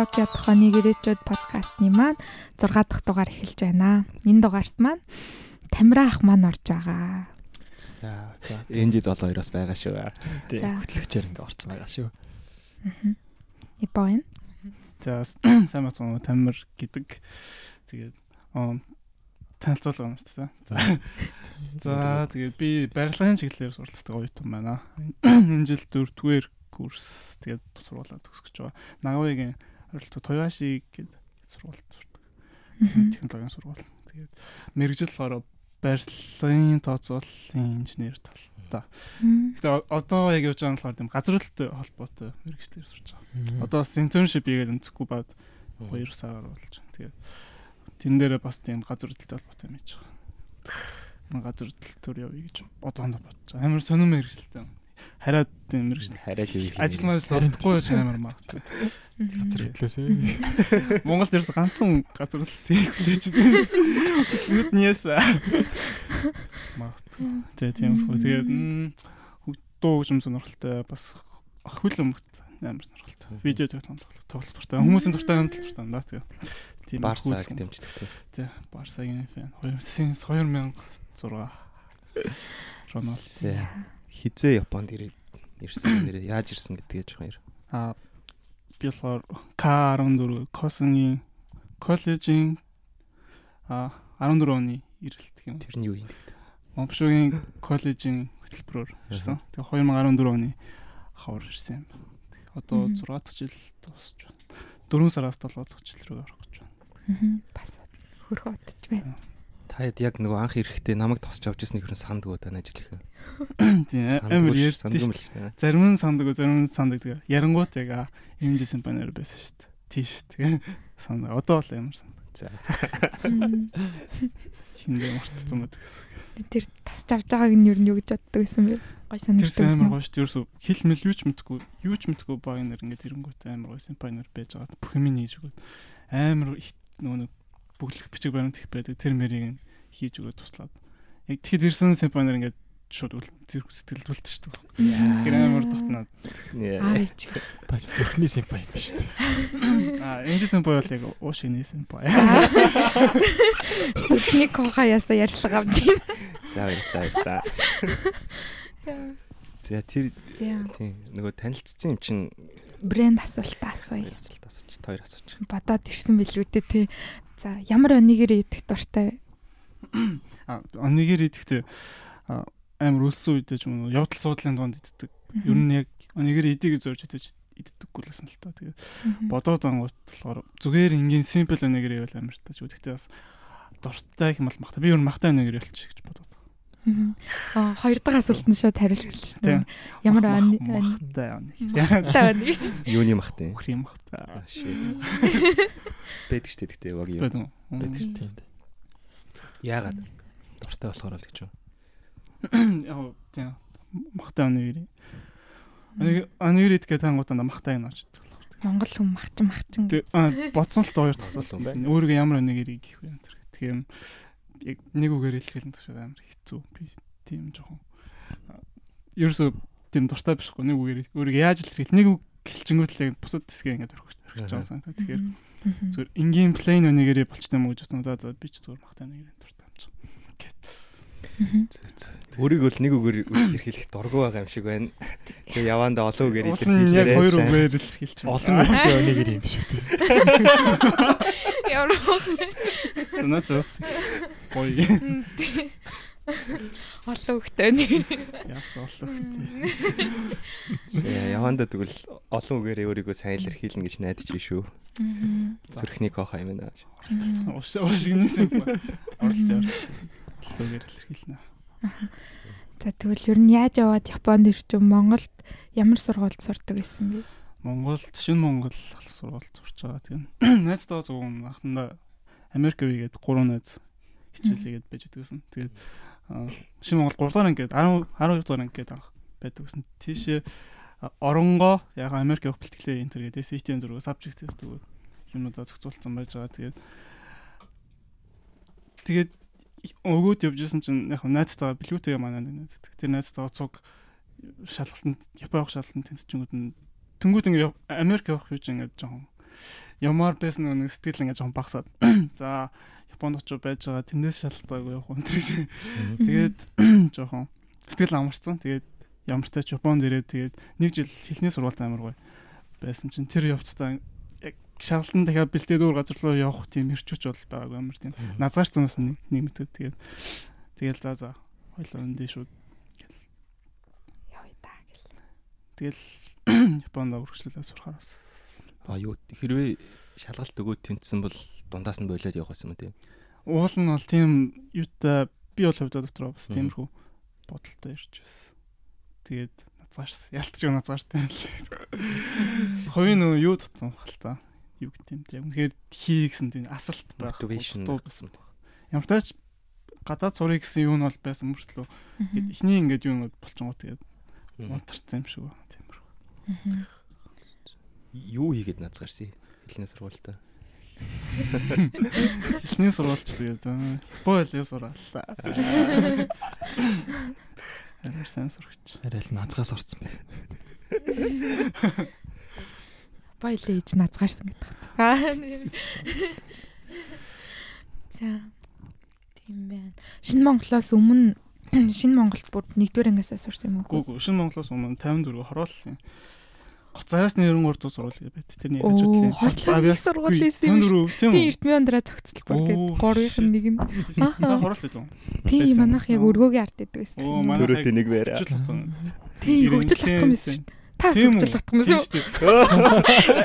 Токио тохооны гэрээчүүд подкастны маань 6 дахь дугаар эхэлж байна. Энэ дугаарт маань Тамира ах маань орж байгаа. За энэжи зол хоёроос байгаа шүү. За. Хөтлөгчээр ингээ орцсон байгаа шүү. Ипо энэ. За сайн бацхан Тамир гэдэг. Тэгээд аа танилцуулга юм шүү дээ. За. За тэгээд би барилгын чиглэлээр суралцдаг оюутан байна. Энэ жил дөрөвдүгээр курс тэгээд сургуулаад төгсөж байгаа. Нагавыгийн оролцоо Тояши гэдэг сургуульд сурдаг. Технологийн сургууль. Тэгээд мэрэгжил болохоор барилгын тооцооллын инженер талтай. Гэтэ одоо яг явж байгаа нь болохоор тийм газар хөдлөлтөй холбоотой мэрэгчлэр сурч байгаа. Одоо бас internship хийгээд өнцөхгүй баад 2 сараар болж байна. Тэгээд тэн дээр бас тийм газар хөдлөлтөй холбоотой юм хийж байгаа. Энэ газар хөдлөлтөөр явъя гэж одоонд бодож байгаа. Амар сонирм мэрэгчлээ. Хараад мэрэгчлээ. Хараад юу хийх Ажил маас болохгүй байж амар магадгүй. газар хөдлөөсөө. Монголд ерөөс ганцхан газар хөдлөлт хийх хүлээж байна. Юуд ниэс. Магадгүй. Тэгээ тийм хөө. Тэгээд дуу хөгжим сонирхолтой бас хөл өмгт амар сонирхолтой. Видео тоглоом тоглох дуртай. Хүмүүсийн дуртай юм дуртай да. Тэгээ. Тийм Барсаг дэмждэг. Тий, Барсагийн фэн. 2000 2006 Рональд. Хизээ Японд ирээд ирсэн нэрээ яаж ирсэн гэдгээ жоохон ир. А би болохоор К14 Косны коллежийн а 14 оны ирэлт юм. Тэр нь юу юм? Момшогийн коллежийн хөтөлбөрөөр ирсэн. Тэгээ 2014 оны хавар ирсэн юм. Одоо Мгм. 6 дахь жил дуусч байна. 4 сараас 7 дахь жил рүү орох гэж байна. Бас хөрхөө утж байна. Та хэд яг нөгөө анх ирэхдээ намайг тосч авч ирсэн хэрэг сандгүй тань ажиллах. Тийм амар сандгүй дээ. Зарим нь сандаг, зарим нь сандаг. Тэгээ ярангуут яг аа, энэ жисэн банер байсан шүү дээ. Тийш тэгээ сандаг. Одоо бол ямар сандаг. За. Хиндээ мартцсан байдаг гэсэн. Тэр тасч авч байгааг нь юу нь юу гэж боддог байсан бэ? Гой Тэр сайн байсан. амар гоё шүү дээ. Ерөөсө хил мэл юу ч мэдгүй, юу ч мэдгүй багнер ингээд ирэнгүүт амар гоё симпайнер байж байгаа. Бүх юм хийж өгöd. Амар их нөгөө нэг бүглэх бичиг баримт их байдаг. Тэр мэрийг нь хийж өгöd туслаад. Яг тэгэхэд ирсэн симпайнер ингээд шууд зэрэг сэтгэлд үлдсэн шүү дээ. Амар дутнаад. Бач зүрхний симпай юм ба шүү дээ. Аа энэ симпай бол яг уушигны симпай. Зүрхний коха ясаа ярьслага авч За баярлалаа. байна. За тэр За тийм нөгөө танилцсан юм чинь брэнд асуултаа асууя. асуулт асууч. Хоёр асууч. Бодоод ирсэн билүү дээ тий. За ямар өнийгэр идэх дуртай Аа онигэр идэхдээ аа, амар өлсөн үедээ ч юм уу явдал суудлын донд иддэг. Ер нь яг онигэр идийг зорж идэж иддэггүй л байсан л та. Тэгээд бодоод ангууд болохоор зүгээр энгийн simple өнөгөр явэл амар тач. Гэхдээ бас дуртай юм бол махта. Би ер нь махтай өнөгөр ялчих гэж бодоод. Аа хоёр дахь асуултанд шууд хариулчихлаа шүү дээ. Тийм. Ямар өн махтай өнөгөр. Махтай өнийгэр. Юуны махтай. Өхрийн махтай. Бэдэг штэ яг юу. Бэдэн. Байдаг Тийм. Яагаад дуртай болохоор л гэж юу? Яг тийм махтай өнөгөр. Өнөгөр өнөгөр идэхэд тангуудаа махтай юм авч иддэг. Монгол хүн махчин махчин. Бодсон л хоёр асуулт Асуулт байна. Өөрийгөө ямар өнөгөр гэх вэ тэр. Тэгэхээр нэг үгээр хэлэх юм шиг амар хэцүү. Би тийм жоохон ерөөсөө тийм дуртай бишгүй нэг үгээр өөрийгөө яаж илэрхийлэх нэг үг гэлчингүүт л бусад хэсгээ ингээд өрхөж өрхөж байгаа санагдаа. Тэгэхээр зүгээр энгийн плейн өнөгөрөө болчтой юм уу гэж бодсон. За за би ч зүгээр махтай өнөгөр дуртай юм чинь. Мгм. Зөө зөө. Өөрийгөө л нэг үгээр илэрхийлэх дургу байгаа юм шиг байна. Тэгээ явандаа олон үгээр нь яг илэрхийлээрэй. хоёр үгээр илэрхийлж байна. Олон хүнтэй өнөөгөр юм шүү дээ. Ямар Наач бас гоё олон хөхтэй өнийгэр. яас олон хөтэй. За явандаа тэгвэл олон үгээрээ өөрийгөө сайн илэрхийлнэ гэж найдаж шүү. Мгм. Зүрхний коха юм байна. Уш ушигнээс юм ба. Оролтой. Түгээр илэрхийлнэ. За тэгвэл ер нь яаж яваад Японд ирчв Монголд ямар сургуульд сурдаг гэсэн бэ? Монголд шинэ Монгол сургуульд сурч байгаа. Тэгээ найзтайгаа зөвхөн анхандаа Америк үегээд 3 найз хичээлээгээд байж идэгсэн. Тэгээд шинэ Монгол 3 дахь ангид 10 12 дахь ангид анх байдаг гэсэн. Тийшээ оронгоо яг Америк явах бэлтгэлээ энэ төр гэдэг SAT-ийн зураг subject test өгөө юмудаа зохицуулсан байж байгаа. Тэгээд тэгээд өгөөд явжсэн чинь яг найзтайгаа билүүтэйгээ манай найз. Тэр найзтайгаа цуг шалгалтанд Япон явах шалгалтанд тэнцчингүүд нь тэнгууд ингээ Америк явах ч ингээ жоохон ямар байсан нэг сэтгэл ингээ жоохон багасаад. За Японд очиж байж байгаа тэндээс шалтгаагүй явах юм тэр. Тэгээд жоохон сэтгэл амарсан. Тэгээд ямар ч Японд ирээд тэгээд нэг жил хэлний сургуультай амар гоё байсан чинь тэр явцдаа яг шалгалтанд дахиад бэлтээд өөр газар руу явах тийм ирчүүч бол байгаагүй амар тийм назгаарцсан бас нэг нэг мэтгэд тэгээд тэгэл за за хоёлоо энэ шүү Яа та гэл. тэгэл Японд өргөжлөлөө сурахаар бас. А юу хэрвээ шалгалт өгөөд тэнцсэн бол дундаас нь болоод явах байсан юм тий. уул нь бол тийм юутай би бол хувьдаа дотроо бас тиймэрхүү бодолтой ирж байсан. Тэгээд назгаарсан. Ялтч юу назгаартай. Хувийн юу тутсан бахал та юу гэдэг юм яг үнэхээр хий гэсэн тийм асалт байх Motivation гэсэн. Ямар тач гадаад сурыг гэсэн юу нь бол байсан мөртлөө эхний ингээд юу нь болчихгоо тэгээд унтарсан юм шиг байна тиймэр. Мгм. Юу хийгээд назгаарсан хэлний сургуультай. Эхний сурвалж тэгээд бойлээ сураалаа. Амар сайн сурагч. Арай л наацгаас орсон байх. Баялаа ээж назгаарсан гэдэг. Аа. За. Тийм байна. Шинэ Монголоос өмнө Шинэ Монголд бүр 1-р ангиасаа сурсан юм уу? Гүү шинэ Монголоос өмнө 54 хорооллын. Гоцараас нэрэн урд сургууль байт. Тэрний Оо, хажуудлын хоцрооны сургууль байсан юм шүү. 54 тийм эртмийн ундраа бол Оо, гээд гурвынх нь нэг нь Ахаа. хороолт юм. тийм байсан. манайх яг Аа. өргөөгийн арт гэдэг байсан. Төрөөтэй нэг байраа. Хатсан. Тийм хөгжил юм байсан шүү. Та хөгжил хатах юм шүү.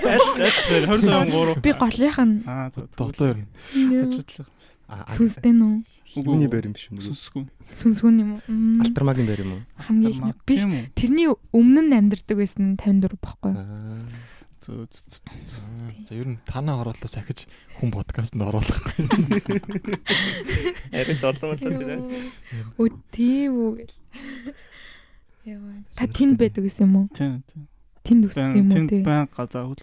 Аль аль 25 3. Би голынх нь Аа за Тоглоо ер нь. хажуудлах. сүнстэй нүү Юуны байр юм биш үү? Сүнсгүй. сүнсгүүн юм уу? Алтармагийн байр юм уу? хамгийн ихний биш тэрний өмнө нь амьдардаг байсан нь 54 байхгүй юу? Зөө зөө. За ер нь танаа ороолоо сахиж хүн подкастт оруулахгүй. Арай л олон болоо тэр. Өө тийм үү гэл. Яа. Та тэнд байдаг гэсэн юм уу? Тийм тийм. Тэнд өссөн юм уу Тэнд тий? баян. Хөгжил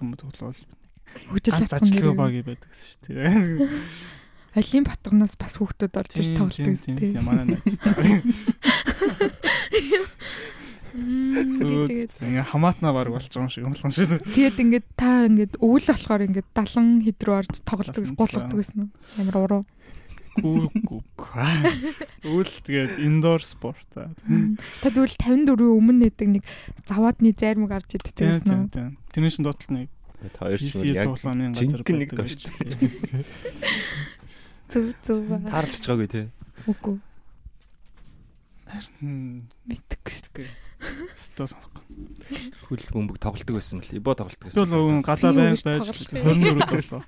Ганц хатхан ажлын нэр. багий байдаг гэсэн шүү дээ. Олимп батгнаас бас хүүхдүүд орж ирж тоглолт гэсэн тий. Тийм манай найзтай. Тэгээд ингээ хамаатнаа баг болж байгаа юм шиг болгон шүү дээ. тэгээд ингээд та ингээд өвөл болохоор ингээд 70 хэд рүү орж тоглолт Далан гулгадаг гэсэн үү? Амар уруу. Үйл тэгээд индор спорт. аа. Та тэгвэл 54-ийн өмнө нэдэг нэг заваадны зайрмаг авч иддэг гэсэн үү? Тэрний шин доотлол нэг Хоёр ч яг жинхэнэ нэг дээ. Зүг зүг. Таарлаж байгаагүй тий. Үгүй. Мэдхгүй шүү дээ. Стоо санахгүй. Хөл бөмбөг тоглолдог байсан мэл. Ибо тоглолдог байсан. өвөн гадаа Би байж өвөж байж тоглолт. 24 долоо.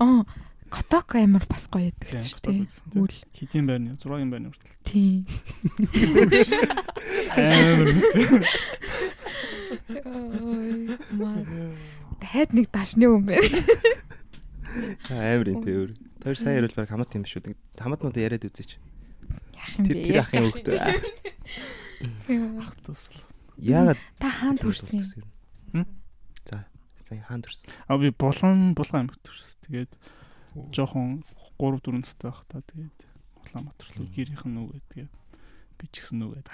Аа, Коток амар бас гоё байдаг Тийм, шүү дээ. Үл. Хэдийн байрны 6-ын байрны хүртэл. Тийм. Амар Ой, маа. Дахиад нэг дашны юм байна. Амар тий өөр. Тэр сайн ярил баг хамт юм шүү. Хамтнууд яриад үзээч. Яах юм бэ? тэр ахын хөвгтөө. ах тус. Яагаад Та хаан төрсөн юм? За, сайн хаан төрсөн. А би булган булган аймагт төрсөн. Тэгээд жоохон 3 4 настай байх та тэгээд Улаанбаатар руу гэрийнх нь нүгэ тэгээд би ч гэсэн нүгэ.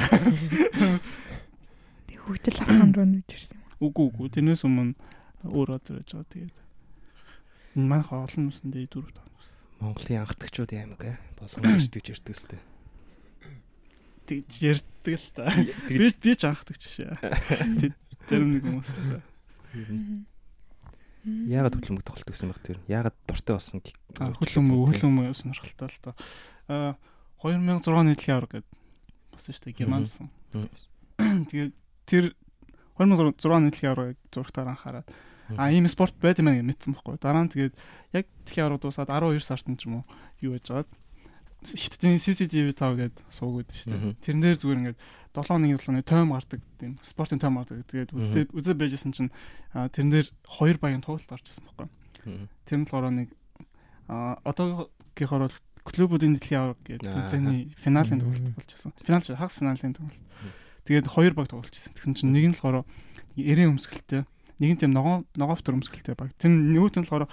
Тэг хөгжил ахын руу нүүж ирсэн. Үгүй үгүй тэрнээс өмнө өөр газар байж байгаа тэгээд манайх олон нүсэндээ дөрөв таа. Монголын анхдагчдын аймаг э. болгон ирдэг ирдэг үстэй. Тэгж ярьдаг л та. Би би ч анхдагч шээ. Тэд зарим нэг хүмүүс л. Яагаад хөдөлмөг тоглолт гэсэн баг тэр? Яагаад дуртай болсон? А хөлөмөө хөлөмөө сонирхолтой л та. А 2006 оны дэлхийн авраг гэдэг болсон шүү дээ Германсан. Тэгээд тэр 2006 оны дэлхийн аврагыг зургатаар анхаарад а ийм спорт байт юм аа гэж мэдсэн байхгүй. Дараа нь тэгээд яг дэлхийн авраг дуусаад 12 сард нь ч юм уу юу байж байгаад хиттийн CCTV 5 гэдэг суугаад шүү дээ. Дээр зүгээр ингээд 7 оны 7 оны тойм гардаг тийм спортын тойм гардаг. Тэгээд Мгм. үзээ үзээ байжсэн чинь дээр хоёр багийн тоглолт гарч ирсэн байхгүй. Тэр нь болохоор нэг а одоогийнхоор бол клубүүдийн дэлхийн авраг гэдэг тэмцээний финалийн тоглолт болж байсан. Финал шүү, хагас финалийн тоглолт. Тэгээд хоёр баг тоглож байсан. Тэгсэн чинь нэг нь болохоор эрен өмсгөлтэй, нэг нь тийм ногоо ногоовтор өмсгөлтэй баг. Тэр нөгөөт нь болохоор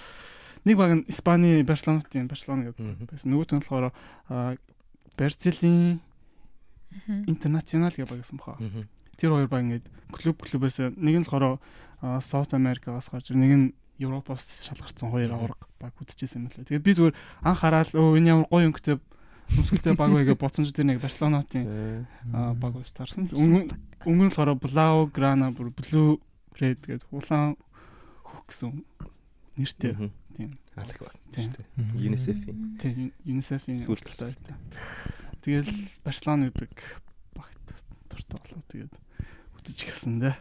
нэг баг нь Испани Барселонатын Барселона гэдэг байсан. Нөгөөт нь болохоор Барселоны интернационал гэх баг гэсэн баха. тэр хоёр баг ингээд клуб клубээс нэг нь болохоор South America-аас гарч ир нэг нь Европоос шалгарсан хоёр авраг баг үдчихсэн юм лээ. Тэгээд би зүгээр анх хараад өө энэ ямар гоё өнгөтэй өмсгөлтэй баг вэ гэж бодсон ч тэр нэг Барселонатын баг ус тарсан. Өмнө нь болохоор Blau Grana бүр Blue Red гэдэг улаан хөх гэсэн нэртэй. Тийм. Алах баг. Тийм. UNICEF-ийн. Тийм UNICEF-ийн Сүүлдэлтэй. Тэгэл Барселона гэдэг багт дуртай болоо тэгээд үзэж гисэн дээ.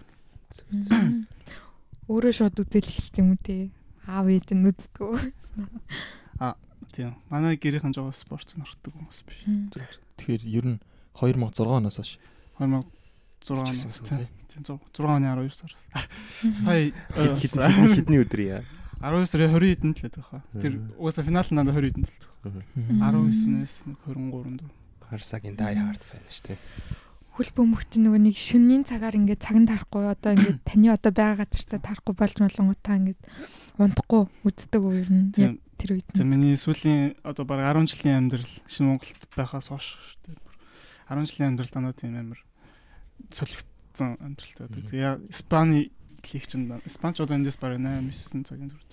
Өөрөө шууд үзэл эхэлсэн юм те. Аав ээж нь үздэггүй. Тийм. Манай гэрийнхэн жоо спорт норддог хүмүүс биш. Тэгэхээр ер нь 2006 оноос хойш 2006 оноос тийм. 6 оны 12 сараас. Сая Хэдний өдөр яа. 12 сарын 20 хэдэнд л байдаг хаа. Тэр угаасаа финал нь надад 20 хэдэнд л байдаг. 19-ээс нэг 23 дөө. Барсагийн die hard fan шүү дээ. Хөл бөмбөгч нөгөө нэг шөнийн цагаар ингээд цаган тарахгүй одоо ингээд таны одоо байгаа газартаа тарахгүй болж болонгуудаа ингээд унтахгүй үздэг үү ер нь яг тэр үед. За миний сүүлийн одоо баг 10 жилийн амьдрал шинэ Монголд байхаас хойш шүү дээ. 10 жилийн амьдрал дандаа тийм амар солигдсон амьдралтай байдаг. Тэгээ Испани лиг ч юм да. Испанчууд эндээс баг 8 9 цагийн зүрх.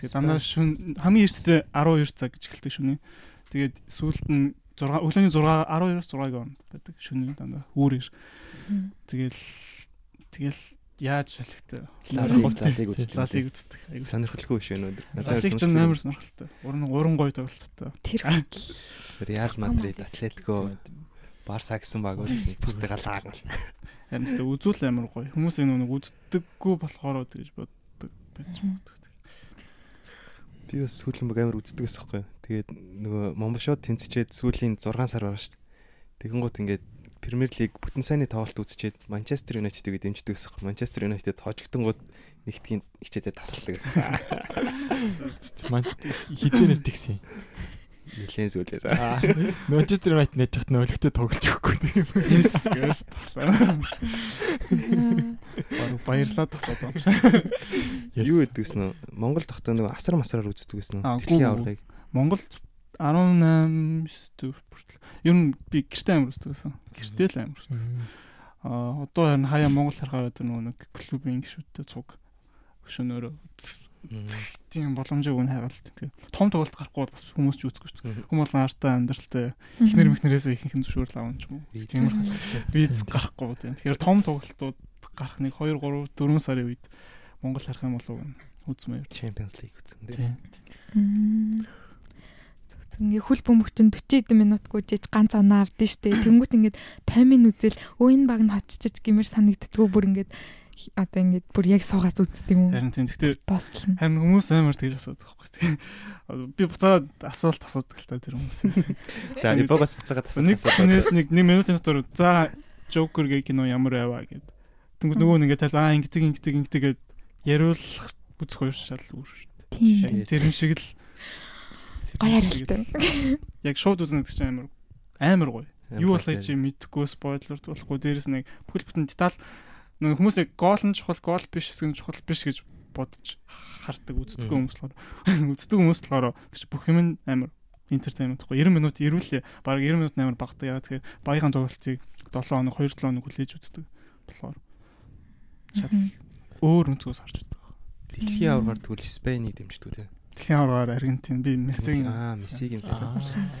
Тэгээ дандаа шүн хамгийн эртдээ 12 цаг гэж эхэлдэг шүний. Тэгээд сүүлд нь 6 өглөөний 6 12-оос 6-г он байдаг шүний дандаа үүрээр. Тэгэл тэгэл яаж шалхтай. Лалиг үздэг. Лалиг үздэг. Сонирхолгүй шүү өнөөдөр. Лалиг ч амар сонирхолтой. Уран уран гоё тоглолттой. Тэр Реал Мадрид, Атлетико, Барса гэсэн багууд бусдыг галаа. Харин тэ үзүүл амар гоё. Хүмүүс энэ нэг үздэггүй болохоор тэгж боддог байж магадгүй. Би бас сүүлийн баг амар үздэг ус хэвгүй. Тэгээд нөгөө Монгол шууд тэнцчээд сүүлийн 6 сар байгаа шүү дээ. Тэгэн гут ингээд Премьер лиг бүтэн сайны тоглолт үзчихэд Манчестер Юнайтедыг дэмждэг ус хэвгүй. Манчестер Юнайтед хожигдсон гут нэгтгийн хичээдээ тасалдаг гэсэн. хизэнээс тэгсэн. Нилээн зүйлээс. Манчестер Юнайтед нэж хат нөлөгтэй тоглож өгөхгүй. Yes гэж таслаа. Баярлаад таслаад байна. Юу гэдэг вэ нөө? Монгол тогтоо нөгөө асар масраар үздэг гэсэн үү? Дэлхийн гүн, аваргыг. Монголд 18 9 хүртэл ер нь би гэртээ амар үздэг байсан. Гэртээ л амар үздэг. Аа одоо харин хаяа Монгол харахаар одоо нөгөө нэг клубын гişүүдтэй цуг өшөөнөөрөө тийм боломжийг өгн хайгаалт. Тэгээ том тоглолт гарахгүй бол бас хүмүүс ч үзэхгүй шүү дээ. Хүмүүс бол артаа амьдралтай эхнэр мэхнэрээс ихэнх зөвшөөрөл юм ч юм уу. Тийм виз гарахгүй тийм. Тэгэхээр том тоглолтууд гарах нэг 2 3 4 сарын үед Монгол харах юм болов уу үзмээр. Champions League үзсэн дээ. Тийм. Ингээ хөл бөмбөгчин 40 хэдэн минутгүй жиж ганц оноо авдсан штэ. Тэнгүүт ингээд 50 минут үзэл өө энэ баг нь хоччиж гэмээр санагддггүй бүр ингээд одоо ингээд бүр яг суугаад үздэг юм? Харин тийм. Гэхдээ Дуслана. харин хүмүүс амар тэгж асуудаг байхгүй тийм. Би буцаад асуулт асуудаг л та тэр хүмүүс. За ибогоос буцаагаад тасаа. Нэг хүнээс нэг 1 минутын дотор за Joker гэх кино ямар аваа гэд. Тэнгүүд нөгөө нэг ингээд аа ингэдэг ингэдэг ингэдэг гэд яриулах үзэх хоёр шал үүр шүү Тийм. дээ. Тэрэн шиг л Гоё харилтай. Яг шууд үзнэ гэдэг чинь амар амар гоё. Юу болохыг чи мэдэхгүй спойлер болохгүй дээрэс нэг бүхэл бүтэн деталь нэг хүмүүс яг гол нь чухал гол биш хэсэг нь чухал биш гэж бодож хардаг үздэггүй хүмүүс болохоор үздэг хүмүүс болохоор тэр чи бүх юм амар entertainment гэхгүй 90 минут ирүүлээ баг 90 минут амар багтаа яа тэгэхээр багийн тоглолтыг 7 хоног 2 7 хоног хүлээж үздэг болохоор шал өөр өнцгөөс харж үздэг. Дэлхийн аваргаар тэгвэл Спейнийг дэмждэг үү? Дэлхийн аваргаар Аргентин би Мессигийн Аа, Мессиг юм.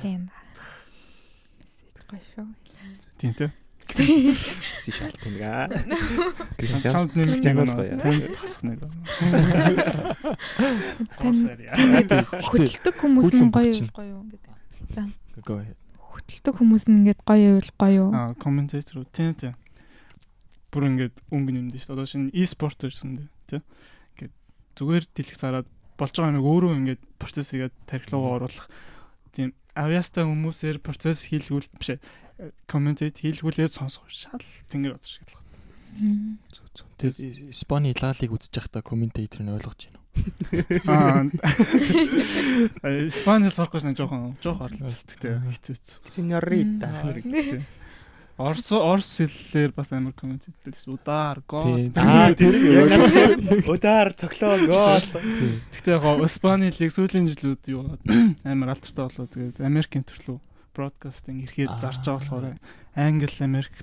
Тийм. Гоё шүү. тийм тий. Месси шалтгаан гаа. Кристиан Чамд нэг бол гоё. танд тасах нэг. Тань хөдөлдөг хүмүүс нь гоё гоё юу гэдэг. Go ahead. Хөдөлдөг хүмүүс нь ингээд гоё юу гоё юу. Аа, комментатор үү? Тийм тийм. Бүр ингээд өнгө нэмдэ шүү дээ. Одоо шинэ e-спорт ирсэн дээ, тий. Ингээд зүгээр дэлгэх зараад болж байгаа юмыг өөрөө ингээд процесс хийгээд тархилуугаа оруулах тийм авьяастай хүмүүсээр процесс хийлгүүл биш ээ. комментат хийлгүүлээд сонсох шал тэнгэр бод шиг л. Тэгээд Испани лалиг үзэж байхдаа комментатор нь ойлгож байна уу? Аа. Испанил сурахгүй нэг жоохон жоохон орлогчтой хэцүү хэцүү. Синьорита. Орс орс хэллээр бас амар коммент хийдэг шүү. Удар, гол. Аа, тэр удар цоглоо гол. Гэхдээ яг Испани лиг сүүлийн жилүүд юу амар алдартай болоо тэгээд Америкийн төрлөө бродкастинг ирэхэд зарж байгаа болохоор Англи Америк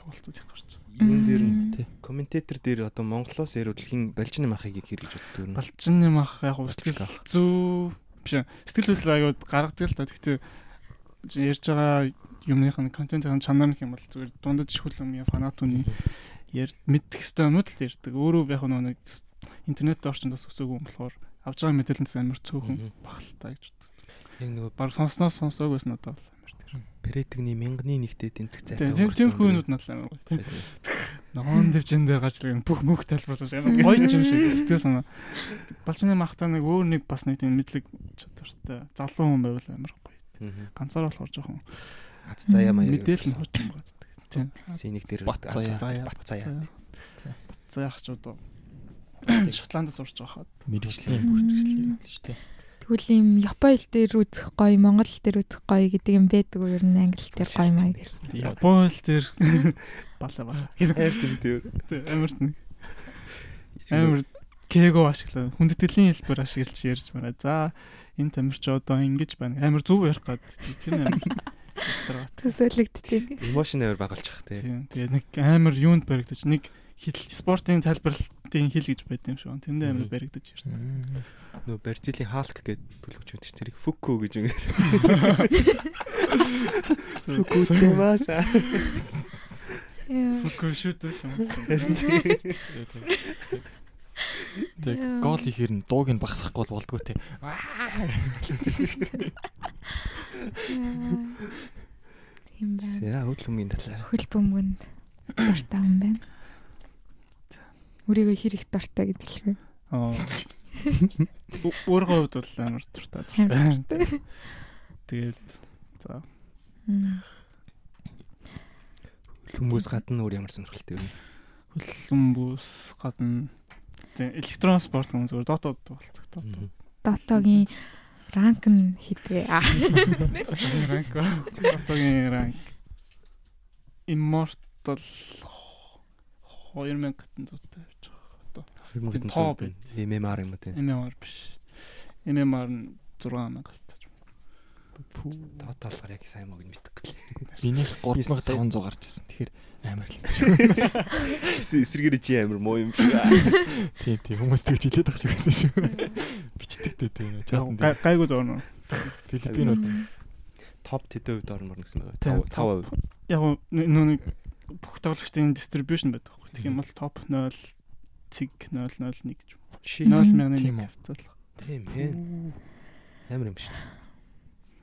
тоглолтууд их гарч. Юун дээр нь тий. комментатор дээр одоо Монголоос яруу дэлхийн балжины махыг хэрэг гэж боддог юм. Балжинны мах яг сэтгэл зүү биш. Сэтгэл хөдлөл аюуд гаргадаг л та. Гэхдээ ярьж байгаа юмных нь контентын чанар гэх юм бол зүгээр дундаж хүлэмжийн фанат үний яар мэддэг хэвээр юмуд л ярьдаг. Өөрөө яг нэг интернет орчинд бас өсөөгүй юм болохоор авж байгаа мэдээлэлс амар цөөхөн Мгм. багталтай гэж. Яг нөгөө Бараг сонсноос сонсоогүйс надад бол амар тэр. Претэгний мянганы нэгтэй тэнцэх зайтай. Тийм тийм хүүнүүд надад амар гоё. тийм. Ногоон дэвжин дээр гарч ирэх бүх мөх тайлбарлаж амар гоё юм шиг сэтгэл санаа. Балчны махтаа нэг өөр нэг бас нэг тийм мэдлэг чадвартай залуу хүн байвал амар гоё. Ганцаар болохоор жоохон Хат заяа маяа. мэдээлэл нь хурд юм байна. Тийм. Синик дээр Бат заяа. Заяа. Бат заяа. Заяа хачууд уу. Шотландд сурч байгаа хаад. Мэргэжлийн бүртгэл шүү дээ. Тэгвэл ийм Япон хэл дээр үзэх гоё, Монгол хэл дээр үзэх гоё гэдэг юм байдаг уу? Ер нь англи хэл дээр гоё маяг. Япон хэл дээр бала бала. Хайр тэр тэр. Тийм, Амар нэг амар кего ашиглаа. Хүндэтгэлийн хэлбэр ашиглаж ярьж байна. За энэ тамирч одоо ингэж байна. Амар зөв ярих гад. Тэр амар ядраа. Төсөөлөгддөг. Эмошн аваар багалчих тий. Тийм. Тэгээ нэг амар юунд баригдаж нэг хэл спортын тайлбарлалтын хэл гэж байд юм шиг. Тэндээ амар Мгм. баригдаж ярьж. Нөгөө Барзилийн Халк гэдэг төлөвч байдаг чинь тэрийг Фуку гэж ингэ. Фуку тэмаса. Яа. Фуку шүт шүү. Тэг Яа. гол ихээр нь дууг нь багасгахгүй бол болдгоо те. Тийм байна. За хөдөлмөрийн талаар. Хөл бөмбөнд дуртай юм байна. Өөрийгөө хэр их дуртай гэдэг л үү? Аа. Өөрөө хувьд бол амар дуртай. Дуртай. Тэгээд за. Хөдөлмөрөөс гадна өөр ямар сонирхолтой вэ? хөллөн бүс гадна электрон спорт юм зүгээр дотоод тоглолт. Дотоод. Дотогийн ранк нь хитвэ. Аа. ранк дотоогийн ранк immortal 2000 гатан зүйтэй байж байгаа. Хөдөлмөрийн тоо байд. MMR юм уу тий. MMR биш. MMR нь 6000 гатаж. Тоо тоолохоор яг сайн мог мэдэхгүй. Минийх 3500 гарч ирсэн. Тэгэхээр амар л. Эсрэгээр чи амар муу юм шиг. Тийм тийм хүмүүс тэгж хэлээд байгаа шиг байсан шүү. Бичдэгтэй тийм. Гайгүй дөрнө. Филиппинууд Топ тэдэн хувьд орно гэсэн байгаа. Тийм, 5 5%. Яг нөө нэг бүх тоглогчдын distribution байдаг байхгүй. Тэгэх юм бол топ 0 цэг 001 гэж. Ши 0.1 Тийм үү. хавцал. тийм ээ. Амар юм шүү.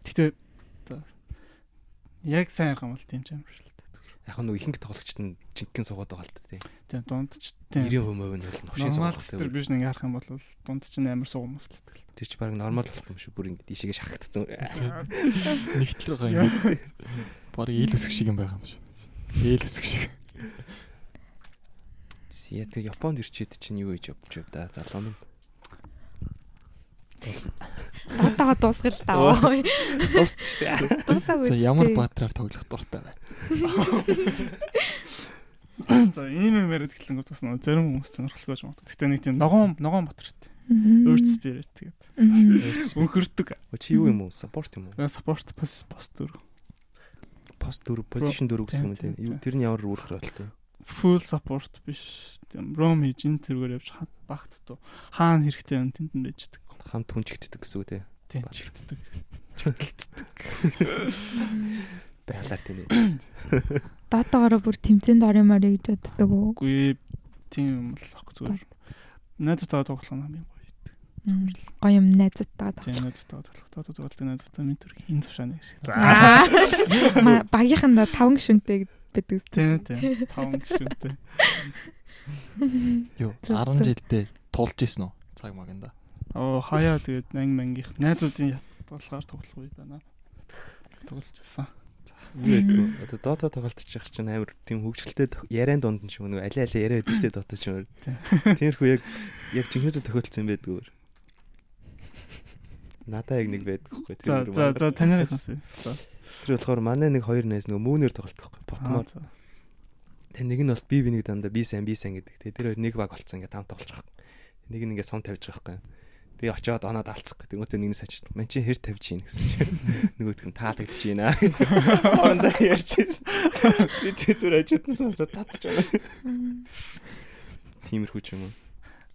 Гэтэ яг сайн юм бол тийм ч амар шүү дээ. Яг нэг ихэнх тоглогчд нь жинхэнэ суугаад байгаа л та тий. Тийм дунд ч тийм 90% нь бол новшин суугаад. distribution ингээ харах юм бол дунд чинь амар сууг хүмүүс л байдаг. Тэр чи баг нормал болох юм шүү. Бүр ингэ дишээгээ шахагдсан. нэгтэл байгаа юм. Бараг ийл үсэг шиг юм байгаа юм шүү. Ийл үсэг шиг. Яа тэг Японд ирчээд чинь юу хийж явж байв да залуу минь. Дотоо дуусгал таа. Дуусч штэ. Дуусаагүй. За ямар баатраар тоглох дуртай байна. За ийм юм яриад эхлэнгүүт бас нөө зарим хүмүүс сонирхолтой байж магадгүй. Гэтэ нэг тийм ногоон ногоон батрат. Earth spirit тэгээд өнхөрдөг. Чи юу юм уу? Support юм уу? Support posture. Пост дөрв, position дөрв гэсэн юм Тийм, тий. тийм. Тэр нь ямар үүрэг болтой. Full support биш. Тийм roam хийж энэ тэргээр явж багт туу. Хаана хэрэгтэй юм тэнд нь байждаг. Хамт хүнчигддэг гэсэн үг тий. Тийм Баг. чигтдэг. Байгалаар тий. Дотоогоороо бүр тэмцээнд орё морё гэж боддог уу? Үгүй тийм юм л ахгүй зүгээр. Найзтайгаа тоглох нь хамгийн гоё. Юм найзтайгаа Тийм тоглох. найзтайгаа тоглох. Дотоод тоглох найзтай ментор энэ завшааны шиг. Багийнханда таван гишүүнтэй байдаг. Тийм тийм. Таван гişүнтэй. Юу Зүг, 10 зүг. жилдээ тулж исэн үү? Цаг маганда. Оо хаяа тэгээд анги мангийнх найзуудын ятгалгаар тоглох үе байна. Тоглож байсан. Гэдэг вэ? Одоо тоглолтож явах чинь амар тийм хөвгчлөлтэй яриан дунд нь ч юм уу алей алей яриа байдаг штэ Dota ч юм уу. Тиймэрхүү яг яг жинхэнэсээ тохиолдсон юм байдгүй. Надаа яг нэг байдаг хгүй За за за танаас сонсъё. За. Тэр болохоор манай нэг хоёр найз нөгөө мөнөр тоглолт байхгүй. Ботмоор. Тэг нэг нь бол би бинийг дандаа би сайн би сайн гэдэг. Тэг тэр хоёр нэг баг болцсон ингээ там тоглож байгаа. Нэг нь ингээ сум тавьж байгаа байхгүй. Тэгээ очиод оноод алцах. Тэнгүүтээ нэгнээс очиж ман чи хэр тавьж ийн гэсэн чинь нөгөөдх нь таалагдж байна гэсэн. Орондоо ярьчихсан. Би тэр нь сонсоод байгаа. Тиймэрхүү ч юм уу.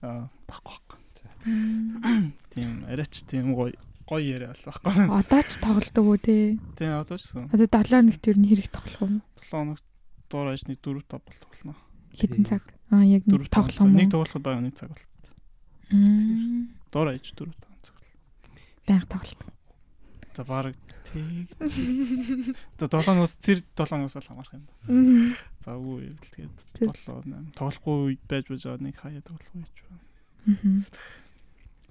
Аа баггүй баггүй. Тийм арайч тийм гоё гоё яриа бол баггүй. Одоо ч тоглодог уу те. Тийм одоо ч гэсэн. Одоо 7 хоногт ер нь хэрэг тоглох уу? 7 хоногт дуурайж нэг 4 5 болох болно. Хэдэн цаг? Аа яг нэг 4 тоглоом Нэг тоглоход байгаа нэг цаг бол. Мм. Дуурайж 4 5 цаг. Баян тоглолт. За баг тийг. Тэгээ 7 хоногоос тэр 7 хоногоос л хамаарх юм. Мм. За үгүй тэгээд Тэг. 7 8 тоглохгүй байж байж байгаа нэг хаяа тоглох үед байна. Мгм.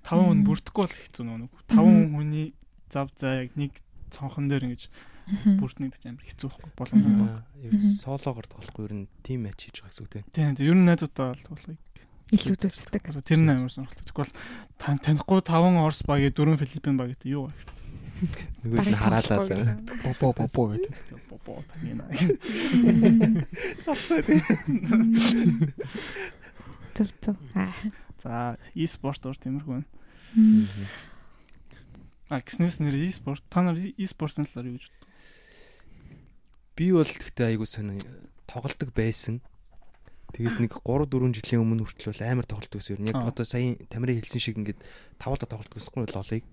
5 хүн бүрдэхгүй бол хэцүү нэг. 5 Мгм. хүний зав за яг нэг цонхон дээр ингэж Мгм. бүрднэгдэж амар хэцүү байхгүй боломжтой Мгм. байна. Юу солоогоор тоглохгүй ер нь тим матч хийж байгаа гэсэн үг тийм. Тийм ер нь найзуудаа бол тоглохыг Илүү үздэг. Одоо тэр нь амар сонирхолтой. Тэгвэл танихгүй 5 Орос баг, 4 Филиппин баг гэдэг юу вэ? Нөгөө нь хараалаа л. Бобо бобо гэдэг. Бобо тань. Соцоо тийм. Зүг зүг. Аа. За, e-спорт уур тиймэрхүү байна. А гиснээс нэр e-спорт та нар e-спортын талаар юу гэж боддог? Би бол гэхдээ айгуу сонио тоглолдог байсан. Тэгээд нэг 3 4 жилийн өмнө хүртэл бол амар тоглолдог байсан. Нь яг одоо сая тамирын хэлсэн шиг ингээд тавуулда тоглолдог байсгүй лолыг.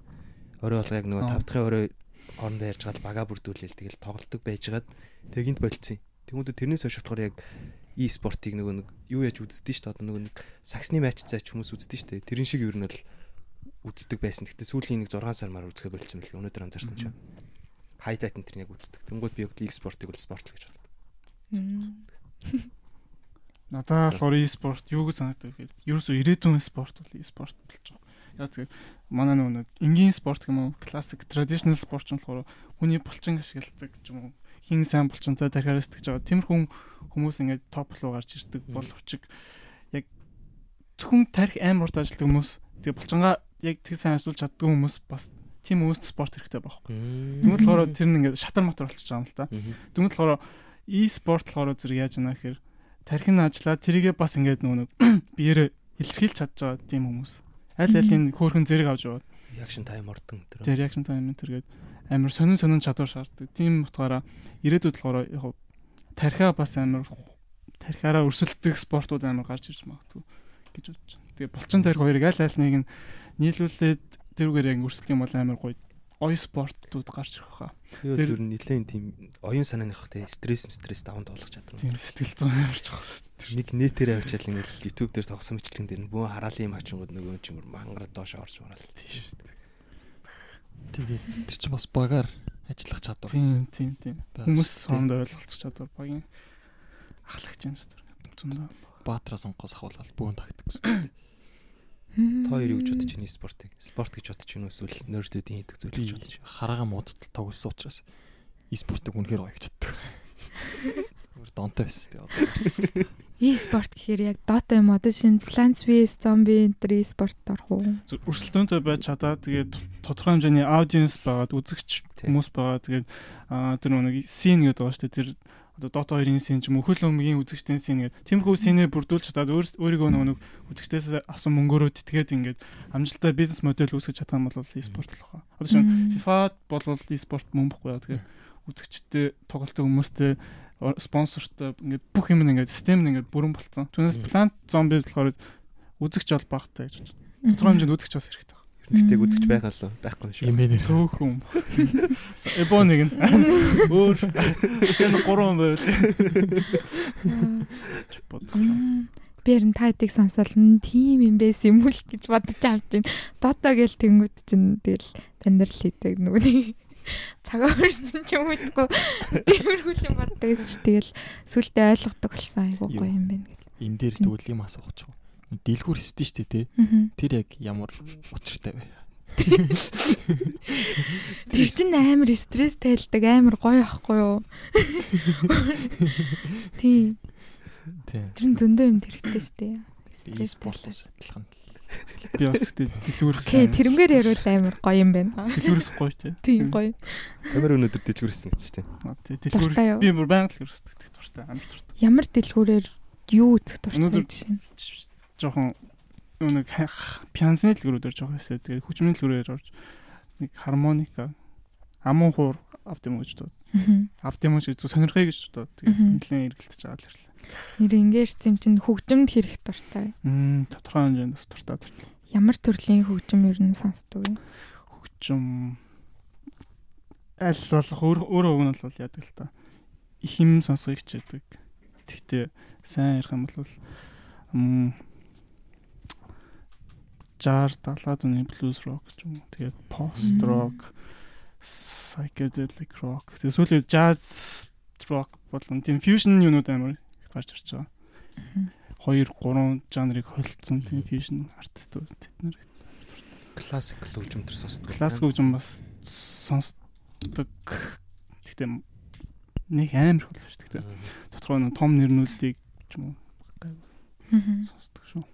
Орой болго яг нөгөө Аа. 5 дахь орой хоорондоо ярьж гал бага бүрдүүлээл тэгэл тоглолдог байжгаад тэгинт болцсон. Тэгмүүд тэрнээс хойш болохоор яг e-спортыг нөгөө нэг юу яаж үздэг шүү дээ. Одоо нөгөө нэг саксны матч цаа ч хүмүүс үздэг шүү дээ. Тэрэн шиг ер нь бол үздэг байсан. Гэхдээ сүүлийн нэг 6 сар маар үзэхэд болцсон мэл. Өнөөдөр анзаарсан чинь хайлайт энэ тэр яг үздэг. Тэнгүүд би яг e-спортыг бол спорт л гэж. Мм. Надад болохоор e-спорт юу гэж санагдав гэхээр ерөөсөө ирээдүйн спорт бол e-спорт болж байгаа. Яг тэгэхээр манай нөгөө нэг энгийн спорт уу? Classic traditional спорт ч болохоор хүний булчин ашигладаг ч юм уу? Хин сайн булчинтай тархиарстдаг жаа. Тиймэрхүү хүмүүс ингээд топ руу гарч ирдэг боловч яг зөвхөн тарих амар урт ажилладаг хүмүүс тэгээ булчингаа яг тэг сайн ажиллуулж чаддаг хүмүүс бас тийм хүмүүст спорт хэрэгтэй байхгүй. Тэгмэл болохоор тэр нь ингээд шатар матар болчихж байгаа юм л та. Тэгмэл болохоор e-спорт болохоор зэрэг яаж яана гэхээр тархин ажиллаад тэрийгээ бас ингээд нэг биеэрээ илэрхийлж чадж байгаа тийм хүмүүс. Аль алийн хөөрхөн зэрэг авч яваад Reaction time ордон тэр. тэр реакшн тайм энэ төргээд амар сонин сонин чадвар шаарддаг. Тийм утгаараа ирээдүйд болохоор яг тархиа бас амар тархиараа өрсөлдөх спортууд амар гарч ирж магадгүй гэж бодож байна. Тэгээ булчин тархи хоёрыг аль аль нэг нь нийлүүлээд тэрүүгээр яг өрсөлдөх юм бол амар гоё гоё спортууд гарч ирэх хаа. Тэр- ер нь нэлээд тийм оюун санааных те стресс стресс даван тоглох чадвар. Тийм сэтгэл зүйн ямарч байгаа. Нэг нэтээр авчаал ингээл YouTube дээр тогсон мэтлэн дээр нь бүүн хараалын мачингууд нөгөө ч юм уу мангараа доош орж марал. Тийм шүү дээ. Тэгээд тэр чинь бас багаар ажиллах чадвар. Тийм тийм тийм. Хүмүүс сонд ойлголцох чадвар багийн ахлагч юм чадвар. Зөндөө. Баатараас онгоос ахуулаад бүүн тагдаг гэсэн. Та хоёр юу гэж бодож байна спортыг? Спорт гэж бодож байна эсвэл нөрсдүүдийн хийдэг зүйл гэж бодож байна? хараага муудад тоглосон учраас e-спортыг үнэхээр гоё гэж боддог. Өөр донтой байсан тий одоо. ярьсан. E-спорт гэхээр яг Dota юм одоо шинэ Plants vs Zombie энэ e-спорт орох уу? Өрсөлдөөнтэй байж чадаа тэгээд тодорхой хэмжээний аудиенс байгаад үзэгч хүмүүс байгаа. Тэгээд аа тэр нэг син гэдэг байгаа шүү дээ. Тэр одоо Dota 2-ын син ч юм уу хөл өмгийн үзэгчдийн син гэдэг. Тэмхүү синээ бүрдүүлж чадаад өөр- өөрийгөө нөгөө нэг үзэгчдээс авсан мөнгөөрөө тэтгээд ингээд амжилттай бизнес модель үүсгэж чадсан бол e-спорт болох ба. Одоо шин Мм. FIFA бол e-спорт мөн бохгүй яа. Тэгээд үзэгчтэй тоглолтын хүмүүстэй спонсортой ингээд бүх юм ингээд систем нь ингээд бүрэн болцсон. Түүнээс. Plant Zombie болохоор үзэгч бол багтай гэж байна. Тодорхой хэмжээнд үзэгч бас хэрэгтэй байна. Тэгтээ үзэж байгаа л байхгүй шүү. Юм ээ. Цөөхөн. За, Эбо нэг нь. Өөр. Энэ гурван байвал. бодох юм. Мм. Би ер нь та хэдийг сонсоод нь тийм юм байсан юм уу гэж бодож авч байна. Dota гэл тэнгууд чинь тэгэл банер л хийдэг нэг цагаа өрсөн ч юм уу тиймэрхүү юм боддог гэсэн чи тэгэл сүултээ ойлгодог болсон айгуу гоё юм байна гэл. Энэ дээр тэгвэл юм асуух ч юм. Дэлгүүр хэсдэж штэ тий. Тэр яг ямар учиртай вэ? Тэр чинь амар стресс тайлдаг амар гоё ахгүй юу? Тий. Тэр нь зөндөө юм хэрэгтэй дээ. Стресс E-спортоос адилхан. Би бас тэгтээ дэлгүүрээс. Окей, тэрнгээр яривал амар гоё юм байна. дэлгүүрээс гоё тий. Тийм гоё. Камер өнөдөр дэжгүрсэн гэж тийм. Тий дэлгүүр. Би бүр байнга дэлгүүрээс тэгтээ дуртай. Амар дуртай. Ямар дэлгүүрээр юу үзэх дуртай Өнөөдөр- жишээ? Жохон нэг пиансны дэлгүүрүүд орж байгаа хэсэ. Тэгээд хүчмийн дэлгүүрээр орж нэг хармоника амун хуур авдим гэж дууд. Авдим гэж зүг сонирхъя гэж дууд. Тэгээд Мгм. нэлээд эргэлдэж байгаа л ирлээ. Нэр ингээрсэн чинь хөгжимд хэрэг дуртай. Мм тодорхой хэмжээнд бас дуртай. Ямар төрлийн хөгжим ер нь сонсдог вэ? Хөгжим аль болох өөр өөрөө үг нь бол яадаг л та. Их юм сонсохыг хичээдэг. Тэгтээ сайн ярих юм бол м жар 70-ны blues rock ч юм. Тэгээд post rock, psychedelic rock. Тэгээд сүүлийн jazz rock болон тийм fusion юмнууд амар гарч ирж байгаа. Хоёр гурван жанрыг холилдсон тийм fusion артистууд тэд нар Классик хөгжимтөр сонсдог. классик хөгжим бас сонсдог. Гэхдээ нэг амар болов шүү. Гэхдээ тодорхой нэг том нэрнүүдийг ч юм уу сонсдог шүү.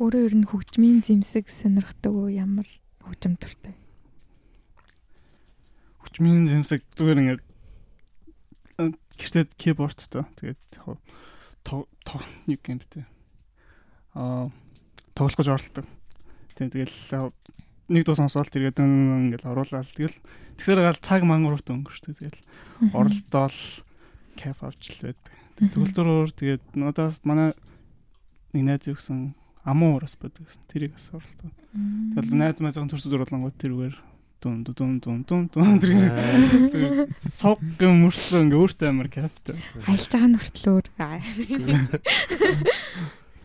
Өөрөө ер нь хөгжмийн зэмсэг сонирхдаг уу ямар хөгжим дуртай? Хүчмийн зэмсэг зүгээр ингээд гэртээ кибордтой. Тэгээд яг нэг битээ. Аа тоглох гэж оролдог. Тэгээд тэгэл нэг дуу сонсоод тэгээд ингээд оруулаад тэгэл тэгсээр гал цаг мангуурт өнгөрчтэй. Тэгэл оролдоол кайф авч л байдаг. Төгөлдрөөр тэгээд надаас манай нэг найз өгсөн амуу ураас байдаг. гэсэн. Тэрийг бас оролдоо. Тэгэл найз майзын төрсөд оруулангууд тэрүүгээр дун дун дун дун дун тэр зүгээр сог гэмөрслөө ингээ өөртөө амар кайфтай. Айлж байгаа нь. Аа.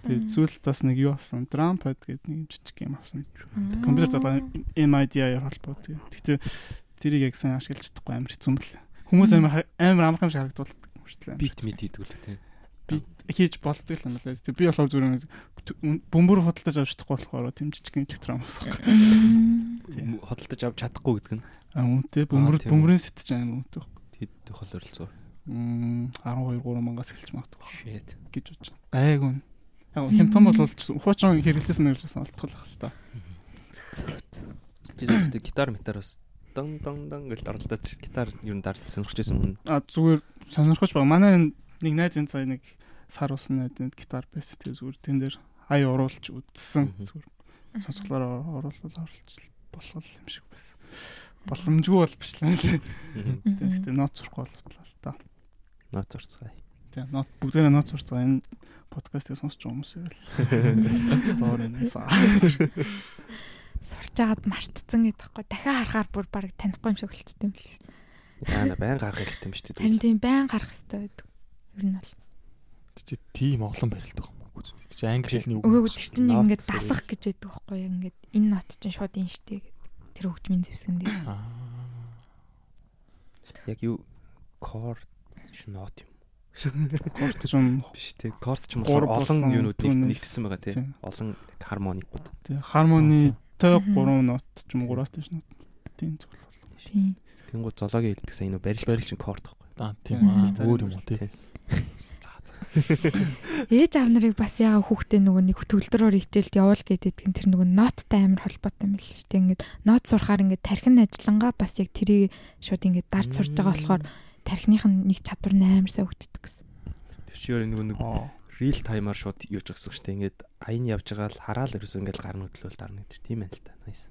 Тэгээд сүүлд бас нэг юу авсан. Trumpet гэдэг нэг жижиг юм авсан. Компьютер залгаа MIDI-аар холбоо. Гэхдээ тэрийг яг сайн ашиглаж чадахгүй амар хэцүү юм бэл. Хүмүүс амар амар юм шиг харагдуулдаг хүртэл. бит мит хийдэг л тийм. би хийж болдог юм байна. Тэг би болохоор зүгээр нэг бөмбөр худалдаж авч чадахгүй болохоор тийм жижиг электрон авсан. Хөдөлтөж авч чадахгүй гэдэг нь А үнтэй бөмбөр бөмбөрийн сэтж аим үнтэй. тэд тохол оролцоо. Мм 12 3 мангаас эхэлж магадгүй Shit. гэж бодож байна. Гайгүй. Яг хямтан бол хуучин хэрэглэсэн мэрэгчсэн олдтолох л та. Би зөвхөн гитар метар бас дан дан дан гэж оролдоод гитар юу дарж сонирхож байсан юм. А зүгээр сонирхож байгаа. Манай нэг найз энэ сая нэг сар усан найз гитар байсан. Тэгээ зүгээр тэн дээр ай уруулж үдсэн. Зүгээр сонсголоор оруулал оруулж болох юм шиг байсан. Боломжгүй бол биш л нэ. Тэгтээ ноц сурахгүй болтлаа л та. Нот зурцгаая. Тэгээ нот бүгдээрээ ноц сурцгаа энэ подкастыг сонсч байгаа хүмүүс байл. Доор энэ фа. Сурч агаад мартцсан гэдэг байхгүй. Дахиад харахаар бүр баг танихгүй юм шиг болчтой юм л ш. Яана байн гарах хэрэгтэй юм шүү дээ. Харин тийм байн гарах хэрэгтэй байдаг. Ер нь бол. Чи тийм оглон барилдаг юм уу? Чи англи хэлний үг. Өгөөг тэр чинь ингээд дасах гэж байдаг байхгүй яг ингээд энэ нот чинь шууд энэ штэ гэдэг. Тэр хөгжмийн зэвсгэн дээр. Яг юу корд ш нот юм. Корт юм. Биш те. Корд ч юм болохоор олон юунууд нэгдсэн байгаа те. Тийм. Олон хармоникууд. Тэгээ хармонитой Мгм. 3 нот ч юм уу 3-аас дээш нот. Тийм зүйл бол. Тийм. Тэнгууд зоологийн хэлдэг сайн юу барил барил чин корд байхгүй. Аа тийм аа өөр юм уу тий. Ээж аав нарыг бас яага хүүхдээ нөгөө нэг төгөлдрөөр хичээлд явуул гэдэг нь тэр нөгөө ноттай амар холбоотой юм л шүү дээ. Ингээд нот сурахаар ингээд тархин ажиллангаа бас яг тэрийг шууд ингээд дарж сурж байгаа болохоор тархиных нь нэг чадвар амар сайн хөгждөг гэсэн. Тэвчээр нөгөө нэг real timer шууд юуж гэсэн үг шүү дээ. Ингээд аян явж байгаа л хараал ерөөсөө ингээд гар нүдлүүл дарна гэдэг тийм байна л та. Nice.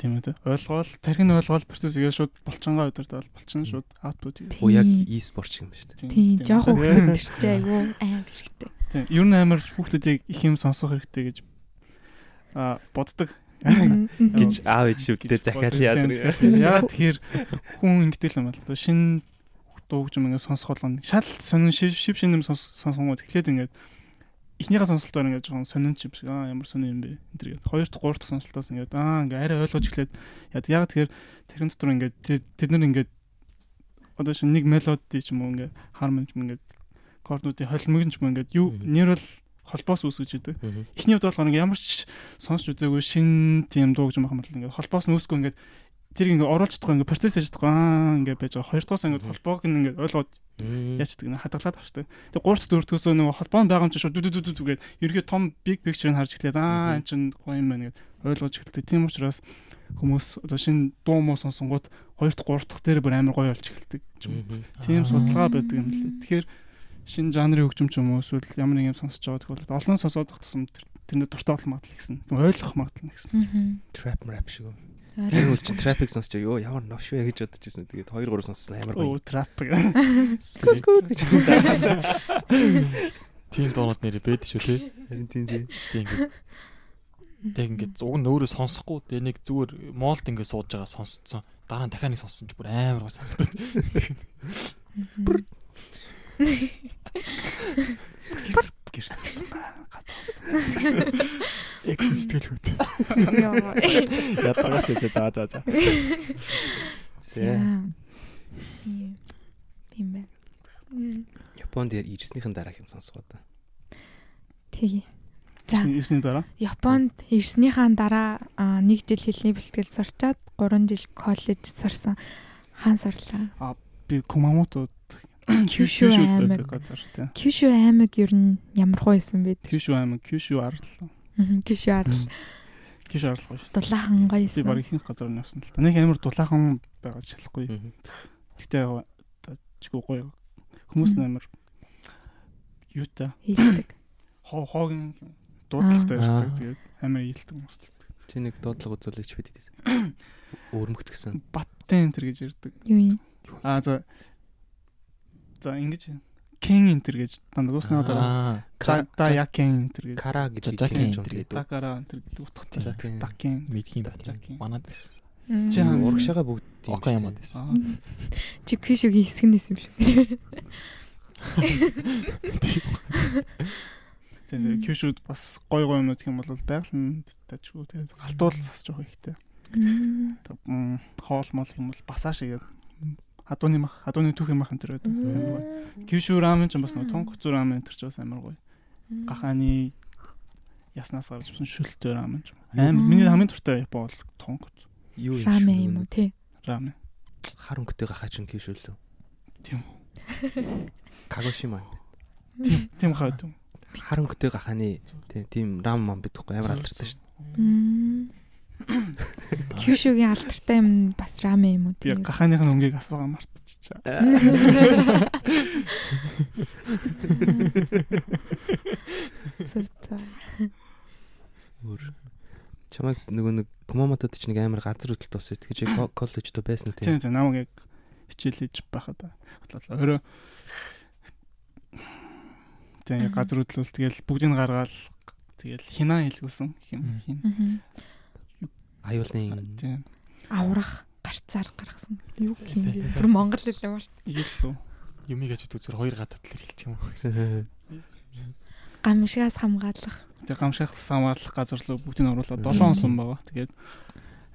Тийм үү. Ойлгоол, тархин ойлгоол процесс игээ шууд болчонгаа удирдал болчин шууд аутпут. Оо яг e-sport шиг юм шүү дээ. Тийм, жоох тэр чинь айгүй амар хэрэгтэй. Тийм. Ер нь амар хүүхдүүдийг их юм сонсох хэрэгтэй гэж а боддог. гэж аав ээж шүдтэй Гэж захиал яадаг. Яагаад тэгэхээр хүн ингэдэг юм байна л да. Шин дуу гэж юм ингээд сонсох болгоно. Шал сонин шив шив шинэм сонсонгууд эхлээд ингээд эхнийхээ сонсолтоор ингээд жоохон сонин ч шиг. Аа ямар сонин юм бэ. энэ төр гээд. Хоёр дахь гурав дахь сонсолтоос ингээд аа ингээд арай ойлгож эхлээд. Яа яагаад тэгэхээр тэрэн дотор ингээд тэ- тэд нар ингээд одоо шин нэг мелоди ч юм уу ингээд хармон ч юм ингээд корднуудын холимог ч юм ингээд юу нэрэл холбоос үүсгэж идэг. Эхний үед болохоор ингээ ямар ч сонсч үзээгүй шин тийм дуу гэж юм байна ингээ холбоос нь үүсгүй ингээ тэр ингээ оруулж чадахгүй ингээ процесс хийж чадахгүй аа ингээ байж байгаа. Хоёр дахь ингээ холбоог ингээ ойлгоод яачдаг нэг хадгалаад авчдаг. Тэгээ гурав дахь дөрөвдөөсөө нөгөө холбоо байгаа юм чинь шууд дүү дүү дүү гээд ерөөхдөө том big picture-ыг харж эхлээд аа Мгм. эн чинь гоё юм байна гэдэг ойлгож эхэлдэг. Тийм учраас хүмүүс одоо шин дуу муу сонсонгууд хоёр дахь гурав дахь дээр бүр амар гоё болж эхэлдэг. Тийм Аа. судалгаа байдаг юм лээ. Тэгэхээр шинэ жанрын хөгжим ч юм уу эсвэл ямар нэг юм сонсож байгаа тохиолдолд олон сонсоод тусам тэр- тэрэнд дуртай болох магадлал гэсэн. Ойлгох магадлал гэсэн. Trap rap шиг юм. Тэр хүмүүс чинь traffic сонсч ёо ямар новш вэ гэж бодож ирсэн. Тэгээд 2 3 сонссон амар Оо гоё. трап. Скү скү гэж дагаас. Тийм доонод нэрээ бэд шүү тий. Харин тийм тийм. Тийм ингээд тэг ингээд зуг нь өөрөө сонсохгүй тэгээ нэг зүгээр моолд ингээд сууж байгаа сонсцсон. Дараа нь дахиад нэг сонссон ч бүр амар гоо санагдаад. Мгм. Гэрт. Экс сэтгэл хөт. Яа. Ядаргаа тэгээ за за за. Тэ. Ийм. Тийм байна. Японд яар ирснийхэн дараагийн сонсгоо да. Тэгээ. За. Ирсний дараа. Японд ирснийхаа дараа аа, нэг жил хэлний бэлтгэл сурчаад 3 жил коллеж сурсан. Хаан сурлаа. Би Кумамото Кюшү аймаг. газар тий. Кюшү аймаг ер нь ямар хөө байсан бэ? Кюшү аймаг, Кюшү арал. Мгм, Кюшү арал. Кюшү арал гоё шүү. Дулаахан гоё Би байсан. баг ихэнх газар нь явсан л та. Нэг амар дулаахан байгаа шалахгүй. Гэтэ яг чиггүй гоё. Хүмүүс амар юутай Хийдэг. хоо хоогийн дуудлагатай ярьдаг. Тэгээд амар ийэлдэг хүмүүс. Чи нэг дуудлага үзүүлэгч бид. Өөрмөгц гэсэн. Баттен энэ гэж ярьдаг. Юу юм? Аа за за ингэж Кен энтер гэж дандаа дуусна дараа. Аа. Да якен энтер гэж. Жажакен юм энтер гэдэг. Дакара энтер гэдэг утгатай. Дакен. Мэдхийн байна. Манад байсан. Чи? Урагшаага бүгд тийм дээ. байсан. Аа. Чи кюшүгийн хэсэг нь юм шүү. Тэгээд Кюшүүд бас гой гой юмнууд гэх юм бол байгаль нь тажгүй. Тэгээд галтуул бас жоох ихтэй. Хоол мол юм бол басаа шиг хадууны мах хадууны түүх юм ахын тэр байдаг. Кюшүү рамен ч бас нэг тонкоц рамен тэр ч бас амар гоё. Гахааны яснаас гарч ирсэн шүлтэй рамен ч. Амар миний хамгийн дуртай Япон бол тонкоц Юу юм Рамен юм уу тий? рамен. Хар өнгөтэй гахаач нь кишүүлээ. Тийм Кагошима. Тийм хаа тийм. Хар өнгөтэй гахааны тийм тийм рам мам бидэггүй амар алдартай шүү. Мм. Кюшүгийн алдартай юм бас рамен юм уу? Би гахааных нь өнгийг асуугаа мартчихаа. Зүр за. Өөр. Чамайг нөгөө нэг Кумаматод ч нэг амар газар хөдлөлт болсон. Тэгэхээр чи ко- коллеж дөө байсан Тийм тийм. тийм намайг яг хичээл хийж байхад. Өөрөө тийм газар хөдлөл тэгэл бүгдийг гаргаал тэгэл хинаа хэлгүүлсэн хин хин. Аюулын. Аврах гарцаар гаргасан. Юу юм бэ? Бүр монгол хэл юм шүү. Игэлөө. Юмыг аж үзүүр хоёр гадаад талаар хэлчих юм уу? Гамшигаас хамгаалах. Тэг гамших самаарлах газар руу бүгдийг нь оруулаад 7 онсон байгаа. Тэгээд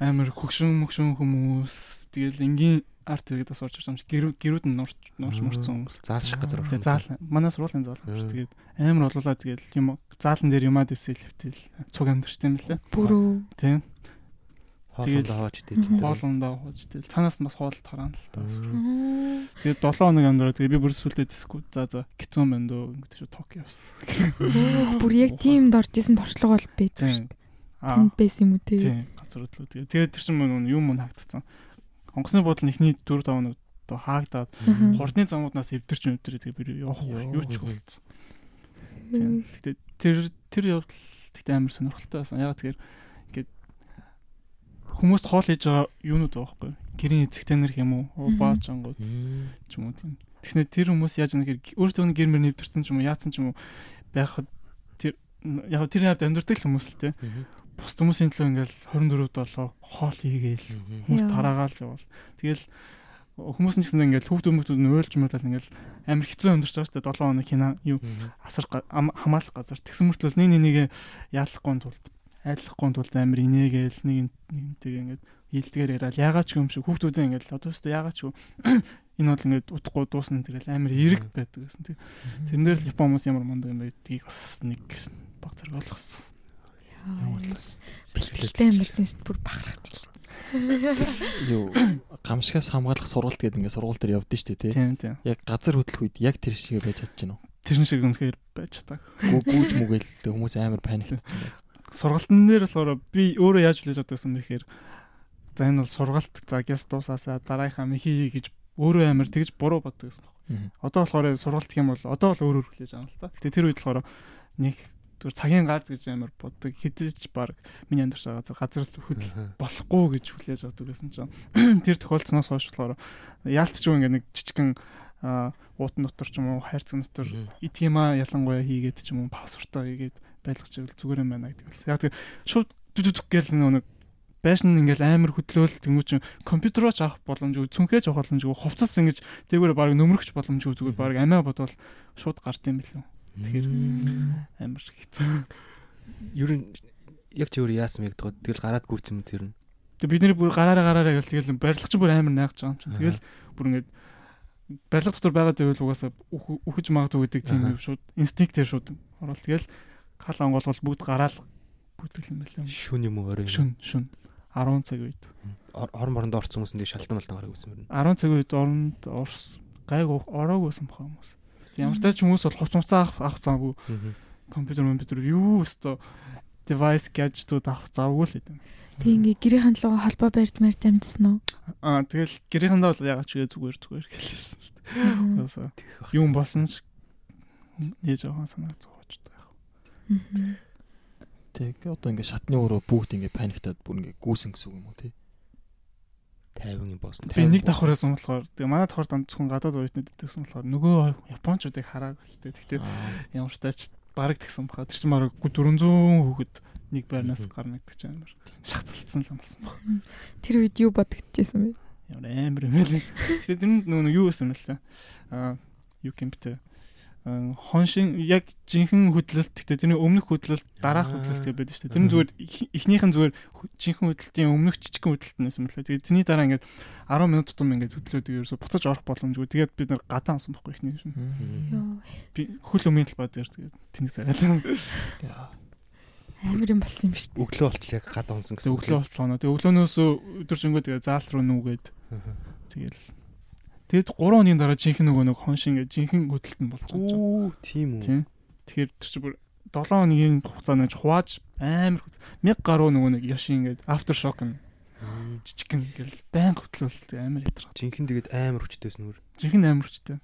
амар хөгшин мөгшин хүмүүс тэгэл энгийн арт хэрэгд бас орж ирсэн юм шиг гэрүүд нь нурч нурч мурцсан хүмүүс. заал шиг газар. Тэгээ заал манай сургуулийн заал Аа. шүү. Тэгээд амар олуулаад тэгэл юм заалан дээр юмаа дэвсэл хөвтөл цуг амьдэрчтэй юм лээ. Бүрөө. Тийм. Тэгээд- хооч идэл. Хоолундаа хууж тэгэл цаанаас нь бас хоол тараана л та. Тэгээд 7 хоног амьдраа тэгээд би бүр сүлдээ диску за за гитэн байна дөө ингэж шүү Токио явсан. Бүр яг тиймд орж исэн туршлага бол байдаг шүү. Аа Танд байсан юм уу тий? тийм газар хөдлөө. Тэгээд тэр чинь мөн юм мөн хаагдсан. Онгоцны буудлын ихний 4 5 хоног одоо хаагдаад хурдны замууднаас эвдэрч эвдэрээ тэгээд би явах Йоо. юу ч болцсон. Тийм. Гэтэ тэр тэр явдал тэгтээ амар сонирхолтой байсан. Ягаад тэгэхээр ингээд хүмүүст хоол хийж байгаа юунууд байхгүй. Гэрийн эцэгтэй нэр юм уу? Мгм. Баач ангууд Мм. ч юм уу тийм. Тэгснэ тэр хүмүүс яаж нэг өөртөө гэр мөр нэвтэрсэн ч юм уу яатсан ч юм уу байхад тэр яг тэр хавьд амьдэрдэг л хүмүүс л те. Бус хүмүүсийн төлөө ингээл 24 долоо хоол хийгээл хүмүүс тараагаал явал. Тэгэл хүмүүс нь гэсэн ингээл хүүхд хүмүүстүүд нь уйлж мөдөл ингээл амар хэцүү амьдарч байгаа шүү дээ 7 хоног хина юу асар хамгаалах газар тэгсэн мөртлөө нэг нэг яалахгүй тулд айлахгүй тулд амар инээгээл нэг нэгнтэйгээ ингээд хилдгээр яриад ягаад ч юм шиг хүүхдүүдээ ингээд одоо өстө ягаад ч юм энэ бол ингээд утахгүй дуусна тэгэл амар эрэг байдаг гэсэн тэг тэрэн дээр л япон хүмүүс ямар мундаг юм байдгийг бас нэг баг зэрэг ойлгосон Бэлтгэлтэй амьдсан шүү дээ. Бүр бахархчихлаа. Юу гамшигаас хамгаалах сургалт гэдэг ингээд сургууль дээр явдсан шүү дээ тий. тийм тийм Яг газар хөдлөх үед яг тэр шиг байж чадж байна уу? тэрэн шиг үнэхээр байж чадаг Гүү гүүж мүгээл хүмүүс амар паниктсан байна. Сургалтын дээр болохоор би өөрөө яаж хүлээж авдаг гэсэн бэхээр за энэ бол сургалт за гяс дуусаасаа дараагийнхаа мхий гэж өөрөө амар тэгж буруу боддог гэсэн байна. Одоо болохоор сургалт гэх юм бол одоо бол өөр өөр хүлээж юм л та. Гэтэ тэр үед болохоор нэг зүгээр цагийн гард гэж амар боддог. Хэдэж баг миний амьдарч байгаа газар хөдөл болохгүй гэж хүлээж авдаг гэсэн чинь тэр тохиолдсноос хойш болохоор яалтчгүй ингээ нэг жижигэн уутан дотор ч юм уу хайрцаг дотор идгийма ялангуяа хийгээд ч юм уу пассвортоо хийгээд байлгаж ивэл зүгээр юм байна гэдэг. Яг тэр шууд дүдүдүк гэл нэг байшин ингээл амар хөдлөөл тэмүүч компьютероо ч авах боломжгүй цүнхээж авах боломжгүй хувцас ингэж тэгвэр баг нөмрөгч боломжгүй зүгээр баг амиа бодвол шууд гард юм билүү. Тэгэхээр амар хэцүү. Ер нь яг ч өөр яасан яг тоо тэгэл гараад гүйцэн мэт ер нь. Тэг бид нэр бүр гараараа гараараа гэл тэгэл барилгач бүр амар найгаж байгаа юм чинь. Тэгэл бүр ингээд барилга дотор байгаад байвал угаасаа үхэж магадгүй гэдэг тийм юм шууд инстинктээр шууд орол тэгэл хал онгоолгол бүгд гараал бүтгэл юм байна. Шүн юм уу орой. Шүн шүн. 10 цаг үед. Орон моронд орсон хүмүүс нэг шалтан болтон гараг үзсэн мөрнө. 10 цаг үед оронд орс гайг ороогүйсэн баха хүмүүс. Ямар ч тач хүмүүс бол хувц хувцаа авах завгүй. Компьютер компьютер юу өстө device gadget-ууд авах завгүй л гэдэг. Тэг ингээ гэрийн лугаа холбоо барьж марж амжсан уу? Аа тэгэл гэрийнхэндээ бол ягаад ч үгүй зүгээр зүгээр хэлсэн л дээ. Юм болсон ч нээж авах санаа. Аа. Тэг одоо ингээ шатны өрөө бүгд ингээ паниктаад бүр ингээ гүүсэн гэсэн үг юм уу тий? 50 юм боосон. Би нэг давхраас юм болохоор тэгээ манай давхар дан зөвхөн гадаад уятнууд идэгсэн болохоор нөгөө японочдыг хараагүй л дээ. Тэгтээ ямар ч тач бараг тэгсэн баха. Тэр чинь бараг 400 хүүхэд нэг байрнаас гарна гэдэг чинь амар шахацлцсан л юм болсон баг. Тэр үед юу бодогдчихсэн бэ? Ямар амар юм бэ? Гэтэ тэр нөгөө юу гэсэн юм л та. Аа юу гэмтэй хоншин яг жинхэнэ хөдлөлт гэхдээ тэрний өмнөх хөдлөлт дараах хөдлөлт гэж байдаг шүү дээ. Тэр нь зүгээр эхнийх нь зүгээр жинхэнэ хөдлөлтийн өмнөх жижигхэн хөдлөлт нэсэн мөлий. Тэгээд тэрний дараа ингээд 10 минут тутам ингээд хөдлөөд ерөөсө буцаж орох боломжгүй. Тэгээд бид нар гадаа ансан байхгүй эхнийх шин. Би хөл өмнө бод яар тэгээд тэнийг зараад. Амар юм болсон юм шүү дээ. Өглөө болтол яг гадаа унсан гэсэн. Өглөө болтол нөө. Тэгээд өглөөнөөс өдөржингөө тэгээд заалт руу нүгээд. Тэгэл Тэгэд 3 хоногийн дараа жинхэнэ нөгөө нэг хон шингээ жинхэнэ хөдөлт нь болж байгаа. Оо, тийм үү. Тийм. Тэгэхээр тэр чинь бүр 7 хоногийн хугацаанд хувааж амар 1000 гаруй нөгөө нэг яши ингээд after shock нь жижигэн ингээл байн хөтлөлт амар ядраа. Жинхэнэ тэгээд амар хүчтэйс нүр. Жинхэнэ амар хүчтэй.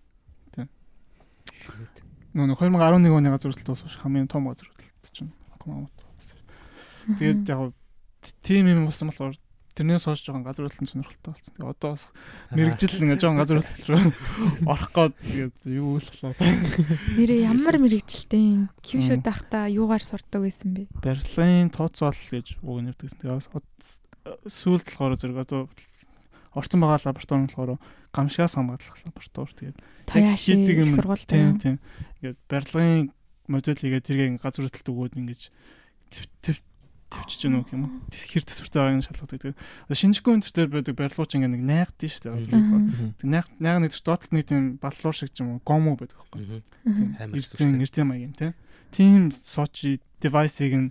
Тийм. Нөгөө 2011 оны газар хөдлөлт дуусах хамгийн том газар хөдлөлт чинь Кумамот. Тэгээд яг тийм юм болсон болохоор тэрнээс хойш жоохон газар хөдлөлтөнд сонирхолтой болсон. Тэгээ одоо бас мэрэгжил ингээ жоохон газар хөдлөлт рүү орох гээд тэгээд юу л болоо. Нэрээ ямар мэрэгжилтэй кьюшуд байхдаа юугаар сурдаг байсан бэ? Берлин тооцоол гэж үг нэвдэгсэн. Тэгээ сүүлд болохоор зэрэг одоо орцсон байгаа лаборатори нь болохоор гамшигаас хамгаалах лаборатори. Тэгээд хийдэг юм сургууль тийм тийм. Ингээд Берлин модель хийгээд тэргээ газар хөдлөлт өгөөд ингэж төвчж гэнэ гэх юм уу. Хэр төсвөртэй байгааг шалгадаг. Тэгээ шинжгүй өндөр дээр байдаг барилгууч ингээ нэг найгдсан шүү дээ. Тэг найг найг нэг доотлол нэг тийм баллуур шиг юм уу гомо байдаг байхгүй. Эрзэн эрзэн маягийн тийм. Тим сочи девайсыг нь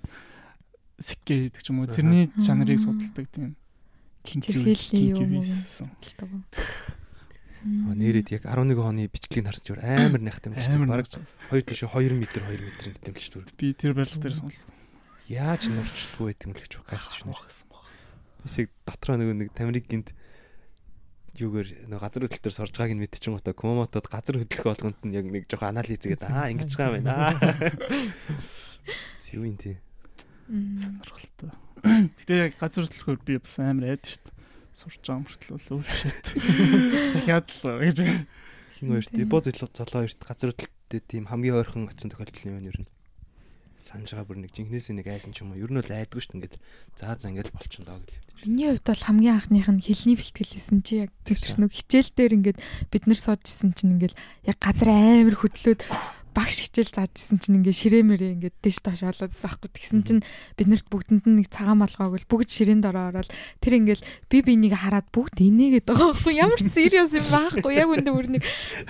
сэкке хийдэг ч юм уу. Тэрний чанарыг судалдаг тийм. Тинчэрхийллийн юм уу. Нээрэд яг 11 оны бичлэгийг харсан ч амар найхтай юм шүү дээ. Бараг 2 тийш 2 м 2 м гэдэг юм л шүү дээ. Би тэр барилга дээр сонлоо яаж нурчдаггүй гэдэг юм л гэж гайхсан шнэ. Бисэг дотроо нөгөө нэг тамирыг гинт юугаар нөгөө газар хөдлөлтөөр сорж байгааг нь мэдчихэн гоо та коммотод газар хөдлөх болгонд нь яг нэг жоохон анализ хийгээд аа ингэж байгаа юм байна. Зөв юм тий. Сонирхолтой. Гэтэ яг газар хөдлөхөөр би бас амар айд шүү дээ. Сурч байгаа мөртлөө өө шит. Дахиад л гэж. Хин хоёрт боо золоо хоёрт газар хөдлөлтөд тийм хамгийн ойрхон очсон тохиолдол юм ер нь санаж байгаа бүр нэг жинхнээсээ нэг айсан ч юм уу. Ер нь бол айдгүй шүү дээ. Ингээд заа заа ингээд болчихно доо гэж хэвдэж. Миний хувьд бол хамгийн анхных нь хэлний бэлтгэлсэн чи яг төвчс нүг хичээл дээр ингээд бид нар суужсэн чинь ингээд яг газар амар хөдлөөд багш хичээл заажсэн чинь ингээ ширээмэрээ ингээ дэш тоош болоодсан аахгүй. Тэгсэн чинь биднэрт бүгдэнд нь нэг цагаан малгайг л бүгд ширээнд ороо ороод тэр ингээл би бинийг хараад бүгд инээгээд байгаа байхгүй ямар serious юм байхгүй яг үндэ бүр нэг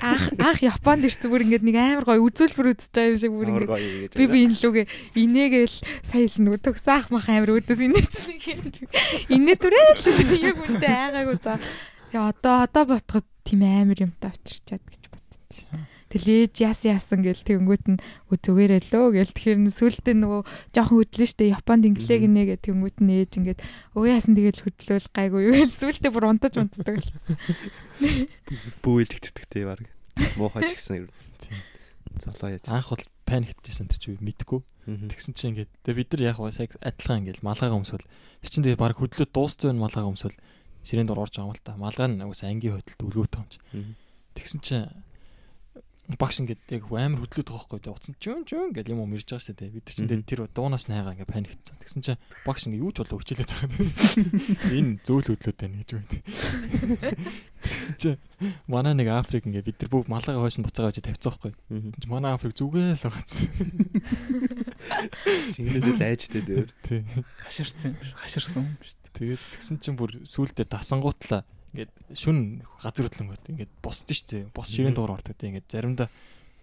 анх анх Японд ирсэн бүр ингээ нэг амар гоё үзүүлбэр үзэж байгаа юм шиг бүр ингээ би би энэ лүгээ инээгээл сая л нөгөө төгсөөх мах амар өөдөөс инээсэн нэг инээ түрээ яг үндэ айгаагүй за. Яа одоо одоо ботход тийм амар юмтай чинь Тэлээж яс яасан гэл тэгэнгүүт нь зүгээрээ лөө гэл тэгэхээр сүултээ нөгөө жоохон хөдлөн штэ Японд инглээ гинэ гэх тэгэнгүүт нь ээж ингээд өө яасан тэгэл хөдлөөл гайгүй юу гэл сүултээ бүр унтаж унтдаг л. Бүүэлэгддэг тий баг. Муухай ч гэсэн нь. Тийм. Золоо яаж. Анх бол паниктжсэн тэр чи мэдгүй. Тэгсэн чинь ингээд тэгээ бид нар яг яг адилхан ингээд малгайгаа өмсвөл тэр чинь тэгээ баг хөдлөө дууссан байна малгайгаа өмсвөл ширээн дор орж байгаа юм л та. Малгай нь угсаа ангийн хөдөлт өлгөөтэй юм чи. Тэгсэн чинь багш ингээд яг амар хөдлөөд байгаа хгүй тэгээ уцсан чүн чүн гэл юм уу мэрж байгаа шүү дээ. Бид чинь тэр дуунаас найгаа ингээд паниктсан. Тэгсэн чинь багш ингээд юу ч болоо хичээлээ цахаад. Энэ зөөл хөдлөөд байна гэж байна. Тэгсэн чинь манай нэг Африк ингээд бид нар бүх малгайгаа хойш нь буцаагаа гэж тавьцсан хгүй. Чинь манай Африк зүгээс суугац. Чингэнээс л айжтэй дээр. Тий. Хаширсан юм шүү. Хаширсан юм шүү. Тэгээд тэгсэн чинь бүр сүултээ тасангуутлаа ингээд шүн газар хөдлөнгөт ингээд босдсон шүү дээ. Бос ширээн дуур ордог дээ. Ингээд заримдаа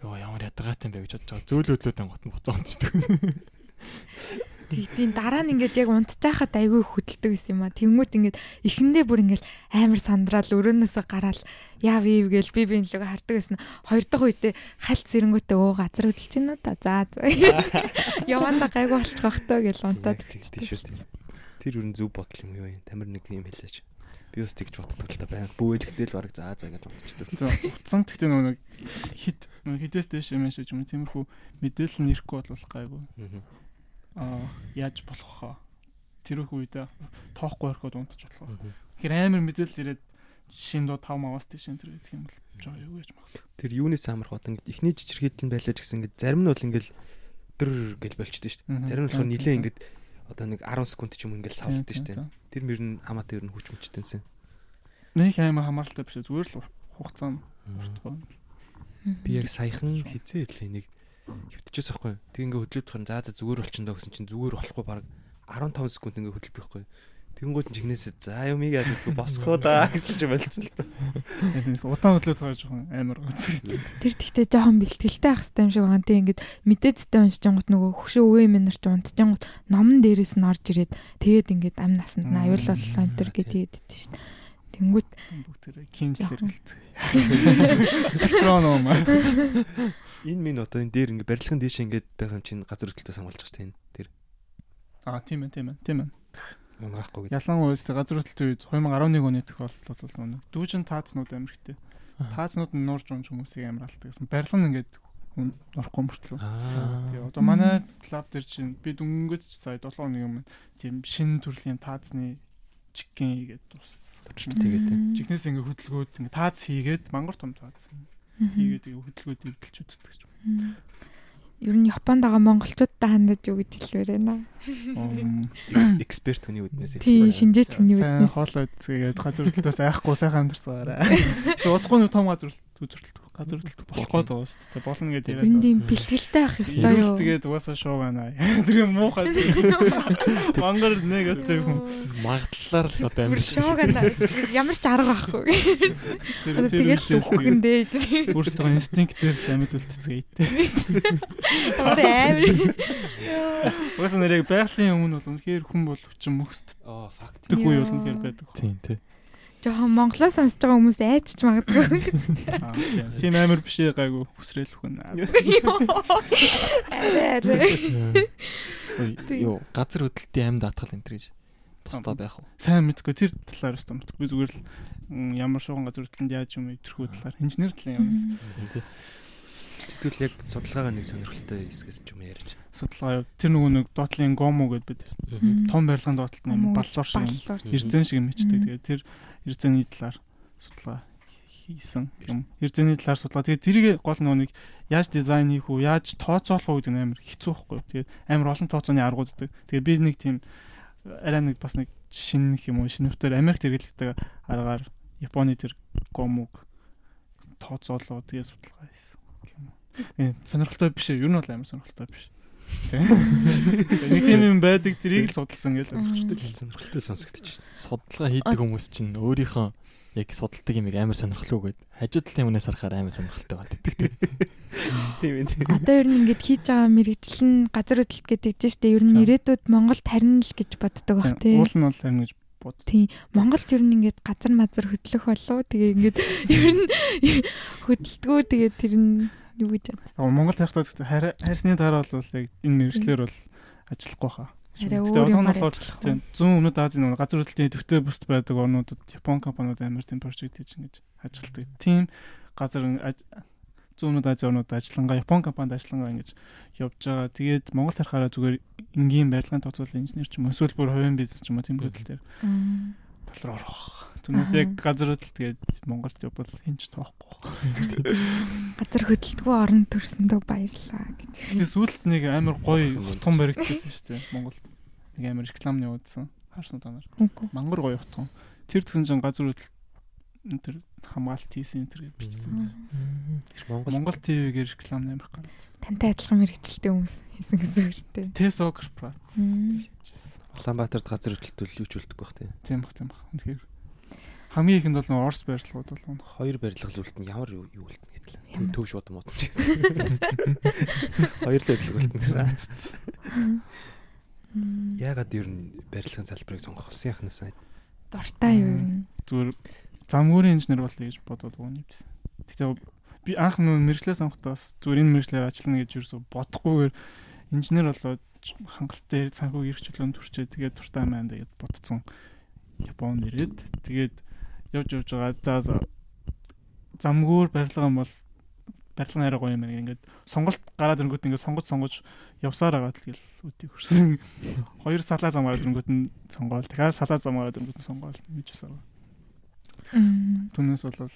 ёо ямар ядаргаатай юм бэ гэж бодож байгаа. Зөөл хөдлөөд гот нь буцаа унтчихдаг. Тийм дараа нь ингээд яг унтчихахад айгүй хөдөлдөг гэсэн юм а. Тэнгүүт ингээд эхэндээ бүр ингээд амар сандраал өрөөнөөсөө гараал яав ив гээл би би луг хардаг гэсэн. Хоёр дахь үедээ хальт зэрэнгүүтээ өө газар хөдөлж гинэ үү та. За за. Яванда гайгүй болчих тоо гэж унтаад. Тийм. Тэр ер нь зөв бодол юм юу юм. Тамир нэг юм хэлээч. Би бас тэгж боддог л та байна. Бүүэлгдэл бараг заа заа гэж бодчихдог. Утсан гэхдээ нөгөө нэг хит хитээс дэш юм шиг юм тиймэрхүү мэдээлэл нь ирэхгүй бол гайгүй. Аа яаж болох хаа. Тэр их үедээ тоохгүй орхиод унтаж болох. Тэгэхээр амар мэдээлэл ирээд шин доо 5 маваас тийш энэ төр гэдэг юм бол жоо юу гэж магадгүй. Тэр юунаас амарх одоо ингээд эхний жижигхэдэл нь байлаа гэсэн ингээд зарим нь бол ингээд дөр гэл болчихдээ шүү дээ. Зарим нь болохоор нилээ ингээд одоо нэг 10 секунд ч юм ингээд савлдаг шүү дээ. Тэр мөр нь хамаатай ер нь хүч мөчтөнсөн. Нэг амар хамааралтай биш зүгээр л хугацаа нь уртгүй. Би яг саяхан хизээ хэлээ нэг хөвтчихөөс байхгүй. Тэг ингээ хөдлөд тахын заа за зүгээр болчихно гэсэн чинь зүгээр болохгүй баг 15 секунд ингээ хөдлөд Тэгэнгүүт чигнээсээ за юм ийгээд гэдэггүй босхоо да гэсэн чинь болцсон л. Тэгээд удаан хөдлөөд байгаа жоохон амар гоц. Тэр тэгтээ жоохон бэлтгэлтэй ах хэвээр юм шиг байгаа. Тэг ингээд мэдээдтэй уншижангууд нөгөө хөшөө өвөө минь нар ч унтжангууд номон дээрээс нь орж ирээд тэгээд ингээд ам насанд нь аюул боллоо энэ төр гэдэг идэв шүү дээ. Тэнгүүт Бүгд тэр кинжлэр гэлцээ. Электрон юм аа. Энэ минь одоо энэ дээр ингээ барилгын дээш ингээд байгаа юм чинь газар хөдлөлтөө самгалж байгаа шүү дээ. Тэр Аа тийм ээ тийм ээ тийм ээ. Мунгаахгүй гэдэг. Ялангуяа тэр газар хөдлөлтийн үед 2011 оны тохиолдолд бол нөгөө дүүжин таацнууд амирхтэй. Таацнууд нь нуурж унж хүмүүсийг амар алддаг гэсэн. Барилга нь ингээд нурахгүй мөртлөө. Тэгээ одоо манай лаб дээр чинь би дөнгөж ч сая 7 оны өмнө тийм шинэ төрлийн таацны чикен хийгээд тус. Тэгээд Чихнээс ингээ хөдөлгөөд ингээ таац хийгээд мангар том таац хийгээд хөдөлгөөд эвдэлж үздэг ч юм. Ер нь Японд байгаа монголчуудтай хандаж юу гэж хэлвэр байна. Эксперт хүний үднээс Тийм шинжээч хүний үднээс. хоол үзгээд газар хөдлөлтөөс айхгүй сайхан удахгүй нэг том газар үзүүлэлт газар хөдлөлт болох гээд байгаа шүү дээ. Болно гэдээ Ер нь тийм бэлтгэлтэй ах ёстой юу? Тэгээд угаасаа шоу байна. Тэр юм муухай. Мангар негатив хүн. Магадлалаар л одоо амьд шоог ана ямар ч арга байхгүй. Тэр Тэгэл үхэндээ. өөрсдөө инстинктээр л амьд үлдцгээе. Өөр амар. Угаасаа нэрийг байгалийн өмнө бол үнэхээр хүн бол хүчин мөхсдөг оо факт. үе бол үнэхээр байдаг. Тийм тий. Жохон монголоо сонсож байгаа хүмүүс айчч магадгүй. Тийм. Амар биш ээ гайгүй хүсрэл хүн. Юу газар хөдлөлтийн амьд атгал энэ гэж тусдаа байх уу? Сайн мэдгүй тэр талаар өстө мэдгүй. Би зүгээр л ямар шуган газар хөдлөлтөнд яаж юм өдрхүү талаар инженер талын юм. Тэгвэл яг судалгаагаа нэг сонирхолтой хэсгээс ч юм ярьж. Судалгаа яв. Тэр нөгөө нэг доотлын гомо гэд бид том барилгын доотлолт юм баллуур шиг. Эрзэн шиг юм ичдэг. Мгм. Тэгээд тэр эрзэний талаар судалгаа хийсэн юм. Эрзэний талаар судалгаа. Тэгээд тэрийг гол нэг яаж дизайн хийх үү, яаж тооцоолох үү гэдэг нь амар хэцүү байхгүй. Тэгээд амар олон тооцооны аргууд өгдөг. Тэгээд би нэг тийм арай нэг бас нэг шинэ юм уу, шинэвтер Америкт хэрэглэдэг аргаар Японы тэр гомог тооцоолоо тэгээд судалгаа хийсэн юм. Э сонирхолтой биш ээ. Юу нь бол амар сонирхолтой биш. Нэг тийм юм байдаг тэрийг л судалсан гэж ойлгочтой. Сонирхолтой сонсогдчих. Судалгаа хийдэг хүмүүс чинь өөрийнхөө яг судалдаг юм амар сонирхолтой гээд хажуу талын хүнээс харахаар амар сонирхолтой байдаг. Тийм ээ. Одоо ер нь ингэж хийж байгаа мэрэгжил нь газар хөдлөлт гэдэг чинь шүү дээ. Ер нь ирээдүйд Монгол тарина л гэж боддог баг тий. Уул нь бол харин гэж бод. Тийм. Монголд ер нь ингээд газар мазар хөдлөх болов. Тэгээ ингээд ер нь хөдөлдгөө тэгээ тэр нь юу гэж. Аа Монгол хайртай хайрсны дараа бол яг энэ мэрэгчлэр бол ажиллахгүй хаа. Өөр одоо нь болохоор тийм зүүн өмнөд Азийн нөгөө газар хөдлөлтийн төвтэй бүст байдаг орнуудад Япон компаниуд амар тийм прожект хийж ингэж ажилладаг. Тийм газар аж- зүүнүүд Ази орнууд ажиллангаа Япон компанид ажиллангаа ингэж явж байгаа. Тэгээд Монгол харахаараа зүгээр энгийн барилгын тооцоолын инженер ч юм уу эсвэл бүр хувийн бизнес ч юм уу тийм хөдөл дээр Мм. Тал руу орох. Түүнээс яг газар хөдөл тэгээд Монголд явбал хинч тоохгүй. Газар хөдөлтгөө орон төрсөндөө баярлаа гэж. Гэтэ сүүлд нэг амар гоё хутган баригдчихсан шүү дээ Монголд. Нэг амар реклам явуулсан. Харсан та нар. Мангар гоё хутган. Тэр тэгсэн чинь газар хөдөл энэ тэр хамгаалт хийсэн энэ тэр гэж бичсэн байсан. Монгол Монгол ТV-гээр реклам нэмэх гад. Тантай адилхан мэрэгчлээ хүмүүс хийсэн гэсэн үг шүү дээ. Тесо корпорац. Улаанбаатарт газар хөдлөлтөл юу ч үлдэхгүй бах тий. Тийм бах тийм бах. Тэгэхээр хамгийн ихэнд бол Орос барилгууд бол Хоёр барилга л үлдэн ямар юу үлдэн гэтэл. Ямар? Төв шууд мод. Хоёр л барилга үлдэн гэсэн. Мм. Яагаад ер нь барилгын салбарыг сонгох болсон яхнаас Дуртай юу юм? зүгээр замгүүрийн инженер болъё гэж бодоод юмжсэн. Тэгтээ би анх мэрэгчлээ сонгохдоо бас зүгээр энэ мэрэгчлэр ажиллана гэж юусоо бодохгүйгээр инженер болоод хангалттай санхүү эрх чөлөөнд төрчээ тэгээд дуртай маань тэгээд бодцсон Японд ирээд тэгээд явж явж байгаа за замгүүр барилга юм бол барилга нэрээ гоё юм ингээд сонголт гараад ирэнгүүт ингээд сонгож сонгож явсаар байгаа тэгэл үтийг хүрсэн. Хоёр салаа зам гараад ирэнгүүт нь сонгоол. Тэгэхээр салаа зам гараад ирэнгүүт нь сонгоол гэж байна. Түүнээс бол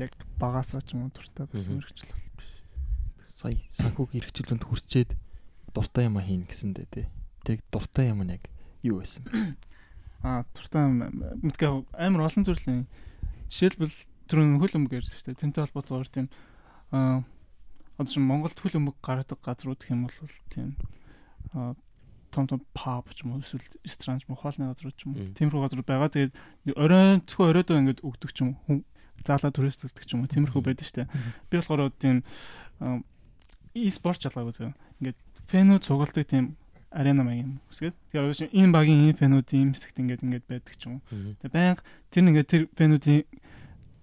яг багасаа ч юм уу дуртай байсан мэрэгчл бол. Сая санхүүгийн эрхчлөнд хүрчээд дуртай юм хийн гэсэндээ тий. Тэр дуртай юм нь яг юу байсан бэ? Аа дуртай мэдгээ амар олон төрлийн жишээлбэл түрүүн хөл өмг ярьсан шүү дээ. Тэнтэй холбоотойгоор тийм аа одоо чинь Монголд хөл өмг гаргадаг газрууд гэх юм бол тийм аа том том паб ч юм уу эсвэл ресторан ч юм уу хоолны газрууд ч юм уу тиймэрхүү газрууд байгаа. Тэгээд оройн зөвхөн оройдоо ингээд өгдөг ч юм уу заалаа түрээсдүүлдэг ч юм уу тиймэрхүү байдаг шүү дээ. Би болохоор тийм e-спорт жалгаагүй зөө. Ингээд фэнүүд цугладаг тийм арена маяг юм үсгээд. Тэгээ одоо чинь энэ багийн энэ фэнүүдийн юм хэсэгт ингээд ингээд байдаг ч юм уу. Тэгээ байнга тэр нэгээ тэр фэнүүдийн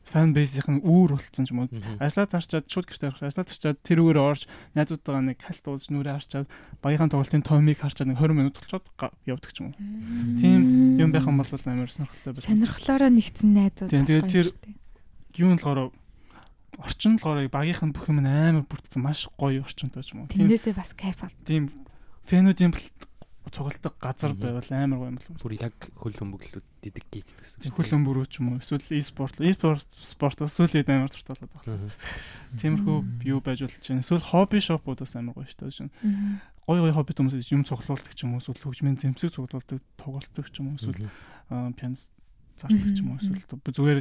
фан бейсийнх нь үүр болцсон ч юм уу. Ажлаад харчаад шууд гэртээ орох. Ажлаад харчаад тэр үгээр орж найзуудтайгаа нэг калт уулж нүрээ харчаад багийнхаа тоглолтын тоймыг харчаад нэг 20 минут болчиход га- явдаг ч юм уу. Тийм юм байх юм бол амар сонирхолтой байна. Сонирхлоороо нэгдсэн найзууд. Тийм, тэгээд тэр-. Юу нь болохоор орчин нь болохоор багийнх нь бүх юм амар бүрдсэн маш гоё орчинтой ч юм уу. Тэндээсээ бас кайф ав. тийм фэнүүдийн цугладаг газар байвал амар гоё юм бол. Бүр яг хөл хөмбөглүүд дидик гейт гэсэн үг. Хөлөн бүрүү ч юм уу эсвэл e-спорт e-спорт спортоос сүүлийн үед амар дуртай болоод байна. Тиймэрхүү юу байж болж байна. Эсвэл хобби шопууд бас амар гоё шүү дээ. Мм. Гой гой хобби хүмүүс юм цуглуулдаг ч юм уу эсвэл хөгжмийн зэмсэг цуглуулдаг, тоглолдог ч юм уу эсвэл пианист зардаг ч юм уу эсвэл зүгээр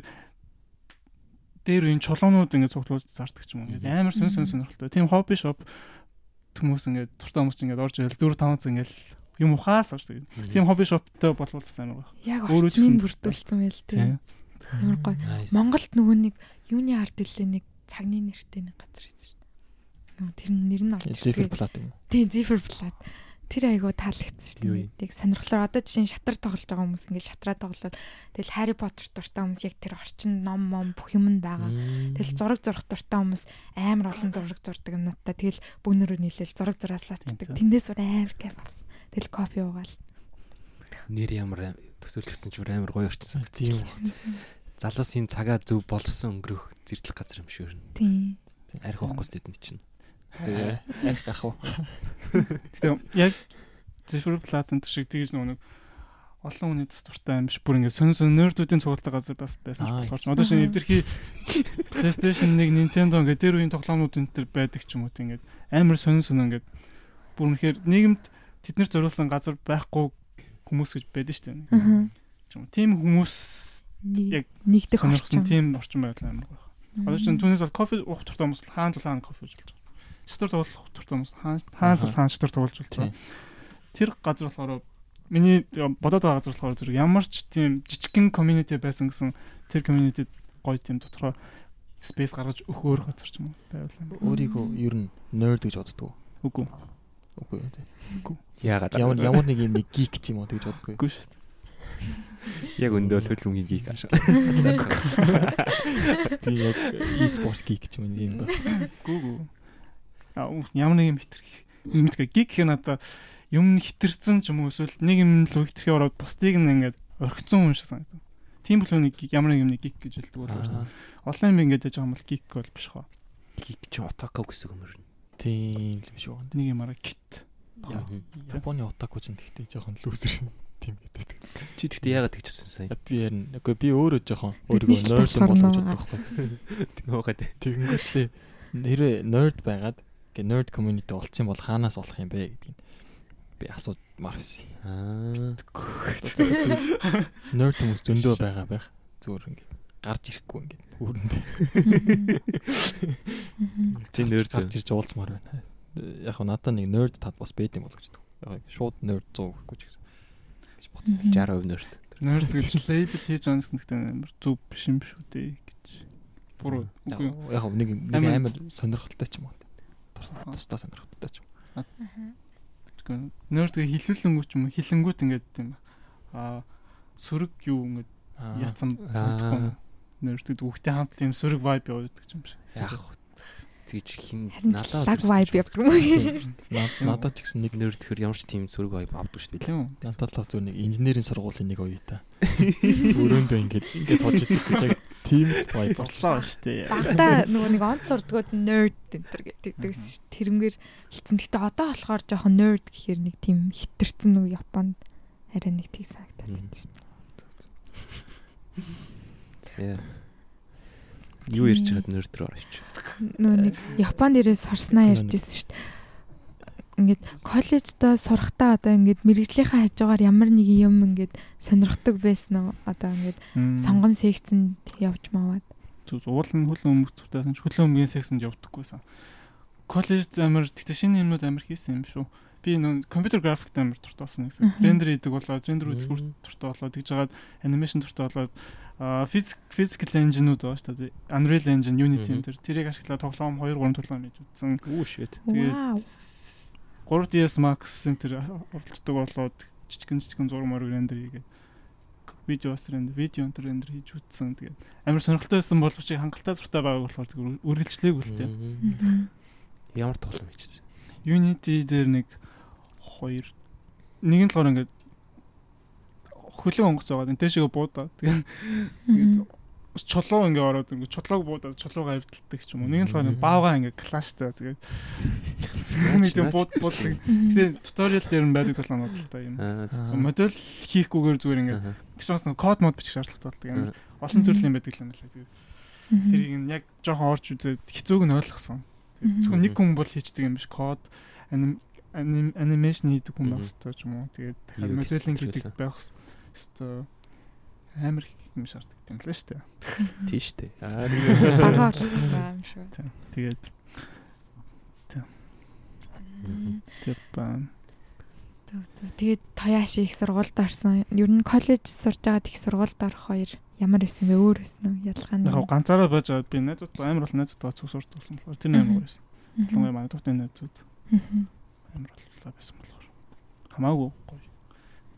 дээр энэ чулуунууд ингээд цуглуулж зардаг ч юм уу. Ингээд амар сөн сөн сонирхолтой. Тийм хобби шоп хүмүүс ингээд дуртай хүмүүс ингээд орж ирэл 4 5 цаг ингээд юм ухаас авч тэгээд. Тийм хобби шоптой болвол бас амар гоё. Яг Өөрөө ч гэсэн орчныг бүрдүүлсэн байл тийм. Тийм. Ямар гоё. Монголд нөгөө нэг юуны арт хэлээ нэг цагны нэртэй нэг газар. Нөгөө тэр нэр нь орж Зефир ирдэг. плат юм. Тийм, Zephyr Plat. Тэр шүү юм? дээ. Яг сонирхлоор одоо жишээ нь шатар тоглож байгаа хүмүүс ингээд шатраа тоглоод тэгэл Harry Potter дуртай хүмүүс яг тэр орчин ном мом бүх юм нь байгаа. Тэгэл зураг зурх дуртай хүмүүс амар олон зураг зурдаг юмнуудаа тэгэл бүүнөрөө нийлээл зураг зураалаачдаг. Тэндээс бүр амар кайф авсан. Тэгэл кофе уугаал. нэр ямар төсөөлөгдсөн ч бүр амар гоё орчсон. Тийм. Залуусын цагаа зөв боловсон өнгөрөх зэрлэг газар юм шиг байна. Тийм. Арх уухгүй стэдэнд чинь. Тэгээ. Арх гарах уу? Гэтэ яг Zephyr Plat-ын шиг тэгж нэг олон хүний төс дуртай юм биш бүр ингээд сөн сөн нердүүдийн цугалтаа газар бас байсан ч болохоор одоо шинэ эвдэрхий PlayStation 1 Nintendo ингээд дээр үеийн тоглоомнууд энэ төр байдаг ч юм уу тийм ингээд амар сонин сонин ингээд бүр үнэхээр нийгэмд тэднэр зориулсан газар байхгүй хүмүүс гэж байдаг шүү дээ. Тийм хүмүүс Яг нэгдэх орчин. тийм орчин байгаад амар гоё. Одоо чинь түүнээс бол кофе уух туртай хүмүүс хаан тул хаан кофе ууж болж. Шатар тоглох туртай хүмүүс хаан хаан тул хаан шатар болж байгаа. Тэр газар болохоор миний бодоод байгаа газар болохоор зэрэг ямар ч тийм жижигхэн community байсан гэсэн тэр community гоё тийм дотороо space гаргаж өгөөр газар ч юм уу байвал юм. Өөрийгөө ер нь nerd гэж боддог. Үгүй. Үгүй тий. Яагаад? Ямар ямар нэг юм geek ч юм уу гэж боддог. Үгүй шүү дээ. яг өндөө хөл хөнгөний гик ашиг. Би яг e-sport geek ч юм юм байна. Гүү гүү. Ямар нэг юм хитрх. Мэдгүй гиг гэх нь одоо юм хитэрсэн ч юм уу эсвэл нэг юм л хитрхээ ороод бусдыг нь ингээд орхицсон юм шиг санагдав. Тийм бол нэг гиг ямар нэг юм нэг гиг гэж хэлдэг бол. Олон юм ингэж яж байгаа юм бол geek бол биш хаа. Geek чи отака гэсэн юм ер нь. Тийм л биш үү. Нэг юм араа. Мгм. Японы отаку ч гэхдээ жоохон лүүсэр шин тийм гэдэг. Чи тэгтээ яагаад гэж хэлсэн сая? Би ярина. Үгүй би өөрөө жоохон өөрийгөө nerd болгож боддог байхгүй. Төгөөд. Тэгэнгүүтлээ нэрээ nerd байгаад гэ nerd community болцсон бол хаанаас олох юм бэ гэдгийг би асуумаар байсан. Аа. Nerd хүмүүс зөндөө байгаа байх. Зүгээр ингээ гарч ирэхгүй ингээ үүрэндээ. Чи nerd гарч ирж уулзмаар байна. Яг хөө надад нэг nerd тад бас байд юм болгож байна. Яг шууд nerd 100 гэхгүй ч гэсэн. гэж бодсон. 60% нэрт. Nerd гэж лейбл хийж байгаа гэсэн гэхдээ амар зүв биш юм шүү дээ гэж. Буруу. Яг Үгүй. яг хөө нэг нэг Амар- амар сонирхолтой ч юм уу. Тусдаа сонирхолтой ч юм. Үгүй. Nerd гэ хилүүлэнгүү ч юм уу хилэнгүүт ингээд тийм аа сөрөг юу ингээд Аа. яцсан Аа. санагдахгүй. Nerd гэдэг үхтэй хамт тийм сөрөг vibe явуулдаг юм шиг. Яг тэгж хин ч лаг vibe явдаг юм уу? Над- Надад ч гэсэн нэг нэр тэгэхээр ямар ч тийм зүрэг vibe авдаг шүү дээ. Янтал бол зөв нэг инженерийн сургуулийн нэг оюу та. Өрөөндөө ингээд ингээд сууж идэг гэж яг тийм Зурлаа шүү дээ. Багтаа нөгөө нэг онц сурдгууд nerd энэ гэдэг ш. Тэрнгээр хэлсэн. Гэтэ одоо болохоор жоохон nerd гэхээр нэг тийм хитэрсэн нөгөө Японд арай нэг тийг санагдаад байна ш. Яа. Юу ярьж байгаад нэрт рүү орчих. Нөгөө нэг Японд ирээд сурснаа Тийм ярьжсэн ш. Ингээд коллеждоо сурахтаа одоо ингээд мэрэгжлийнхаа хажуугаар ямар нэг юм ингээд сонирхдаг байсан уу? Одоо ингээд сонгон секцэнд явж маваад. зүг уулын хөлөн өмгтүүдээс нь хөлөн өмгийн сексэнд явдаггүйсэн. Коллежд амар тэгтээ шинэ юмнууд амар хийсэн юм шүү. Би нөө компьютер графикт амар туртай болсон гэсэн. Рендер хийдэг болоод рендер хөтөлбөр туртай болоод тэгж жагаад анимашн туртай болоод физик physical engine-ууд байгаа шүү дээ. Unreal Engine, Unity энэ төр тэрийг ашиглаад тоглоом 2 3 тоглоом хийж үзсэн. Үу шэт. Вау. 3DS Max энэ төр оролцдог болоод жижигэн жижигэн зураг мөрөг рендер хийгээд видео бас рендер, видео энэ рендер хийж үзсэн. Тэгээд амар сонирхолтой байсан боловч хангалттай зуртай байгааг болохоор тэг үргэлжлээг үлтэй. Ямар тоглоом хийчихсэн. Unity дээр нэг хоёр нэг нь болохоор ингээд хөлөө онгоц байгаа. Энэ тэшээ буудаа. Тэгээд Мгм. чулуу ингээ ороод ингээ чулууг буудаад чулуугаа хавдалдаг ч юм уу. Нэг нь болохоор баавгаа ингээ клаштай. Тэгээд нэг тийм бууд буудаг. Мгм. Тэгээ туториал дээр нь байдаг толгойнод л та юм. Модель хийхгүйгээр зүгээр ингээ тийч бас код мод бичих шаардлагатай болдог юм. Олон төрлийн байдаг юм байна лээ. Тэгээд тэрийг нь яг жоохон орж үзээд хэцүүг нь ойлгосон. Зөвхөн нэг хүн бол хийчдэг юм биш код аним аним анимашн хийдэг хүн байх хэрэгтэй ч юм уу. Тэгээд дахиад моделинг хийдэг байх хэрэгтэй. Амар юм шаарддаг юм лээ шүү дээ. Тийш дээ. Аа. Бага болсон юм шүү. Тийм. Тэгээд Мгм. тэг ба Төв, төв. Тэгээд Тояши их сургуульд орсон. Ер нь коллеж сурж байгаад их сургуульд орох хоёр ямар байсан бэ? Өөр байсан уу? Ялгаа нь. яг ганцаараа байж байгаад би найзуудтай амар бол найзуудтай цуг сурт болсон болохоор тэр амар байсан. Ялангуяа манай тухайн найзууд амар боллоо байсан болохоор хамаагүй гоё.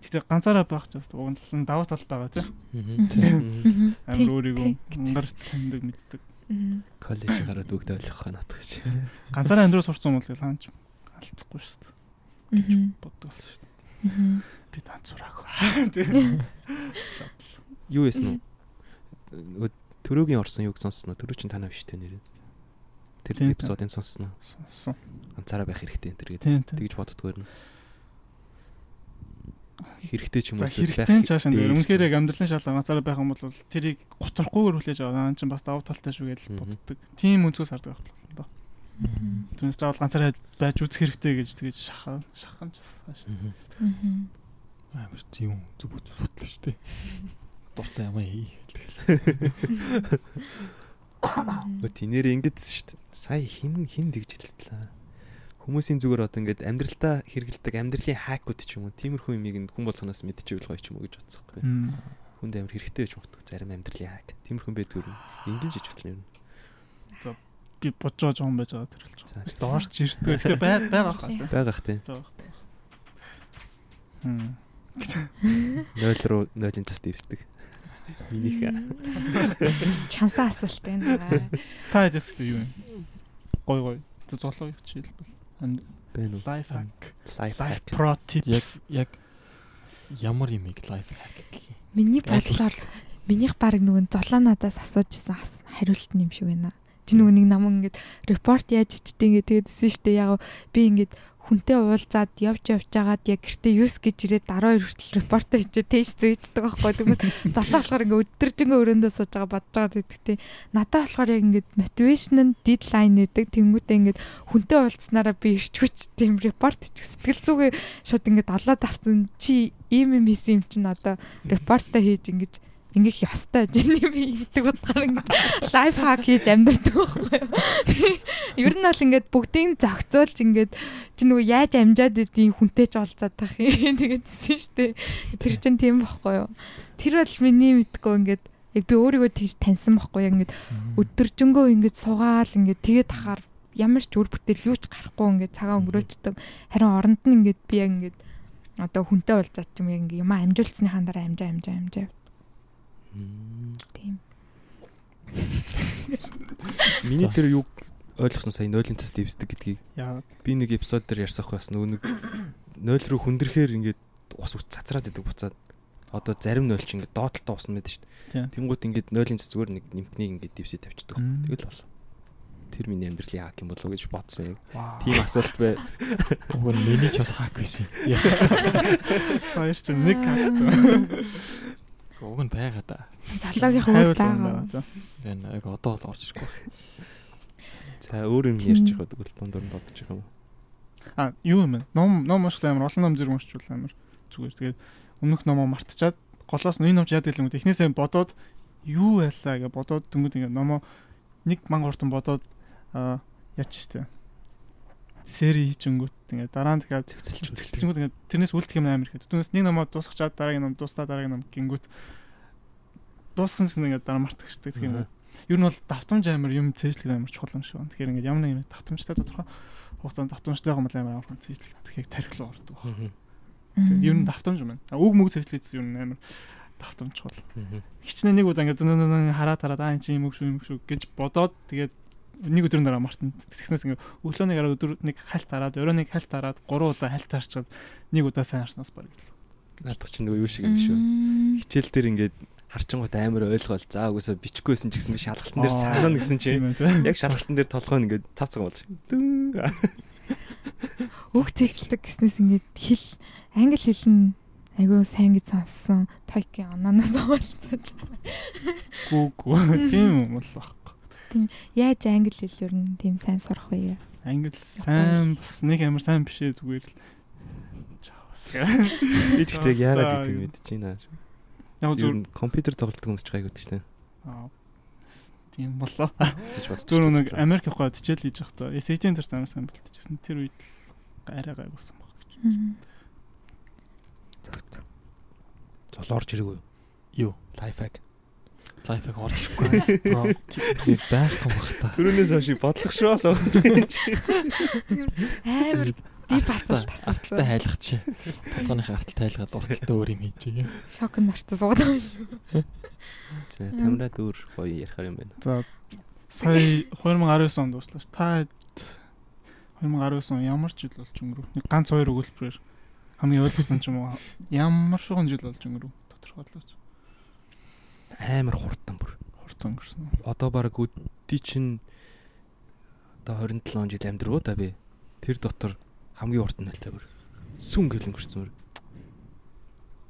Гэтэ ганцаараа байх ч бас уг нь давуу тал байгаа тийм. Амар өөрийгөө ангаар таньдаг мэддэг. Коллеж гараад бүгд ойлгох хаа надах гэж. Ганцаараа амьдрал сурцсан бол хаач алдахгүй шүү дээ. Мгм. Боддог болсон шүү дээ. Би танц сураагүй. Юу ясна уу? Төрөөгийн орсон юг сонссноо? Төрөө чин танаа биш тэ нэр. Тэр Тийм, эпизодыг сонссноо. Сонсон. Ганцаараа байх хэрэгтэй энэ төр гэдэг. Тэгж боддгоо юм. Хэрэгтэй ч юм уу хэрэгтэй ч хаашаа нэр. Үнэхээр яг амьдралын шалгал ганцаараа байх юм бол тэрийг готрохгүйгээр хүлээж аваад аа чинь бас давуу талтай шүү гэж боддог. Тийм өнцгөөс хардаг байх болно доо. Түүнээс заавал ганцаараа байж үзэх хэрэгтэй гэж тэгэж шахаа шахах нь ч бас. Мгм. Амар тийм зүг бодлоо шүү дээ. Дуртай юм аа хий. Мгм. Өө тинээр ингэдсэн шүү дээ. Сая хин хин тэгж хэлтлээ. Хүмүүсийн зүгээр одоо ингээд амьдралтаа хэрэгэлдэг амьдралын хакууд ч юм уу тиймэрхүү юмыг хүн болгоноос мэдчихвэл гоё ч юм уу гэж бодсон байхгүй. Хүнд амар хэрэгтэй гэж боддог зарим амьдралын хак. Тиймэрхүү байдгүй юм. Ингээд жиж бодлоо юм. Би бодож жоохон байж байгаа тэр л За. жоо. Өстө орч ирдэг. Гэтэ бай байгаа хаа. тий. Байгах тий. Хм. 0 руу 0-ын цас дэвсдэг. Минийхээ. Чансаа асуулт байна. Та хэд ихтэй юу юм? Гой гой. Золоо их жишээлбэл. Бэн үү. Life hack. Life Life hack. pro tips. яг ямар юмыг лайф хак гэх юм. Миний бодлоор минийх баг нөгөө золоо надаас асуужсэн хариулт нь юм шиг байна. Чи нөгөө нэг нам ингээд репорт яаж ичдэг ингээд тэгээдсэн шүү дээ. Яг би ингээд хүнтэй уулзаад явж явж жагаад яг гэртээ юус гэж ирээд 12 хүртэл репорт хийчээ тэйс зүйддэг байхгүй. Тэгмээ золоо болохоор ингээ өдөржингөө өрөөндөө сууж байгаа бодож байгаа гэдэг тий. Надад болохоор яг ингээд мотивашн нь дедлайн нэдэг. Тэнгүүтээ ингээд хүнтэй уулзнараа би ирч хүч тийм репорт хийчих сэтгэл зүгээ шууд ингээд олоод авсан чи ийм юм хийсэн юм чинь одоо репортоо хийж ингээд ингээх ёстой жиний би гэдэг утгаар ингэ лайф хак хийж амьдэрдэг байхгүй юу. Ер нь бол ингээд бүгдийг зохицуулж ингээд чи нөгөө яаж амжаад идэв хүнтэй ч олзаад тах юм тэгээдсэн шүү дээ. Тэр чинь тийм байхгүй юу. Тэр бол миний мэдгүй ингээд яг би өөрийгөө тийж таньсан байхгүй яг ингээд өдөржингөө ингээд суугаал ингээд тэгээд тахаар ямар ч үр бүтээл юу ч гарахгүй ингээд цагаа өнгөрөөцдөг. Харин оронд нь ингээд би яг ингээд одоо хүнтэй уулзаад ч юм яг ингээд юм амжуулцсныхаа дараа амжаа амжаа амжаа Тийм. Миний тэр юу ойлгосон сая нойлын цас дэвсдэг гэдгийг. Би нэг эпизод дээр ярьсах бас нөгөө нэг нойл руу хүндрэхээр ингээд ус ус цацраад идэг буцаад одоо зарим нойл чи ингээд доотлолтой усна мэд шүү дээ. Тэнгүүт ингээд нойлын цас зүгээр нэг нимкнийг ингээд дэвсээ тавьчихдаг. Тэгэл бол. Тэр миний амьдралын хак юм болов уу гэж бодсон юм. Тийм асуулт бай. Уг нь миний ч бас хак байсан. Хоёр ч нэг хак. Уг нь байгаа да. Залуугийн хувьд байгаа. Энэ яг одоо л орж ирэхгүй. За өөр юм ярьж байгаа тэгвэл дундуур нь бодож байгаа юм? А юу юм бэ? Ном ном унших амар олон ном зэрэг уншчул амар зүгээр. Тэгээд өмнөх номоо мартчихад голоос нь энэ ном яадаг юм бэ? Эхнээсээ бодоод юу байлаа гэж бодоод дөнгөд ингээ номоо нэг манга хурдан бодоод яач штэ. Сери хийчингүүт ингээ дараа нь дахиад зэгцэлж зэгцэлжингүүд ингээ тэрнээс үлдэх юм амар ихэд. Түүнээс нэг номоо дуусгачаад дараагийн ном дуустаа дараагийн ном гингүүт дуусгасан чинь ингээ дараа мартагчдаг гэх юм. Ер нь бол давтамж амар юм цээжлэх амар чухал юм шиг. Тэгэхээр ингээ ямар нэг юм давтамжтай тодорхой хугацаанд давтамжтай юм амар амар цээжлэхдэх яг тархилуу ордог ер нь давтамж юм байна. Үг мөг цээжлэхээс ер нь амар давтамж чухал. Хичнээн нэг удаа ингээ хараад хараад аа эн чинь юм шүү юм шүү гэж бодоод тэгээд нэг өдрийн дараа мартан тэгснээс ингээ өглөө нэг араа өдөр нэг хальт хараад өрөө нэг хальт хараад гурван удаа хальт харчаад нэг удаа сайн харснаас баг. Наадах чинь нөгөө юу шиг юм шүү. Хичээл дээр ингээд харчингууд амар ойлгоол. За угсаа бичихгүйсэн ч гэсэн би шалгалтан дээр санаа гэсэн чинь яг шалгалтан дээр толгой ингээд цацсан болж. Үг цэжлдэг гэснээс ингээд хэл англи хэл нь айгүй сайн гэж сонссон. Тайкийн ананаас оолцож. Гүү гүү тийм юм бол баг. Тийм яаж англи хэл ер нь тийм сайн сурах вэ? Англи сайн бас нэг амар сайн биш ээ зүгээр л. Би тэгтээ яагаад гэдэг мэдэж байна. Яг зүгээр компьютер тоглодог хүмүүс ч гайгүй дээ. Аа. Тийм болоо. гэж. Зүгээр нэг Америк явах хичээл хийж явахдаа SAT-ийн дээр амар сайн бэлтжсэн. Тэр үед л арай гайгуулсан баг гэж. Зол орж ирээгүй юу? Юу? Лайфхак. Ирэхгүй. Бро тийм байхгүй бах та. Төрөнөөс хойш бодлого шүү асуу. Амар би бас арталтай хайлах чи. Толгойнхаа артал тайлгаад урталтай өөр юм хийж. Шок орцсон суугаад байгаа шүү. За тамираад өөр гоё ярихаар юм байна. За сая 2019 онд дуслаа ш. Та 2019 он ямар жил болж өнгөрөв? Нэг ганц хоёр өгүүлбэрээр хамгийн ойлгосон ч юм уу? Ямар шуган жил болж өнгөрөв? Тодорхойлооч. Амар хурдан бүр. Хурдан өнгөрсөн. Одоо баг үди чинь одоо 27 жил амьдруу та би. Тэр дотор хамгийн урт нь л та бүр. Сүн гэл өнгөрсөн бүр.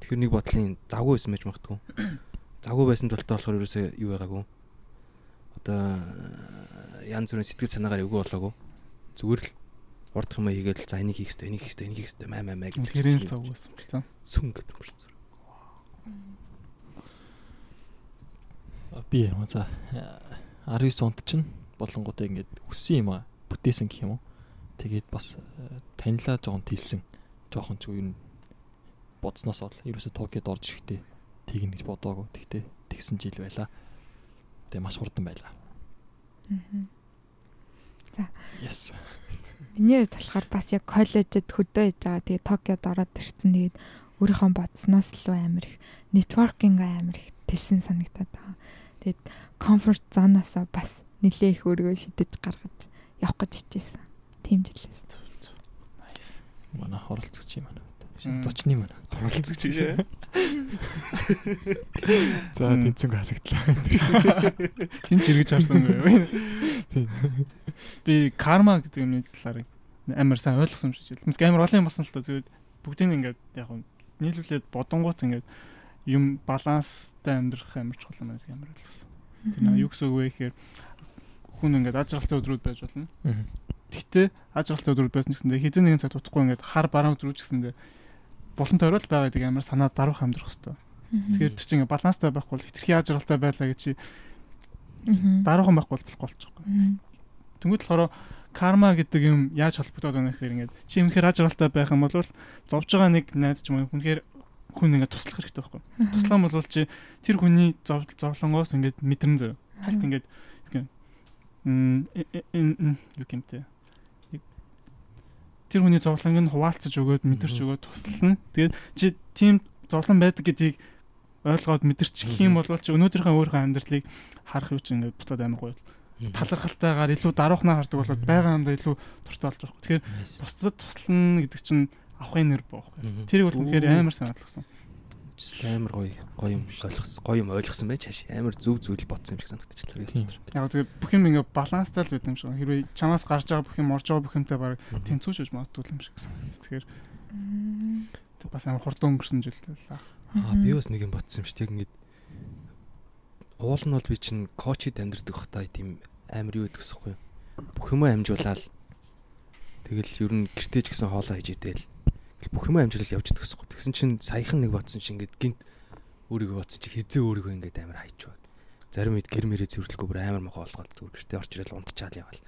Тэгэхээр нэг бодлын завгүй байсан байж магадгүй. Завгүй байсан тултаа болохоор ерөөсөө юу байгаагүй. Одоо янз бүрийн сэтгэл санаагаар эвгүй болоогүй. Зүгээр л урдх юм хийгээл за энийг хийх хэрэгтэй, энийг хийх хэрэгтэй, энийг хийх хэрэгтэй маа маа маа гэдэг. Тэрийн завгүй байсан ч та. Сүн гэл өнгөрсөн. Би юм за 19 онд чинь болонгуудаа ингээд өссөн юм а бүтээсэн гэх юм уу. Тэгээд бас танилаа жоохон тэлсэн. Жоохон ч юу бодсноос бол ерөөсө Токиод орж ирэхдээ тэгнэ гэж бодоагүй. Тэгтээ тэгсэн жил байла. Тэгээ маш хурдан байлаа. За. Yes. Миний хувьд болохоор бас яг коллежид хөдөө хийж байгаа. Тэгээ Токиод ороод ирсэн. Тэгээд өөрийнхөө бодсноос илүү амар их нэтворкинг амар их тэлсэн санагтаад байгаа. Тэгээд комфорт зоноосоо бас нэлээ их өөрийгөө шидэж гаргаж явах гэж хичээсэн. Тийм жилээс. Манай хоролцогч юм байна. Зочны маань. Хоролцогч шээ. За Мм. тэнцэнг хасагдлаа. Хин ч эргэж харсангүй юу? Би карма гэдэг юмны талаар амар сайн ойлгосон юм шиг амар олон юм басан л тоо. Тэгээд бүгдийг ингээд яг нь нийлүүлээд бодонгууд ингээд юм баланстай амьдрах амар чухал юм байна амар ойлгосон. Тэр нэг юу гэсэн үг вэ гэхээр хүн ингээд ажралтай өдрүүд байж болно. Гэхдээ ажралтай өдрүүд байсан гэсэндээ хизээ нэгэн цаг тутахгүй ингээд хар бараан өдрүүд гэсэндээ булан тойрол байгаа гэдэг амар санаа даруйх амьдрах хэвээр. Тэгэхээр тэр чинь ингээд баланстай байхгүй бол хитрхи ажралтай байлаа гэж чи даруухан байхгүй бол болохгүй болчихгүй. Тэнгүүд болохоор карма гэдэг юм яаж холбогдоод байна гэхээр ингээд чи өмнөхөр ажралтай байх юм бол зовж байгаа нэг найз ч юм уу үнэхээр хүн ингээд туслах хэрэгтэй байхгүй. Туслах юм бол чи тэр хүний зов зовлонгоос ингээд мэдрэн зав. Хальт ингээд юу м юу гэмтэй. Тэр хүний зовлонг нь хуваалцаж өгөөд мэдэрч өгөөд туслана. Тэгээд чи тийм зовлон байдаг гэдгийг ойлгоод мэдэрчих юм бол чи өнөөдрийнхөө өөрийнхөө амьдралыг харах юу ч ингээд буцаад амар гоё талархалтайгаар илүү даруухнаа хардаг бол байгаа юмдаа илүү дуртай болж байгаа. Тэгэхээр бусдад туслана гэдэг чинь авахын нэр боохгүй. Тэрийг бол үнэхээр амар сайн ойлгосон. амар гоё гоё юм ойлгосон. Гоё юм ойлгосон байж хааш амар зөв зүйл бодсон юм шиг санагдчихлаа би өстөр. Яг тэгээ бүх юм ингээ баланстай л байт юм шиг. Хэрвээ чамаас гарч байгаа бүх юм орж байгаа бүх юмтай баг тэнцүүж магадгүй юм шиг санагдав. Тэгэхээр тэг бас амар хурдан өнгөрсөн жил л аа. Би бас нэг юм бодсон юм шиг яг ингээд уул нь бол би чинь коучид амьдрдаг хата тийм амар юу гэдэг вэ? Бүх юмаа амжуулаад тэгэл ер нь гэртеж гэсэн хоолоо хийж идэл бүх юмаа амжуулаад явж идэх гэсэн. Тэгсэн чинь саяхан нэг бодсон чинь ингээд гинт өөрийгөө бодсон чи хизээ өөрийгөө ингээд амар хайчваад. Зарим үед гэр мэрээ зэвэрлэхгүй бүр амар мохоо олгоод зүгээр гэртээ орч ирэл унтчаал явал.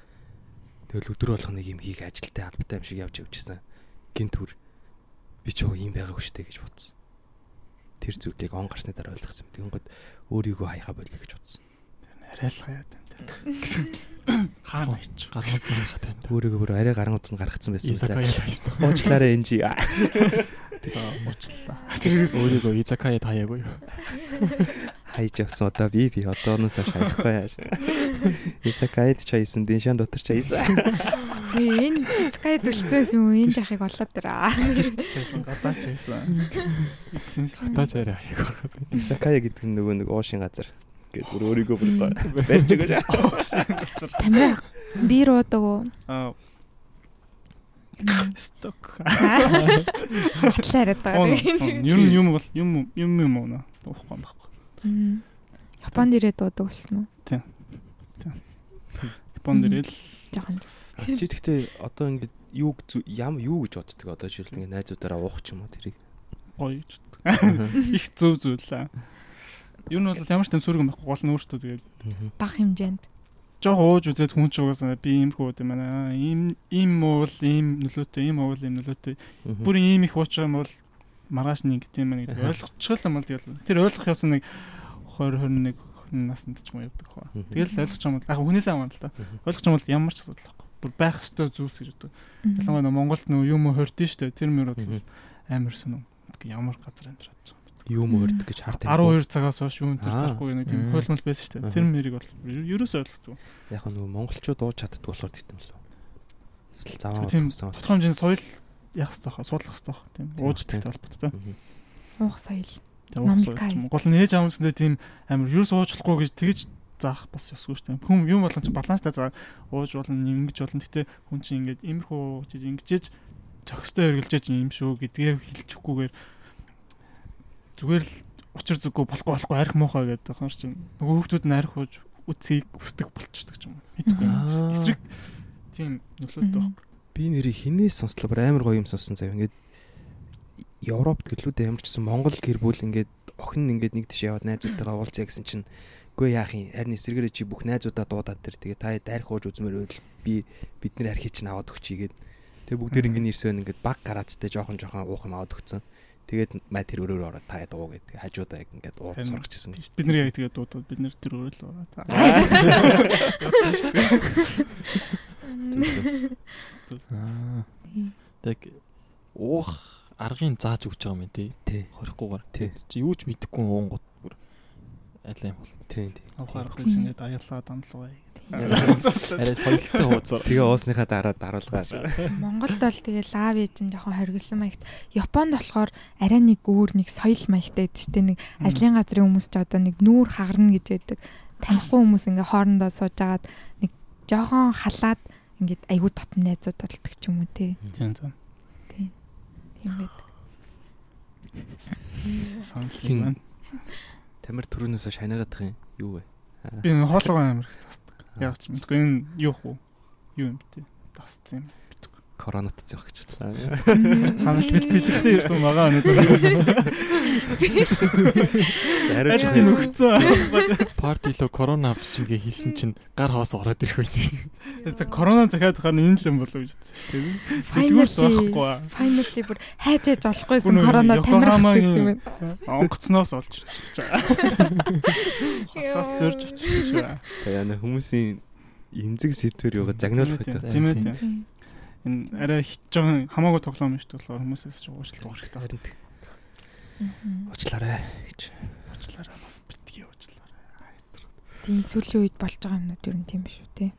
Тэгэл өдөр болгоно нэг юм хийх ажилтай албатай юм шиг явж явжсэн. Гинт түр би ч юу юм байгаагүй штэ гэж бодсон. Тэр зүйлийг он гарсны дараа ойлгосон. Тэгэнгүүт өөрийгөө хаяхаа болио гэж бодсон. Арай л хаяад байна. Хаана ич. Гаргах байхад байна. Өөрийгөө бүр арай гарангууд нь гаргацсан байсан юм Изакая лээ. тааштай. Уучлаарай энжи. Уучлаа. Өөрийгөө изакая таяагүй юу? Хайж явсан одоо би би одооноос хаяхгүй яаш. Исакайд чаясан, диншан дотор чаясан. Ээ энэ скайд үлцээс юм уу энэ жахыг олоод дөраа. Чайсан гадаач чайсан. Иксэн Хатаач арай аяагүй. Исакая гэдэг нь нөгөө нэг уушин газар. Гэт бүр өөрийгөө бүр барьж өгөөж. Тамира би руудаг уу? Аа. Сток. Батлаараад байгаа. Юм юм бол юм юм юм уу наа. Уухгүй юм байхгүй. Мм. Японд ирээд дуудаг болсон уу? Японд ирэл Жохон. Чи гэхдээ одоо ингээд юу ям юу гэж боддөг одоо жишээл ингээд найзуудаараа уух ч юм уу тэрийг. гоё ч. Их зөв зүйлээ. Юу нь бол ямар ч тэм сүргэн байхгүй гол нь өөртөө тэгээд Бага хэмжээнд. жоох ууж үзээд хүн ч угаасаа би ийм хүүд юм байна. Ийм ийм уул ийм нөлөөтэй, ийм уул ийм нөлөөтэй. Бүр ийм их ууч юм бол маргааш нэг гэдэг юм байна гэдэг ойлгочихл юм бол тэгэл тэр ойлгох явсан нэг 20 21 наснд ч юм уу явдаг хаа. Тэгэл ойлгох юм бол яг хүнээс аваа л та. Ойлгох юм бол ямар ч асуудал байхгүй. Бүр байх ёстой зүйлс гэж боддог. Ялангуяа Монголд нөө юм хөрдөн штэ. Тэр мөр бол амар сонирм. Ямар газар амьдраад байгаа. Юу мөрдөг гэж харт 12 цагаас хойш тэр Аа. зарахгүй нэг тийм хойлмол байсан шүү дээ. Тэр мэрийг бол ерөөсөө ойлгохгүй. Яг нөгөө монголчууд ууж чаддаг болохоор тэгтэн болов. Эсвэл заваа утсан. тодорхой хэмжээний соёл яах хэрэгтэй хаа суулгах хэрэгтэй хаа тийм Тийм, ууж тийм. идэх холбоотой. Уух соёл. Тэгээ уух соёл Намкай. ч юм уу. Гол нь ээж аамсандээ тийм амар ерөөс уучлахгүй гэж тэгэж заах бас ёсгүй шүү дээ. Хүн юм болгон ч баланстай заа ууж болно, ингэж болно. Гэтэ хүн чинь ингэж имерхүү чиж ингэжээж зохистой хэрглэж юм шүү гэдгээ хэлчихгүйгээр зүгээр л учир зүггүй болохгүй болохгүй арх муухай гэдэг хаар чинь нөгөө хүмүүс нь арх ууж үцгийг хүсдэг болчихдог ч юм. Мэдгүй юм. Эсрэг тийм нөлөөтэй баг. Би нэрийг хинээс сонслоо бүр амар гоё юм сонсон заяа. Ингээд Европт ч гэсэн Монгол гэр бүл ингээд охин ингээд нэг тийш яваад найзуудтайгаа уулзъя гэсэн чинь үгүй яах юм харин эсрэгээрээ чи бүх найзуудаа дуудаад тэр тэгээ та дайрах ууж үзмээр байвал би бидний архи чинь аваад өгчийгээд тэгээ бүгдээр ингээд нэрсвэн ингээд баг гараацтай жоохон жоохон уух юм аваад өгсөн. Тэгээд маа тэр өрөөр ороод та дуу гэдэг хажуудаа яг ингээд уур Харин сургачихсан. Бид нэр яг тэгээд дуудаад бид нэр тэр өөрөө л ураа. Аа. Яг уух аргыг зааж өгч байгаа юм тий. Тий. Хорихгүйгээр. Тий. Чи юу ч мэдэхгүй уунгууд бүр аль юм бол. Тий. тий. Авахаар гэж ингээд аяалаа дамлгаа. Арай соёлтой хуудасаар. Тэгээ уусныхаа дараа даруулгаар. Монголд бол тэгээ лав ээж нь жоохон хоригдсан маягт. Японд болохоор арай нэг өөр нэг соёл маягтай байдаг шүү дээ. Нэг ажлын газрын хүмүүс ч одоо нэг нүүр хагарна гэж байдаг. Танихгүй хүмүүс ингээ хоорондоо сууж агаад нэг жоохон халаад ингээд айгүй дотн найзууд болдог ч юм уу тий. Тийм тийм. Тийм байдаг. Санал Хин- байна. Тамир төрөнөөсөө шанигаадах юм. Юу вэ? Би энэ хоолойгоо амир Яг ч мэдгүй энэ юу хуу? Юу юм бэ? Тасцсан юм. Коронавит зэвх гэж. Ханаж бил бэлэгтэй ирсэн байгаа өнөдөр. Арай ч Ажид нөхцөө. Парти лөө корона авч чинь гээ хэлсэн чинь гар хоос ороод ирэх үл. За корона захиад хаар энэ л юм болов гэж үзсэн шүү дээ. Дэлгүүр Finally байхгүй. finally бүр хайж яаж олохгүйсэн корона Хамагийн- гэсэн юм байна. Онгоцноос олж ирчихэж байгаа. Холоос зөрж авчихсан шүү. За яна хүмүүсийн эмзэг сэдвэр юугаа загнуулах гэдэг. Тийм ээ тийм. Тийм. Энэ арай хит жоохон хамаагүй тоглоом шүү дээ болохоор хүмүүсээс ч уучлалт авах хэрэгтэй. Харин тэг. Уучлаарай гэж. Уучлаарай бас битгий уучлаарай. Тийм сүүлийн үед болж байгаа юмнууд ер нь тийм шүү тий.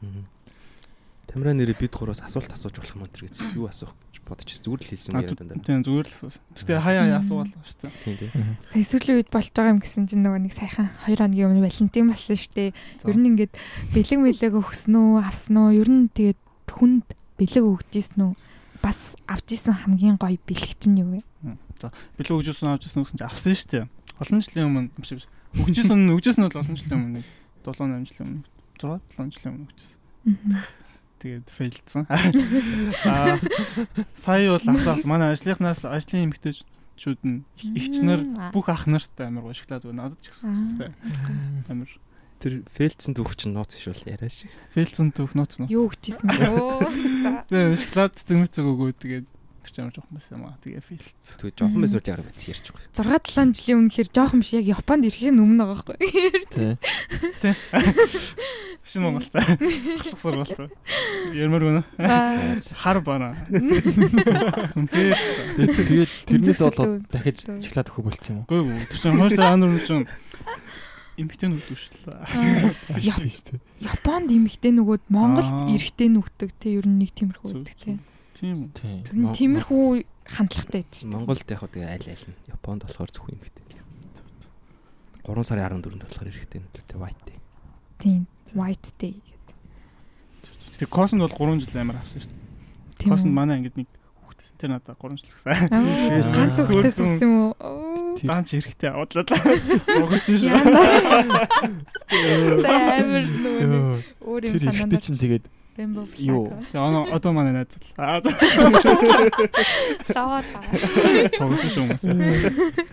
Тамира нэрээ бид гураас асуулт асууж болох юм тэр гэж юу асуух гэж бодож зүгээр л хэлсэн юм яриад байна. Тийм зүгээр л асуусан. Гэтэ хаяа хаяа асуувал шүү дээ. Тийм тийм. Сая сүүлийн үед болж байгаа юм гэсэн чинь нөгөө нэг сайхан 2 хоногийн өмнө Валентин болсон шүү дээ. Ер нь ингээд бэлэг мэлэг өгсөн үү, авсан уу? Ер нь тэгээд хүнд бэлэг өгчээсэн үү? Бас авч исэн хамгийн гоё бэлэг чинь юу вэ? За бэлэг өгжсэн авчихсан үгсэн чи авсан шүү дээ. Олон жилийн өмнө биш биш. Өгжсэн нь өгжсэн нь бол олон жилийн өмнө 7 8 жилийн өмнө 6 7 жилийн өмнө өгчсэн. Тэгээд фейлдсэн. Аа сая бол авсаас манай ажлынхнаас ажлын эмэгтэйчүүд нь ихчнэр бүх ах нартай амар гошглаад байна. Надад ч гэсэн амар Тэр фейлдсэн түүх чинь нууц биш бол яриа шиг. фейлдсэн түүх нууц нууц. Юу өгчээсэн бэ? Өө. Тэгээд шоколад зэмэцэг өгөө тэгээд тэр ч амар жоохон байсан юм аа. Тэгээд фейлдсэн. Тэгээ жоохон байсан үү яарав бит ярьж байгаа. 6 7 жилийн өмнөхөр жоохон биш яг Японд ирэхээ өмнө байгаа байхгүй. Тий. Шин Монголтай. Ахлах сургуультай. Ярмаар байна. Хар бана. Үнхээр Тэгээд тэрнээс болоод дахиж шоколад өгөх болцсон юм уу? гой гоо. Тэр чинь хойш анар юм чинь эмхтэн өгдөг шүү дээ. Яа. Тийм шүү дээ. Японд эмэгтэй нөгөөд Монголд эрэгтэй нүгдэг те ер нь нэг тиймэрхүү үүдэг те. Тийм. Тэр нь тиймэрхүү хандлагатай байдаг шүү дээ. Монголд яг хөө тэгээ аль аль нь. Японд болохоор зөвхөн гэдэг. 3 сарын 14-нд болохоор эрэхтэй нь тэ white day. Тийм. White day гэдэг. Тэг Космод бол 3 жил амар авсан шүү дээ. Тийм Космод үү? манай ингээд нэг хүүхдээс тэр надад 3 жил гэсэн. Ганц хүүхдээс авсан юм уу? Даанч эрэхтэй аваадлаа. Угсан шүү. Амар Йоо, өөр юм Тэр санаанд. ихтэй чинь тэгээд Rainbow юу? flag. Яа одоо манай найз л. Аа Лаваа. тогсон шүү хүмүүс.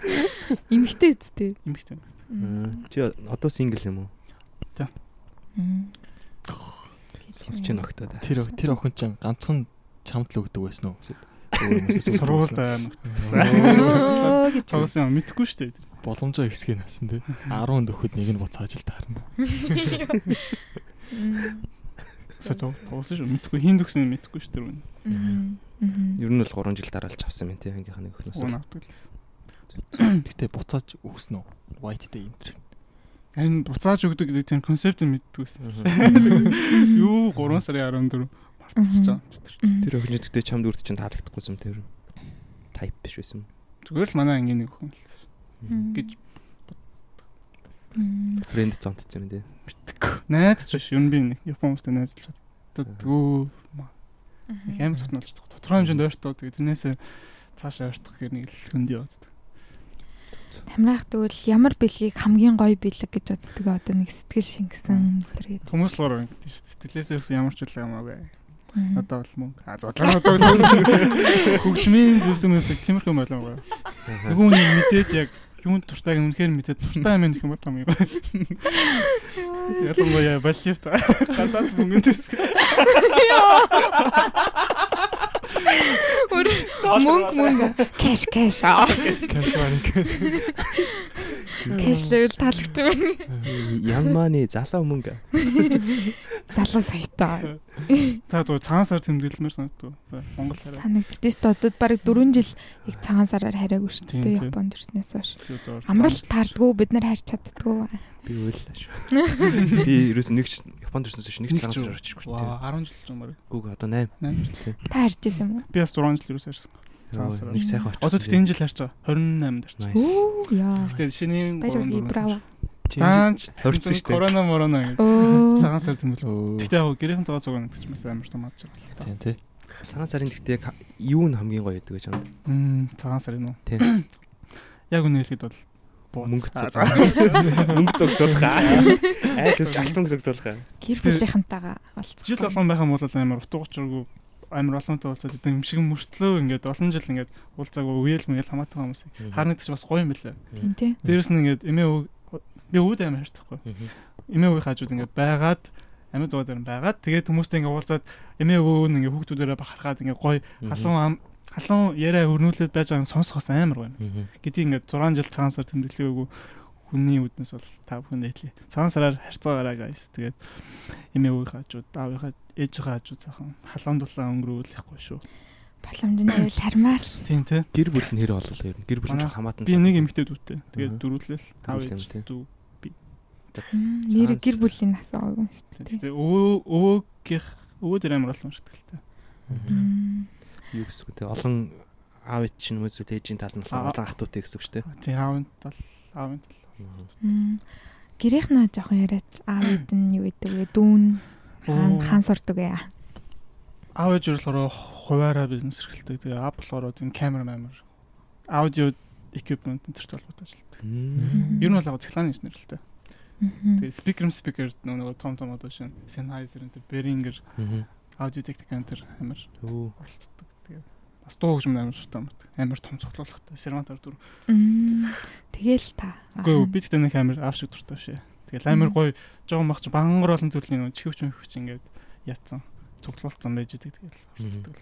Эмэгтэй үсттэй. Эмхтэн. Мм. Чи одоо сингл юм уу? Мм. Сонсч да. тэр тэр охин чинь ганцхан чамд л өгдөг байсан уу? Гэж. тогсон юм мэдхгүй шүү дээ. боломжоо ихсгэн насан тий. 10 нөхөд нэг нь буцааж л таарна. Гэсэн тогсон шүү. Мэдхгүй хин төгсөн мэдхгүй шүү. Мм. Ер нь бол 3 жил дараалж авсан юм тий ангийнхаа нэг өхнөөс. Гэтэ буцааж өгсөн үү? White day энэ төр. Энэ буцааж өгдөг гэдэг тийм концепт мэддэггүй байсан. Юу 3 сарын 14 мартчихж байгаа. Мм. Тэр өхөн гэдэгтэй чамд үрд чинь таалагдахгүйсэн тэр. Type биш байсан. Зүгээр л манай ангийн нэг Мм. гэж. Фрэнд зонтцсон юм тий. мэддэггүй. Найз ч биш. Нь би нэг Япон хүмүүстэй найзлж чаддаггүй. Их амар тотнолж байгаа. Тодорхой хэмжээнд ойртоо тэгээд тэрнээсээ цаашаа ойртох гэх нэг л хөндий яваад. Тамраах тэгвэл ямар бэлгийг хамгийн гоё бэлэг гэж боддөг одоо нэг сэтгэл шингэсэн тэр гэдэг. Хүмүүс л гоор ингэдэж шүү дээ. Сэтгэлээсээ өгсөн ямар ч үл ямаагүй. Одоо бол мөнгө. А зодлоо одоо. Хөгжмийн зөвсөн юмсаг тиймэрхүү байлаа. Нөгөө нэг мэдээд яг юунд туртайг үнэхээр мэдээд туртай юм гэх юм бол юм. Ялангуяа балет гадаад мөнгө төсгөө. Мөнгө мөнгө кэш кэш аа. Casual cash. Кэш левел таалагдсан байна. Ямманы залуу мөнгө. залуу саятаа Та дуу цагаан сар тэмдэглэмээр санагдав. Монгол хараа. санагддээ шүү дээ. Одоо бараг 4 жил их цагаан сараар хараагүй шүү Тийм, дээ. Японд ирснээс хойш. Амрал таардгүй бид нар харж чаддгүй. Би уйллаа шүү. Би ерөөс нэг Японд ирсэн чинь нэг цагаан ч сар оччихгүй шүү. Ваа 10 жил ч юм уу. Гүг одоо 8. 8 жил. Та харж исэн юм уу? Би бас 6 жил юус харсан. Цагаан сараар. Нэг сайхан очсон. Одоо тэгтээ энэ жил харж байгаа. 28-нд харж. Оо яа. Тэгтээ шинийн Баяр үгүй браво. Таанч Хорцсон шүү дээ. Корона морона гэж. Цагаан сар. Өө. Тэгтээ яг гэрийн тоогоо зуг нэг ч бас амар томааж байгаа. Тийм тий. Цагаан сарын гэхдээ яг юу нь хамгийн гоё гэдэг вэ чамд? Мм цагаан сар юм уу? Тийм. Яг үнэ хэлэхэд бол бууц. Мөнгө цог. Мөнгө цогдуулах аа. Айлс алтан цогдуулах аа. Гэр бүлийнхэнтэйгээ болцсон. Жил болгон байхan бол амар утга учиргүй амар олонтой уулзаад идэв юм шиг мөртлөө ингээд олон жил ингээд уулзаагүй үеэл мэгэл хамаатай хүмүүс. Харнаг ч бас гоё юм билээ. Тийм тий. Дээрэс нь ингээд эмээ өвөг би өвөд амар хайртахгүй. Эмээ өвөг хажууд ингээд байгаад амьд дууд дээр байгаад тэгээд хүмүүстэй ингээд уулзаад эмээ өвөө нь ингээд хүүхдүүдээрээ бахархаад ингээд гоё халуун ам халуун яриа өрнүүлээд байж байгааг сонсохоос амар гоё юм. Гэдгийг ингээд 6 жил цагаан сар тэмдэглэгээгүй хүний үднэс бол та бүхэн хэлье. Цагаан сараар харьцаагаараа guys. Тэгээд эмээ өвөг хажууд, аавынхаа ээжийнхээ хажууд сайхан халуун дулаан өнгөрүүлэхгүй шүү. Боломжны аюул хармаар л. Тийм тий. Гэр бүл нь хэр болов ер нь? Гэр бүл нь хамаатан. Би нэг эмэгтэй дүүтэй. Тэгээд Аха. дөрүүлэл тав ээж тий. дүү. Мм, Нэр гэр бүлийн асуугаа юм шүү дээ. Тэгээд өвөө өвөөгийнх өвөө дээр амар олон шүү дээ. Мм. юу гэсэн үг те олон аав чинь мөсөд ээжийн тал нь Аа. олон ахтуутай гэсэн үг шүү дээ. Тийм аавын тал аавын тал. Гэрийнхнаа жоохон яриач аав хэд нь юу гэдэг вэ? Дүүн хаан хаан сурдаг ээ. Аав ээж болохоор хуваараа бизнес эрхэлдэг. Тэгээ аав болохоор тийм камер мамер аудио equipment энэ төрт холбоотой ажилладаг. Ер нь бол яг цахилгааны инженер л дээ. Тэгээ speaker speaker нөгөө том том одоо шин Sennheiser энэ Behringer аудио техник энэ төр амар. Тэгээ бас дуу хөгжим амар мат. Амар том цоглуулгатай. Сервантар дүр. Тэгэл та. Үгүй би тэгтээ нэг амар аав шиг дуртай шээ. Тэгэл амар гоё жоо мах чи бангар олон төрлийн чихвч мөхвч ингээд яатсан. Цуглуулсан байж идэг тэгэл оролцдог.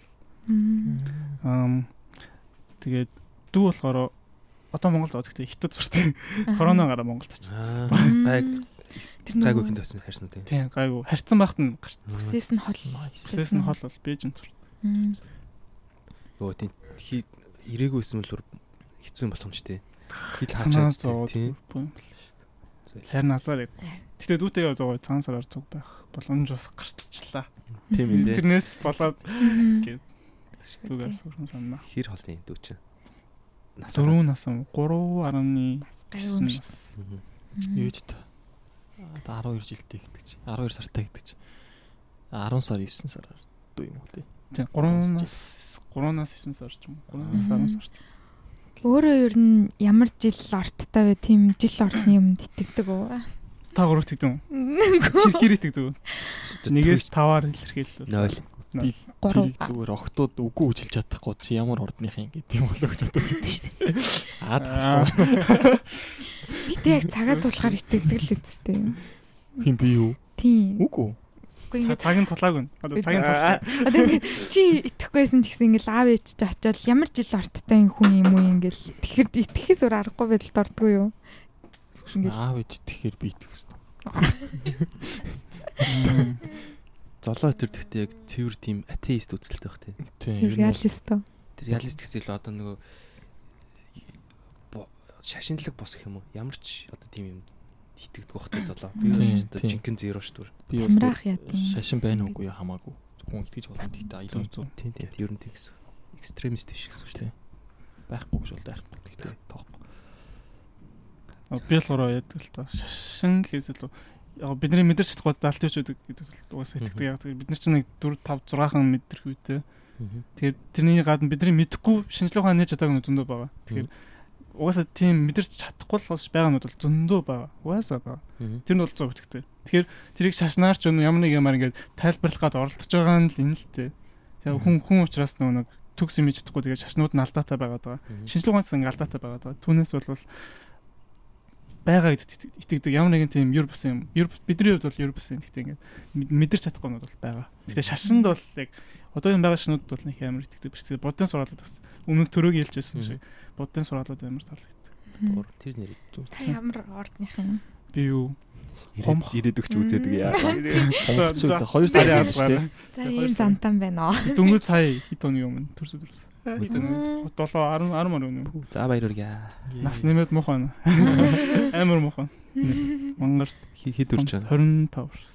Мм. Ам тэгээд дүү болохоор одоо Монголд байгаа гэхдээ хятад зуртай. Коронавигаараа Монголд очсон. гайг Тэр гайгүй хинт харсан уу те. Тийм гайгүй. Харьцсан байхад нь гарч. Бүсээс нь хол. Бүсээс нь хол бол Бээжин зур. Мм. Өө тийм хий ирээгүй байсан бол хэцүү юм болох юм ч те. Хил хаачаад тийм. буй юм бол шүү дээ. Харин азар яг. Гэтэ дүүтэйгээ одоо цагаан сараар цуг байх боломж бас гарччлаа. Тийм юм дээ. Тэрнээс болоод Мм. Гэт. дүүгээс уран санаа. Хэр холын дүү чи. 4 насам 3.9 Бас гайгүй юм шүү. нас. Мм. Юу ч та. Аа 12 жилтэй гэдэг чи. 12 сартай гэдэг чи. 10 сар 9 сараар дүү юм уу те. Тийм 3 нас 3 нас 9 сар ч юм уу. 3 нас 10 сар. Өөрөө ер нь ямар жил орттой вэ? Тийм жил ортны юм итгэдэг үү? уу. Та гурав тэгдэв үү? Хэр хэр итгэдэг үү? Нэгээс 5-аар илэрхийлэл. Нол. Би Гурав. тэрийг зүгээр охтууд үгүй үжилж чадахгүй чи ямар ордных юм гэдэг юм болоо гэж бодож байдаг шүү дээ. Аа тахгүй. Гэтэ яг цагаад тулахаар итгэдэг л үсттэй юм. Хин би юу? Тийм. Үгүй. Үгүй ингээд Цаг нь тулаагүй. Одоо цагийн тулаа. одоо ингээд чи итгэхгүйсэн ч гэсэн ингээд аав ээж ч очиод ямар жил орттой юм хүн юм уу ингээд тэгэхэд итгэхээс өөр аргагүй байдалд ордгоо юу? Ингээд Аав ээж тэгэхээр би шүү. Золоо төр гэхдээ яг цэвэр тийм атеист үзэлтэй байх те. Тийм. нь реалисто. Тэр реалист гэсэн л одоо нөгөө шашинлаг бос гэх юм уу? Ямар ч одоо тийм юм итгэдэг байх те золоо. Тийм. жинхэнэ зэро шүү дээ. би яа тийм. Шашин байна уугүй хамаагүй. Хүн итгэж болно гэдэг аюул зүг. Тийм тийм ер нь тийм гэсэн. Экстремист биш гэсэн үг шүү дээ. байхгүй гэж бол дайрахгүй гэхдээ тоохгүй. Би л ураа яадаг л та. Шашин илүү яг бидний мэдэрч чадахгүй даалт өчөдөг гэдэг угаасаа итгэдэг. Яг бид нар чинь нэг 4 5 6хан мэдэрх үйтэй. Тэгэхээр тэрний гадна бидний мэдэхгүй шинжлэх ухааны нээж чадаагүй зөндөө байгаа. Тэгэхээр угаасаа тийм мэдэрч чадахгүй л бас байгаанууд бол зөндөө байгаа. Угаасаа байгаа. Тэр нь бол 100% итгэдэг. Тэгэхээр тэрийг шашнаар ч юм нэг юмар ингээд тайлбарлах гад оролдож байгаа нь л энэ л тээ. Яг хүн хүн учраас нөгөө нэг төгс юм чадахгүй тэгээд шашнууд нь алдаатай байгаад байгаа. Шинжлэх ухаанаас ингээд алдаатай байгаад байгаа. Түүнээс бол байгаа гэдэгт итгэдэг ямар нэгэн тийм юр бус юм. Юр бидний хувьд бол юр бус юм. Гэхдээ ингээд мэд- мэдэрч чадахгүй нь бол байгаа. Гэхдээ шашинд бол яг одоо энэ байгаа шинүүд бол нэг амар итгэдэг биш. Тэгээд будын сургаалууд бас өмнө төрөөг хэлжсэн шиг будын сургаалууд амар таалагддаг. Буур тэр нэр Та ямар ордных юм? Би юу? Хомх. ирээд өгч үзээдэг яа. За, за. 2 сар Сарын штэ. За ийм зантан байна оо. Дөнгөж сая хэд оны өмнө төрсөд оны? 7 10 10 мөр өмнө. За баяр үргэ. Нас нэмээд байна. Амар муухай. Мангар Хэд үрж байна? 25.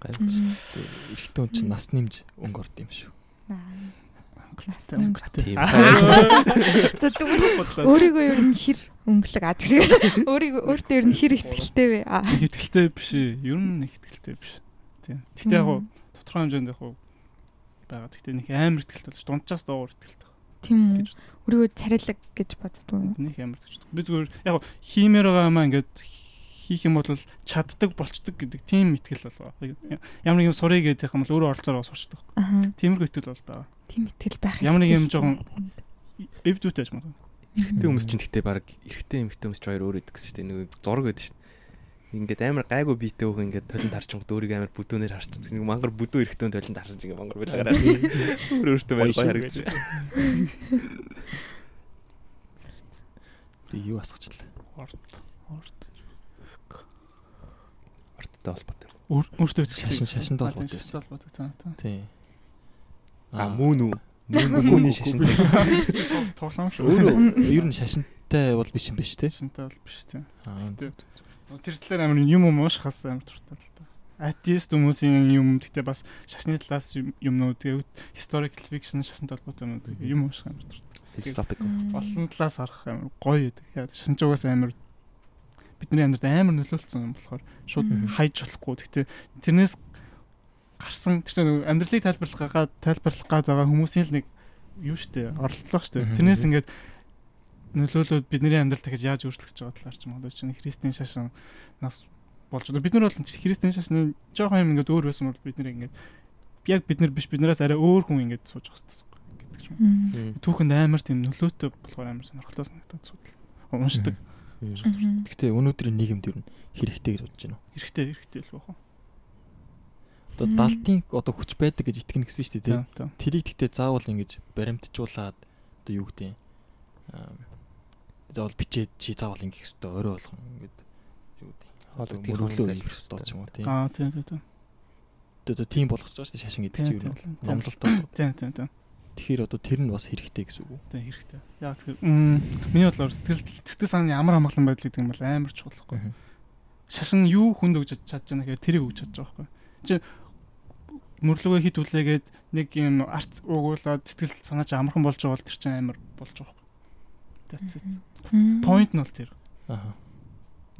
Гайвч. Эрэгтэй хүн чинь нас нэмж өнгө орд юм шүү. Нас нэмж. Тийм. Тэгвэл өөрийгөө ер нь хэр өнгөлөг аж шиг. Өөрийгөө өөртөө ер нь хэр ихтгэлтэй вэ? Аа. Ихтгэлтэй биш ээ. Ер нь ихтгэлтэй биш. Тийм. Гэтэ яг уу тодорхой хэмжээнд яг уу байгаа. Гэтэ нэг амар ихтгэлтэй л ш. Дунджаас дуугар ихтгэлтэй. Тийм Өөрийгөө царилэг гэж боддгоо. нэг амар гэж. Би зүгээр яг уу хиймээр байгаа юмаа ингээд хийх юм бол чаддаг болчдөг гэдэг тийм итгэл бол. Ямар нэг юм сурыг гэдэг юм бол өөрөө оролцоороо сурчдаг. Тиймэрхүү итгэл бол байгаа. Тийм итгэл байх. Ямар нэг юм жоохон эвдүүтэй магадгүй. Эрэгтэй хүмүүс чинь гэхдээ баг эрэгтэй эмэгтэй хүмүүс ч хоёр өөр идэг гэсэн чинь нэг зураг шүү дээ. Ингээд амар гайгүй биетэй хөөх ингээд толинд харчингууд өөрийгөө амар бүдүүнээр харцдаг. Нэг мангар бүдүү эрэгтэй толинд харсан чинь ингээд мангар байлгаараа. Өөр өөртөө шүү харагдаж. гэж. Би юу асгачлаа. Орд. Орд. Орттой холбоотой. Өөртөө. Шашин- шашинтай холбоотой Шашинтай холбоотой таа. Тий. А мөн үү? Мөнний шашин. Тоглоом шүү. Өөрөө ер нь шашинтай бол биш юм биш тий. Шашинтай бол биш тийм. Аа. Тий. Тэр талаар амар юм юм уушхаас амар туртай л та. Атеист хүмүүсийн юм гэхдээ бас шашны талаас юм- юмнууд тэгээд historical fiction шашинтай холбоотой юмнууд юм уушх амар туртай. Philosophical. Олон талаас харах амар гоё байдаг. Яа шанчуугаас амар бидний амьдралд амар нөлөөлсөн юм болохоор шууд хайж болохгүй. Гэхдээ тэрнээс гарсан тэр чинь амьдралыг тайлбарлах га тайлбарлах га байгаа хүмүүсийн л нэг юу штэ оролдлого штэ. Тэрнээс ингээд нөлөөлөд бидний амьдрал дахиж яаж өөрчлөгдөж байгаа талаар ч магадгүй чинь христийн шашин нас болж байгаа. Бид нар бол христийн шашны жоохон юм ингээд өөр байсан бол бид нэр ингээд яг бид нар биш биднээс арай өөр хүн ингээд сууж байгаа хэрэгтэй гэдэг ч юм. Түүхэнд амар тийм нөлөөтэй болохоор амар сонирхолтой санагдаад судал. Уншдаг. Гэхдээ өнөөдрийн нийгэмд нь хэрэгтэй гэж бодож байна. Хэрэгтэй хэрэгтэй л баху. Одоо далтын одоо хүч байдаг гэж итгэнэ гэсэн шүү дээ тий. Тийм тийм. Тэрийг гэхдээ заавал ингэж баримтжуулаад одоо юу гэдэг юм. Аа заавал бичээд чи заавал ингэх хэрэгтэй орой болгон ингээд юу гэдэг юм. Хоолой мөрлөө тийм хийх хэрэгтэй ч юм уу тий. Аа тийм тийм тийм. Одоо тийм болгож байгаа шүү дээ шашин гэдэг чинь юу Тийм, юм. тийм, тийм. Номлолтой. Тийм тийм тийм. Тэгэхээр одоо тэр нь бас хэрэгтэй гэсэн үг үү? Тийм хэрэгтэй. Яг тэгэхээр миний бодлоор сэтгэл сэтгэл санааны амар амгалан байдал гэдэг юм бол амар чухал байхгүй. Шашин юу хүнд өгч чадж байгаа гэхээр тэрийг өгч чадж байгаа байхгүй. Чи мөрлөгөө хит үлээгээд нэг юм арц уугуулаад сэтгэл санаа чи амархан болж байгаа бол тэр чинь амар болж байгаа байхгүй. That's it. Point нь бол тэр. Аа.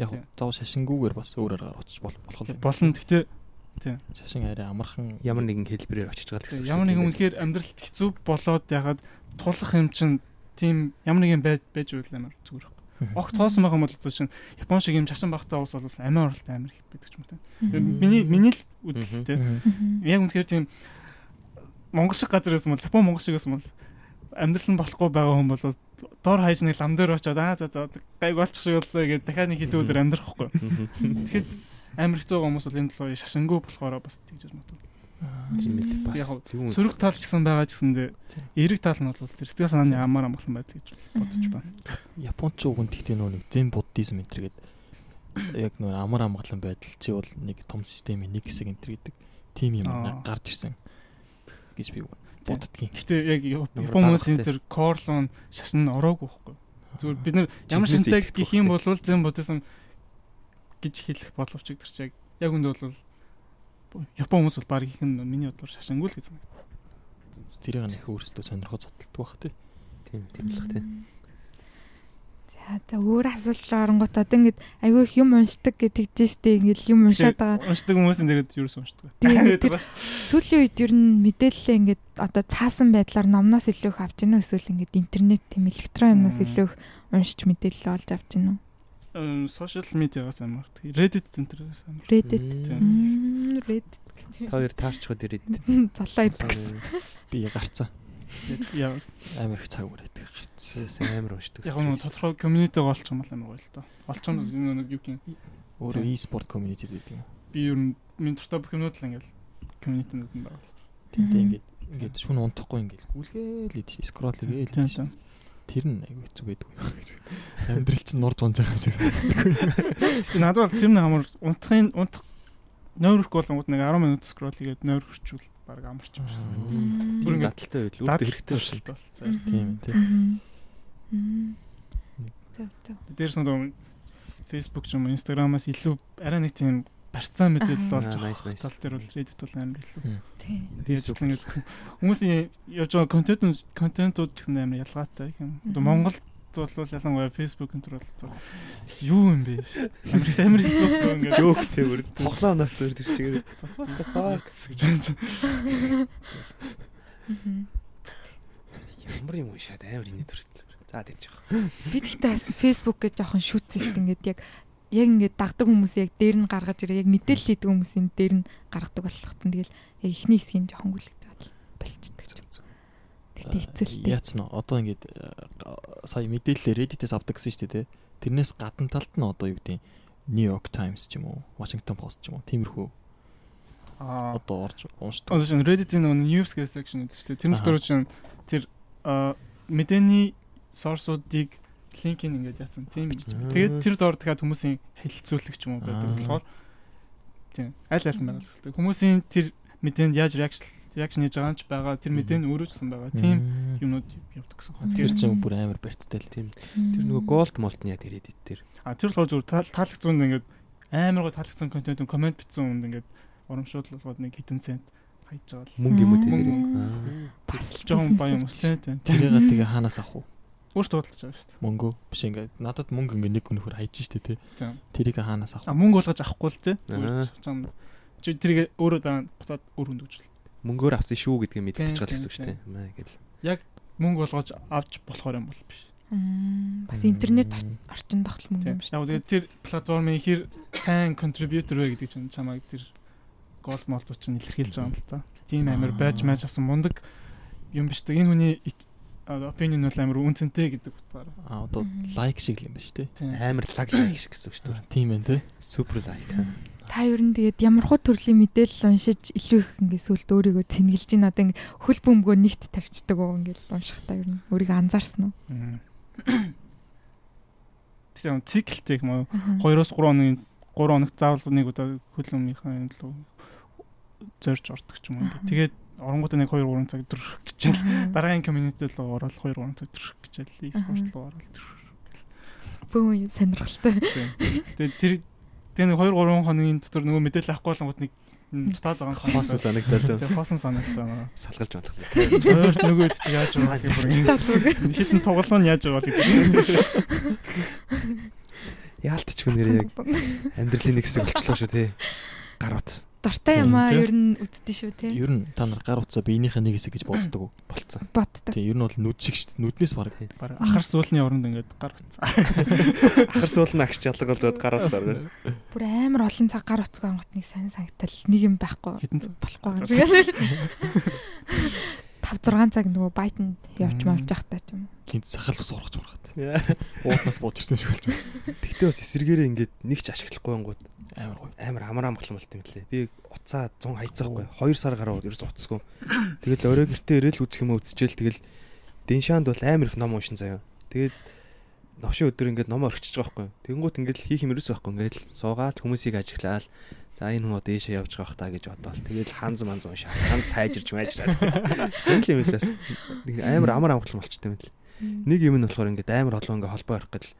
Яг зав шашингүүгээр бас өөр аргаар очиж болох болох юм. Болно. Гэхдээ шашин арай амархан Ямар нэгэн хэлбэрээр очиж байгаа гэсэн үг. ямар нэгэн үнэхээр амьдралд хэцүү болоод ягаад тулах юм чинь тийм ямар нэгэн байж байж үйл амар зүгээр байхгүй. Огт хоосон байгаа юм бол чинь Япон шиг юм шашин багтаа ус бол амин оролт амар их байдаг ч юм уу. Миний миний л үзэлтэй. Яг үнэхээр тийм Монгол шиг газар байсан бол Япон Монгол шиг байсан бол амьдрал нь болохгүй байгаа хүн бол дор хаяж нэг лам дээр очиод аа за за гайг болчих шиг боллоо гэдэг дахиад нэг хэдэн өдөр амьдрах байхгүй. Тэгэхэд хэцүү байгаа хүмүүс бол энэ талаар шашингүй болохоор бас тэгж байна. Тийм ээ бас. Сөрөг тал ч гэсэн байгаа ч гэсэндээ эрэг тал нь бол тэр сэтгэл санааны амар амгалан байдаг гэж бодож байна. Японч уг нь тэгтээ нөө нэг зэн буддизм энэ төр гэдэг яг нөө амар амгалан байдал чи бол нэг том системийн нэг хэсэг энэ төр гэдэг тим юм гарч ирсэн гэж би боддгийн. Гэхдээ яг Япон хүмүүсийн тэр корлон шашин нь ороогүй байхгүй. Зүгээр бид нар ямар шинтэй гэх юм бол зэн буддизм гэж хэлэх боловч тэр чинь яг яг үндэ бол Япон хүмүүс бол баг их нь миний бодлоор шашингүй л гэсэн. тэрийг нэг өөрсдөө сонирхоо зодтолдог бах тий. Тийм тийм л тийм. За за өөр асуулт оронгот одоо ингээд айгүй их юм уншдаг гэдэг тийштэй ингээд юм уншаад байгаа. Уншдаг хүмүүсийн дээрээ юу ч уншдаг. Тийм, тэр Сүүлийн үед ер нь мэдээлэлээ ингээд одоо цаасан байдлаар номноос илүү их авч гинэ эсвэл ингээд интернет тийм электрон юмнаас илүү их уншиж мэдээлэл олж авч гинэ үү? Сошиал медиагаас амар. Reddit энтерээс амар. Reddit. Reddit. Та хоёр таарчхад Золоо идэх гэсэн. Би гарцаа Яа амар их цаг үрээд гарцаа. Тэсээ амар уншдаг. яг нэг тодорхой комьюнитиг олчих юм бол амар гоё л доо. Олчих юм бол нэг юу гин Өөрөө e-sport community гэдэг юм. би ер нь дуртай бүх юмнууд л ингээл комьюнитинууд нь байгаа. Тэнтэй Мгм. ингээд ингээд шүн унтахгүй ингээд гүйлгээл идэж скрол Тийм хийгээл. тийм. Тэр нь айгүй хэцүү байдаг юм гэж. Амьдрал чинь нурж унж байгаа юм шиг санагддаг. Гэтэ надад бол тэр нэг амар унтахын унтах нойрох болгонгууд нэг 10 минут скрол хийгээд нойр хүрчүүл баг амарч юм шиг санагдав. Бүр ингээд дадалтай байл үрдэ хэрэгтэй хэрэгтэй шүү дээ. шүү дээ. Тийм тийм. Зөв зөв. Дээрс нь Facebook ч юм уу Instagram-аас илүү арай нэг тийм барьцаан мэдээлэл болж Аа, байгаа. Тал дээр бол Reddit бол амар илүү. Тийм. Тэгээд ингээд хүмүүсийн явж байгаа контент контентууд ч гэсэн амар ялгаатай юм. Одоо. Монголд бол ялангуяа Facebook энэ төр бол юу юм бэ? Амар амар хэцүү ингээд Жоок те бүр тоглоом наац зэр тэр чигээр. гэж байна. Ямар юм уушаад амар инээ төрөл. За тэгж яах. Би тэгтээ бас Facebook гэж жоохон шүтсэн шүү дээ. Ингээд яг яг ингээд дагдаг хүмүүс яг дээр нь гаргаж ирээ. Яг мэдээлэл хийдэг хүмүүсийн дээр нь гаргадаг болгоцсон. Тэгэл яг ихний хэсгийг жоохон ч юм. Тэгтээ хэцүү л дээ. Яац нь одоо ингээд э, сая мэдээлэлээр Reddit-ээс авдаг гэсэн шүү дээ. Тэрнээс гадна талд нь одоо юу гэдэг нь New York Times ч юм уу, Washington Post ч юм уу, тиймэрхүү Аа. одоо орж уншдаг. Одоо чинь Reddit-ийн нөгөө news гэсэн section гэдэг чинь тэрнээс Аха. дөрөв чинь тэр аа, мэдээний source-уудыг линкийг ингээд яатсан тийм бичсэн. Тэгээд тэр доор дахиад хүмүүсийн хэлэлцүүлэг ч юм уу байдаг болохоор тийм аль аль нь байгаа. Хүмүүсийн тэр мэдээнд яаж reaction reaction хийж байгаа нь ч байгаа. Тэр мэдээ нь өөрөө ч гэсэн байгаа. Тийм юмнууд явдаг гэсэн байна. Тэр чинь бүр амар барьцтай л. Тийм. Тэр нөгөө голд молт нь яа тэр edit дээр. а тэр болохоор зүгээр таал- таалагдсан үнд ингээд амар гоо таалагдсан контент комент бичсэн үнд ингээд урамшуулал болгоод нэг хитэн цент хайж байгаа л. Мөнгө юм уу тэр. бас л Жохон баян бизнес хүмүүс тийм. Тэрийг тэгээ хаанаас авах вэ? Өөртөө бодлож байгаа шүү дээ. Мөнгө биш ингээд надад мөнгө ингээд нэг өнөхөр хайж штэ тий. Тэрийг хаанаас авах? А мөнгө болгож авахгүй л тий. Чи тэрийг өөрөө дараа нь буцаад өөр хүнд өгчл. Мөнгөөр авсан шүү гэдгийг мэдчихэж байгаа гэсэн үг шүү дээ. Маа гэл. Мөнгө болгож авч болохоор юм бол биш. Бас интернет орчин тогтол мөнгө юм шүү. Яг тэгээд тэр платформын хэр сайн contributor вэ гэдэг чинь чамайг тэр гол молдууд чинь илэрхийлж байгаа юм л та. Тийм амар байж байж авсан мундаг юм биш үү? Энэ хүний opinion бол амар үнцэнтэй гэдэг утгаараа. А одоо лайк шиг л юм ба штэ. Тийм. Амар лаг лаг шиг гэсэн үг шүү дээ. Тийм байх тий. Супер лайк. Та ер нь тэгээд ямар хуу төрлийн мэдээлэл уншиж илүү их ингээд сүлд өөрийгөө цэнгэлж ин одоо ингээд хөл бөмбөгөө нэгт тавьчихдаг уу ингээд унших та ер нь өөрийгөө анзаарсан уу? Тийм циклтэй юм уу? Аха. 2-оос 3 хоногийн 3 хоногт заавал нэг удаа хөлөмийнхаа юм лөө зорж ордог ч юм уу. Тэгээд оронгууд нэг 2 3 цаг дөрөх гэжэл дараагийн комьюнити руу ороод 2 3 цаг дөрөх гэжэл e-sport руу ороод дөрөх. Бөө сонирхолтой. Тэгээд тэр тэгээ нэг 2 3 хоногийн дотор нөгөө мэдээлэл авахгүй болгоод нэг дутаад байгаа юм Хоосон санагдал. Тэгээ хоосон санагдаа. Салгалж болох. Өөрт нөгөө ид чи яаж байгаа гэх юм. Хитэн тоглоом нь яаж байгаа гэдэг чинь. Яалтч хүн нэр яг амьдралын нэг хэсэг болчлоо шүү те. Гар утас Дортой юм аа ер нь үздэг шүү те. Ер нь та нар гар утсаа биенийхээ нэг хэсэг гэж боддог уу? болцсон. Боддог. Тийм ер нь бол нүд шиг шүү дээ. Нүднээс баг. Бараг ахар суулны оронд ингээд гар утсан. Ахар зуул нь агш ялга болоод гар орно. Бүр амар олон цаг гар утсгүй ангот нэг сайн санагтал нэг юм байхгүй болохгүй. Тэгээд 5 6 цаг нөгөө байтанд явж мавж явахтаа ч юм. Гинт сахал ус ургаж ургаад. Уулнаас бууж ирсэн шиг болж. Тэгтээ бас эсэргээрээ ингээд нэг ч ашиглахгүй ангууд Амар гоё. амар амар амгалан болт юм лээ. Би уцаа 100 хайцаахгүй. 2 сар гараа ерөөс уцсгүй. Тэгэл орой гэртээ ирээл үзэх юм үзчихэл тэгэл Деншаанд бол амар их ном уншин заяа. Тэгээд новшин өдөр ингээд ном орчиж байгаа байхгүй. Тэнгуут ингээд хийх юм ерөөс байхгүй. Ингээд суугаад хүмүүсийг ажиглаал. За энэ хүн одоо ийшээ явж байгаа хта гэж бодоол. Тэгэл ханз манз уншаа. Ханз сайжирч майжраад. Сонирхол юм лээс. Амар амар амгалан болчтой юм л. Нэг юм нь болохоор ингээд амар олон ингээд холбоо орох гэл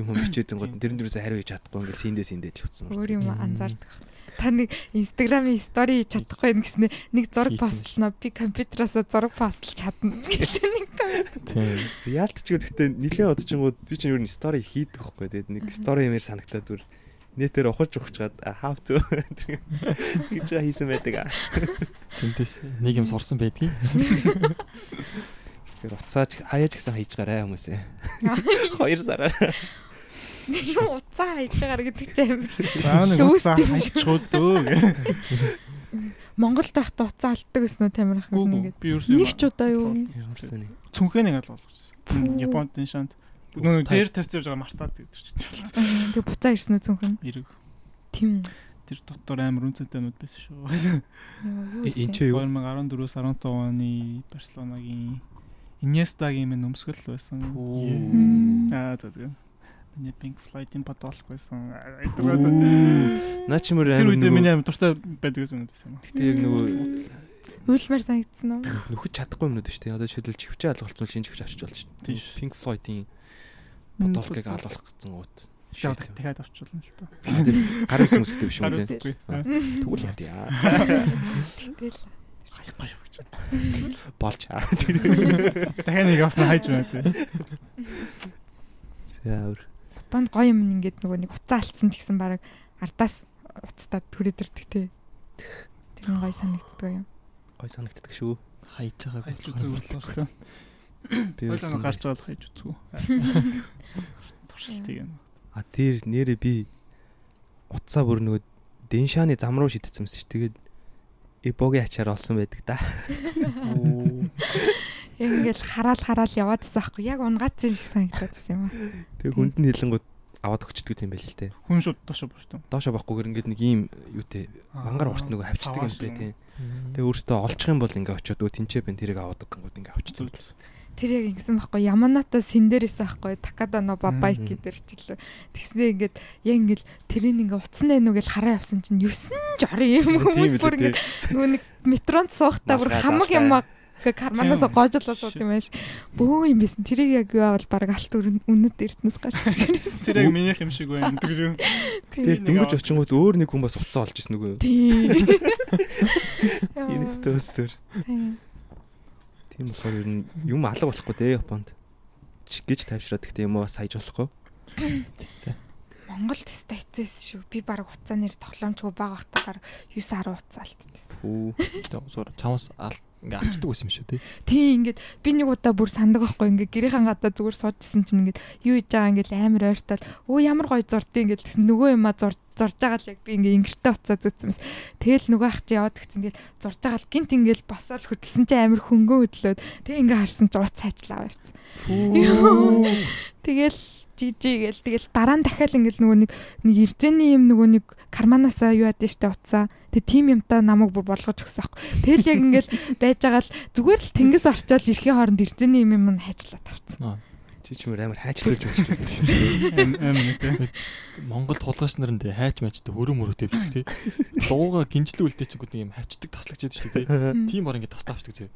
юм хүм бичээд ингод тэрэн дээрээс хариу хийж чадахгүй ингээд синдээ синдээ л явцсан. Өөр юм анзаардаг. Та нэг инстаграмын стори хийж чадахгүй юм гэснээр нэг зураг Хийцэн постлноо би компьютераасаа зураг постлж чадна гэдэг нэг Тийм. Яалт ч гэхдээ нилээ одчихгууд би чинь ер нь стори хийдэг байхгүй. Тэгээд нэг стори юмэр санагтаад бүр нэтээр ухаж ухчихад how to гэж хийсэн байдаг. Тэнтэс нэг юм сурсан байдгийг. Тэгэхээр уцаач хаяаж гисэн хийж гараа хүмүүсээ. Хоёр сараар. Нэг юм уцаа хийж байгаа гэдэг чинь амар. За нэг уцаа хайчхууд дөө. Монголд байхдаа уцаа алддаг гэсэн үү Тамир ах Гүү ингээд. Нэг ч удаа юу. Цүнхээ нэг алга болгосон. Японд шанд нөгөө дээр тавьж явж байгаа мартаад гэдэг чинь. Тэг буцаа ирсэн үү цүнхэн? Эрэг. Тийм. Тэр дотор амар үнцэнтэйнүүд байсан шүү. Энд чи юу? 2014-15 оны Барселонагийн Iniesta-гийн минь өмсгөл байсан. Аа за тэгээ. Миний Pink Floyd-ийн бодолох байсан. Наа чимэр Тэр амар үед миний аим дуртай байдаг гэсэн юм байсан. Гэтэ яг нөгөө Үйлмэр санагдсан уу? нөхөж чадахгүй юмнууд шүү дээ. Одоо жишээлбэл чихвчээ алгуулсан шинж чихвч авчиж болж шүү дээ. Pink Floyd-ийн бодолгыг алуулах гэсэн гут. Шаа дахиад авчлаа л та. Гар ус өмсгтэй биш үү. Тэгвэл яа. Тэгэл Гоё гэж. Болж аа. Дахиад нэг авснаа хайж байна тий. Яавар. Японд гоё юм ингээд нөгөө нэг уцаа алдсан ч гэсэн баг ардаас уцтаад түрээд ирдэг те. Тэр нь гоё санагддаг юм. Гой санагддаг шүү. Хайж байгааг Хайж үзүүл байна. Би бол гарч байгаа хайж үзүү. Туршилтыг юм. А тэр нэрээ би утсаа бүр нөгөө Деншаны зам руу шидсэн юмсэн шүү. Тэгээд эбогийн ачаар олсон байдаг да. Яг ингээд хараал хараал яваадсан байхгүй яг унгац юм шиг санагдаад байсан юм аа. Тэгээ хүнд нь хэлэнгууд аваад өгчдөг юм байл л те. Хүн шууд доошо бүртэн. Доошо бахгүйгээр ингээд нэг ийм юутэй мангар урт нөгөө хавчдаг юм бай те. Тэгээ өөртөө олчих юм бол ингээ очиод өө тэнцээ бэн тэрийг аваад өггөнгүүд ингээ авчдаг. Тэр яг ингэсэн байхгүй Яманата синдерээс байхгүй Такада но бабайк гэдэр чилээ. Тэгснээ ингээд яг ингээд тэрийг ингээ утсан дайнуу гэж хараа явсан чинь 9 жорын юм хүмүүс бүр ингээд нөгөө нэг метронд суухтаа бүр хамаг залтай. Юм карманаас гожлоо сууд юм ааш. Бөө юм бисэн. Тэрийг яг юу авал баг алт үнэт эртнээс гарч ирсэн. Тэр яг минийх юм шиг байна гэдэг шиг. Тэгээ дөнгөж очингууд өөр нэг хүн бас уцаа олж ирсэн нөгөө. Тийм. Энэ төстөр. Тийм. Тийм болохоор ер нь юм алга болохгүй дээ Японд. Гэж тавьшраад гэхдээ юм бас хайж болохгүй. Монголд тест хэцүү байсан шүү. Би баг уцаа нэр тоглоомчгүй баг байхдаа баг 9 10 уцаа алдчихсан. Фүү. зур чамаас алт ингээ авчдаг байсан юм шүү тий. Тийм ингээд би нэг удаа бүр сандаг байхгүй ингээд гэрийн гадаа зүгээр суужсэн чинь ингээд юу хийж байгаа ингээд амар ойртол өө ямар гоё зурдیں۔ ингээд тэгсэн нөгөө юма зур зурж байгаа л яг би ингээд ингэртэй уцаа зүтсэнс. Тэгэл нөгөө ах чи яваад гисэн ингээд зурж байгаа л гинт ингээд басаал хөдөлсөн чи амар хөнгөн хөдлөөд тэг ингээд харсан чи уц хайчлаа явцсан. Тэгэл жижиг гээл тэгэл дараа нь дахиад ингээд нөгөө нэг нэг эрзэний юм нөгөө нэг карманаасаа юу яд штэ уцаа. Тэг тим юмтай намайг бүр болгож өгсөн аахгүй. Тэгэл яг ингээд байж байгаа л зүгээр л тэнгис орчоод ирэхийн хооронд эрзэний юм юм нь хайчлаа тавцсан. Чи ч мөр амар хайчлуулж өгч байсан юм шиг. Аим аим тий. Монголд хулгайч нар нь тий хайч мачтай хөрөө мөрөөтэй бичдэг тий. Дууга гинжлүү үлдээч гүд нэг юм хавчдаг таслagч байдаг шүү тий. Тийм бор ингээ тастаавчдаг зөө.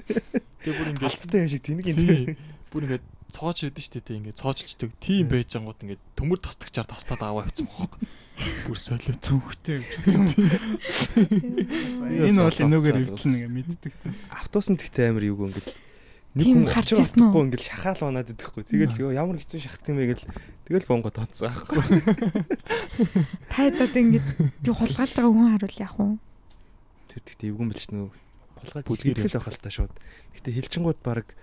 Тэгээ бүр ингээ Галтай юм шиг тэнэг юм. тий. Бүр ингээ цоож идэв шүү тий ингээ цоожлцдаг. Тийм байж ангууд ингээ төмөр тастагчаар тастаад аваа явцсан бохоо. Бүр солио Цүнхтэй. Энэ бол энүүгээр цаад эвдлэн ингээ мэддэг тий. Автобус нь тэгтээ амар юу гэнгээл нэг Тийм хүн харж гарч ирсэн үү? ингээл шахаал унаад идэхгүй. Тэгэл ёо ямар хэцүү шахт юм бэ гэл тэгэл бонго тооцсон аахгүй. Та хэд ингээд тий хулгайлж байгаа хүн харуул яах вэ? Тэр тэгтээ эвгүй мэл ч нөө хулгай Бүлгээр бүлгэрхэл байх л та шууд. Гэтэ хилчингууд баг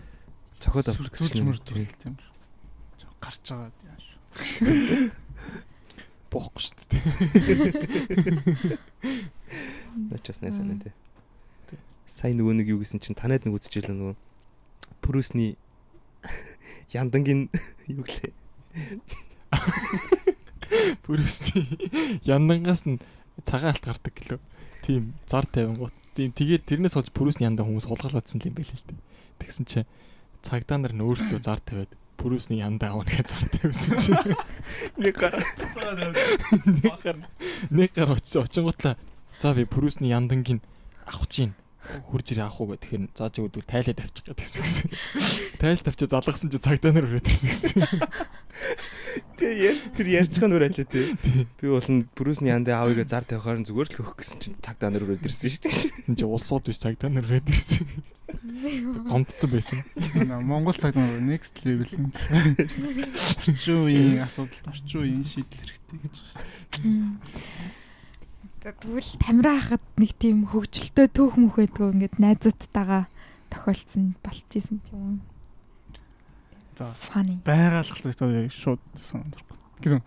авчих Сүрдүүлж гэсэн юм. тийм. Гарч байгаа яа шүү. боохгүй шүү дээ. Начаас нэ. Сайн нөгөө нэг юу гэсэн чинь танад нэг үзчихэл нөгөө Прүсний яндангийн юу гэлээ. Бүрөөсний яндангаас нь цагаан алт гардаг гэлөө. Тийм зар тавингууд. Тийм тэгээд тэрнээс олж бүрөөсний яндан хүмүүс хулгайлаадсан юм байл л дээ. Тэгсэн чинь цагдаа нар нь өөрсдөө зар тавиад бүрөөсний янда аавна гэж зар тавьсан чинь Нэг гар нэг гар нэг гар очиж очингуутлаа. За би бүрөөсний яндангийн авах чинь хурж ирээ авах уу гэх тэгэхээр за чи өдөө тайлаад авчих гэдэг гэсэн. Тайл тавьчаа залгасан чи цагдаа нар өрөөд ирсэн гэсэн. Тэ яар тэр байгаа нүр айлаа тий. Би бол нь Брүсний янда аавыгаа зар тавихаар нь зүгээр л өгөх гэсэн чинь цагдаа нар өрөөд ирсэн шүү дээ. Энд чи улсууд биш цагдаа нар өрөөд ирсэн. Гомдсон байсан. Монгол цаг нар next level юм. Орчин үеийн асуудалд орчин үеийн шийдэл хэрэгтэй гэж байна шүү. Тэгвэл тамираа хахад нэг тийм хөвгөлтөө төөх мөх байдгүй ингээд найзуудтайгаа тохиолдсон болч исэн ч юм уу. За одоо яг шууд санаанд орохгүй. Гэвь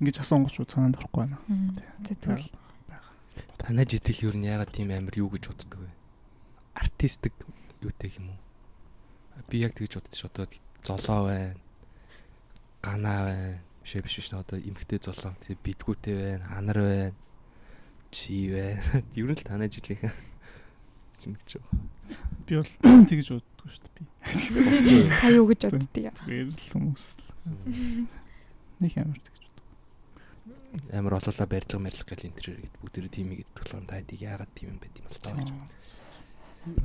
ингэж асуунгууд шууд санаанд орохгүй байна. За тэгвэл Танай жидэх юу нь ягаад тийм амар юу гэж боддог вэ? Артистик юутэй юм уу? Би яг тэгж боддог ш одоо золоо байна. Ганаа байна. Биш биш биш одоо эмхтэй золоо. Тэгээ битгүүтэй байна. Анар байна. Чи байна. Ер нь л танай жилийнхэн Зингэж байгаа. Би бол тэгж боддгоо шүү дээ. Би Та юу гэж боддгийг. зүгээр л хүмүүс нэг амар тэгж Амар олуулаа барилга барилга гэл интерьер гэдэг бүгд тийм игээд болохоор та хэдийг яагаад тийм юм байт юм бол таа гэж.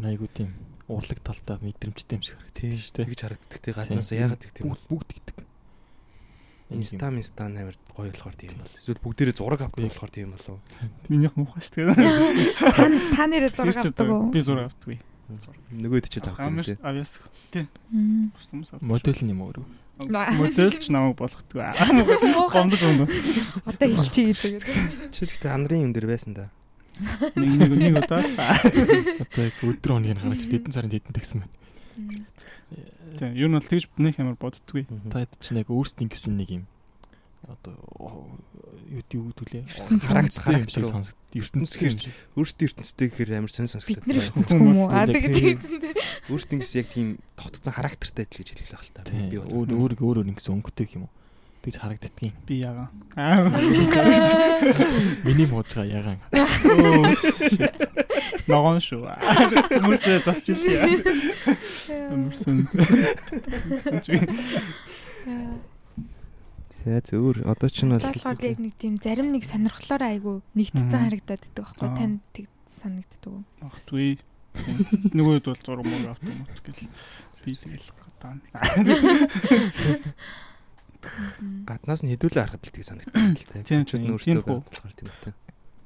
Айгуу тийм урлаг талтай мэдрэмжтэй юм шиг Тийм харагдаж шүү дээ. Тэгж харагддаг. Тэг гаднаас яагаад гэх тийм бол бүгд гэдэг. Инста инста амар гоё болохоор тийм бол. Эсвэл бүгдээрээ зураг авдаг болохоор тийм болов. Минийх муухай шүү дээ. Та та нэрээ зураг авдаг уу? Би зураг авдаг. Нөгөөд ч авдаг Амар тий. авьяас. Мм. Бус хүмүүс авдаг. Модель нь юм өөрөө. Модель ч намайг болгохгүй. Гомдож унаа. Одоо хэлчихье гэдэг. Чи гэхдээ анрын юм дээр байсан да. Нэг нэг нэг удаа. Одоо өдөр хоногийг хараад хэдэн сарын хэдэн тэгсэн байна. Тийм, ер нь бол тэгж нэг амар боддггүй. Та хэд ч нэг өөрсдийн гэсэн нэг юм одоо юу юу төлөө харагдсан юм шиг сонсогд. ертөнцийн. Өөрсдөө ертөнцтэй гэхээр амар сонь сонсогддог. Бид нар ертөнц юм уу? А тэгэж Тийм. хэлсэн. Өөрсдөө гэсэн яг тийм тогтцсон характертай адил гэж хэлэх л та. Тийм. Би Өөр бол. өөр өөр өөр ингэсэн өнгөтэй юм уу? Тэгж харагддгийн. Би ягаа. Аа. Миний мууж байгаа ягаан. Ногоон шүү. Хүмүүсээ засч илээ. Амарсан. Амарсан чи. За зөөр одоо ч нь бол Болохоор яг нэг тийм зарим нэг сонирхлоор айгу нэгтцэн Мгм. харагдаад байдаг байхгүй тань тэг санагддаг уу? Магадгүй. Нөгөө хэд бол зураг мөр авт юм уу гэл. Би тэгэл гадаа. Гаднаас нь хэдүүлээ харахад л тийг санагддаг л та. Тийм, тийм. өөртөө бодлохоор тийм үү.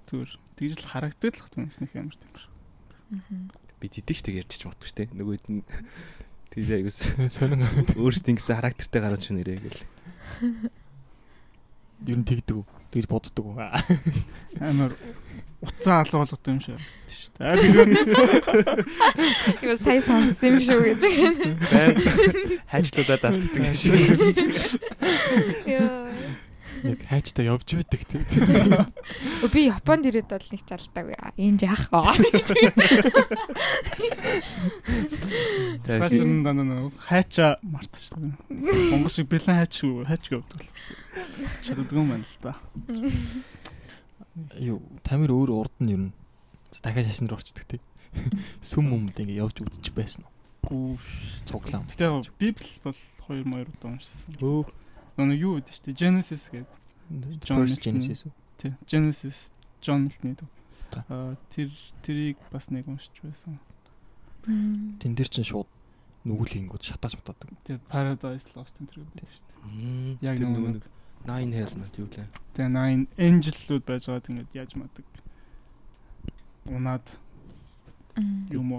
Зүгээр. Тэгж л харагддаг л хүмүүс нэг амар тийм шүү. Мгм. Би тэдэг ч тэг ярьчих магадгүй шүү дээ. Нөгөөд нь тийм айгуус Сонин өөрсдөө ингэсэн характертай гараад шүү нэрээ гэл. ер нь тэгдэг үү? Тэгж боддог уу? Амар алга болгох юм шиг харагддаг шүү дээ. Юу сая сонссон юм шүү гэж. Хайчлуудад автдаг шиг. Йоо. Яг хайчтай явж байдаг тийм. Өө, Би Японд ирээд бол нэг залдаг. Энд яах вэ? За Фашн дана хайчаа мартаж шүү дээ. Монгол шиг бэлэн хайчгүй хайчгүй явдаг. Чаддаг юм байна л да. Юу, Тамир өөр урд нь нь дахиад шашин руу орчдөг тийм. Сүм юмд ингэ явж үзчих байсан уу? Гүү. Цуглаан. Гэтэ яг Библи бол 2 2 удаа уншсан. Өө Нөгөө юу гэдэг чинь Genesis гэдэг. First. Genesis үү? Тий. Genesis John Milton. За. Аа тэр тэрийг бас нэг уншиж байсан. Тэн дээр чинь шууд нүглингүүд шатааж матаадаг. Тэр Paradise Lost энэ төрөг байдаг шүү дээ. Яг нөгөө нэг Nine мод юу лээ. Тэгээ nine angel-лүүд байж байгаа тэгээд яаж мадаг. Унаад юм.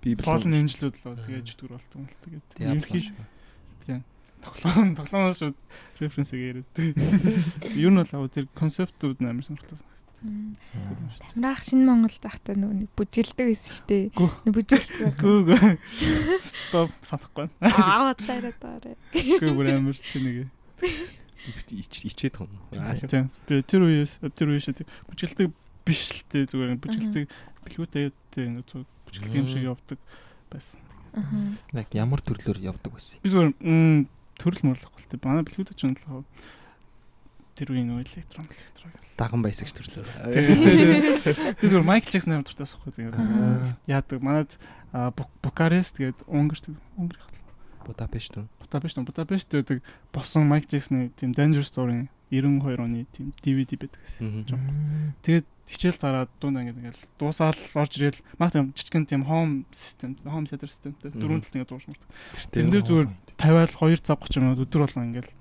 Библи. Fallen angel-лүүд л тэгээд чөтгөр болдог юм л тэгээд. Диабло. тоглоом тоглоомоос шууд референсийг яриад. Ер нь бол аа тэр концептууд амар сонирхолтой. Мм. Тамраах шинэ Монголд байхдаа нөгөө нэг бүжгэлдэг байсан шүү дээ. Гүү. Нэг бүжгэлдэг. Гүү. Стоп санахгүй. Аа удлаараа даарэ. Гүү бүр амар тэр нэг. ичээд юм. Тийм. Би тэр үеэс тэр үеэс тийм бүжгэлдэг биш л дээ зүгээр бүжгэлдэг бэлгүүтэй тийм зүг бүжгэлдэг юм шиг явдаг байсан. Аа. Яг ямар төрлөөр явдаг байсан. Би зүгээр төрөл мөрлөхгүй л дээ. Манай бэлгүүтэй ч онлоо тэр үеийн нөө электрон электрон. Даган баясагч төрлөөр. Би зүгээр Майкл Джексон амар дуртай. Аа. Яадаг. Манад Букарест Унгарт Унгар хат. Будапешт үү? Будапешт Будапешт гэдэг босон Майк Джексны тийм Dangerous Story 92 оны тийм DVD байдаг гэсэн. Тэгээд хичээл зараад дунд ингээд ингээл дуусаал орж ирэл маа тийм жижигэн тийм home system home theater systemтэй дөрөв талд ингээд дуушмар. Тэрэн дээр зүгээр тавиал 2 цаг 30 минут өдөр болгон ингээл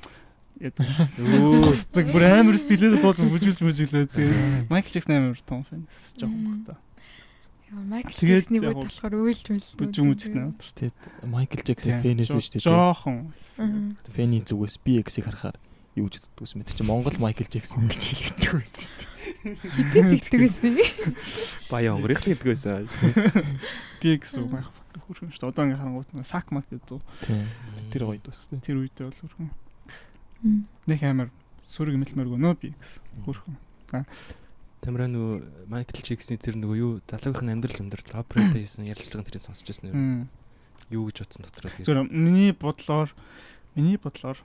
Өстөг бүр амар стилээс дуулж бүжгэлж бүжгэлээ. Тэгээд Майкл Джексон амар том фэн. Жохон багтаа. Яа Майкл яг үед болохоор уйлж уйлж. Бүжиг мүжиг нэ. Тэгээд Майкл Джексон фэнээс үү шүү дээ. Жохон. Фэний зүгээс BX-ийг харахаар юу гэж боддог юм бэ? Чи Монгол Майкл Джексон гэж хэлдэг байсан шүү дээ. Хизээ тэгдэг байсан. Баяа онгорих гэдэг байсан. Би гэсэн үг байх. Хүрхэн шүү дээ. Одоо ингээ харангуут нэг сак мак гэдэг. Тийм. Тэр гоё дус. Тэр үедээ бол хүрхэн. Мм. Нэг амар сүрэг мэлмэргүй нөө би гэсэн. Тамира нөгөө Майкл Джексны тэр нөгөө юу залуугийн амьдрал амьдрал операта хийсэн ярилцлагын тэрийг сонсч байсан юм. Юу гэж бодсон дотроо тэгээд. Зүгээр миний бодлоор миний бодлоор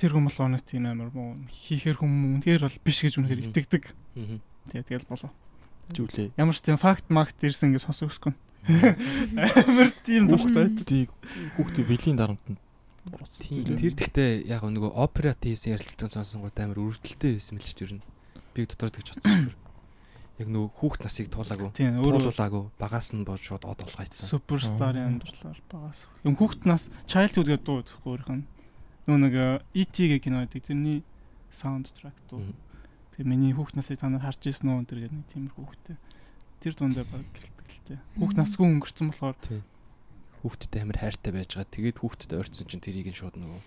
тэр хүмүүс нэг тийм амар муу хийхэр хүмүүс үнэхээр бол биш гэж үнэхээр Мгм. итгэдэг. Мгм. Тэгээ тэгэл болов. Зүйлээ. Ямар ч тийм факт магт ирсэн гэж сонсох өсгөн. Амар тийм дуртай. Тийг хүүхдээ бэлгийн дарамтанд оруулсан. Тийм. Тэр гэхдээ яг нөгөө операт хийсэн ярилцлагыг сонсонгууд амар өрөвдөлттэй байсан мэл ч тэр нь. Би дотор тэгж бодсон. Яг нөгөө хүүхд насыг туулаагүй. Туулуулаагүй. Багаас нь бод шууд од олгоцсон. суперстарын амьдралаар багаас. Юм хүүхэд нас childhood гэдэг дуу гэхгүй өөрийнх нь. Нөгөө нэг ET гэх кино байдаг. Тэрний саундтрак дуу. Тэгээ миний хүүхд насыг та нар харж ирсэн үү энэ нэг тиймэрхүү хүүхдээ. Тэр дундаа баг тээ. Хүүхд насгүй өнгөрцөн болохоор Хүүхдтэй амар хайртай байж байгаа. Тэгээд хүүхдтэй ойрцсон чинь тэрийг нь шууд нөгөө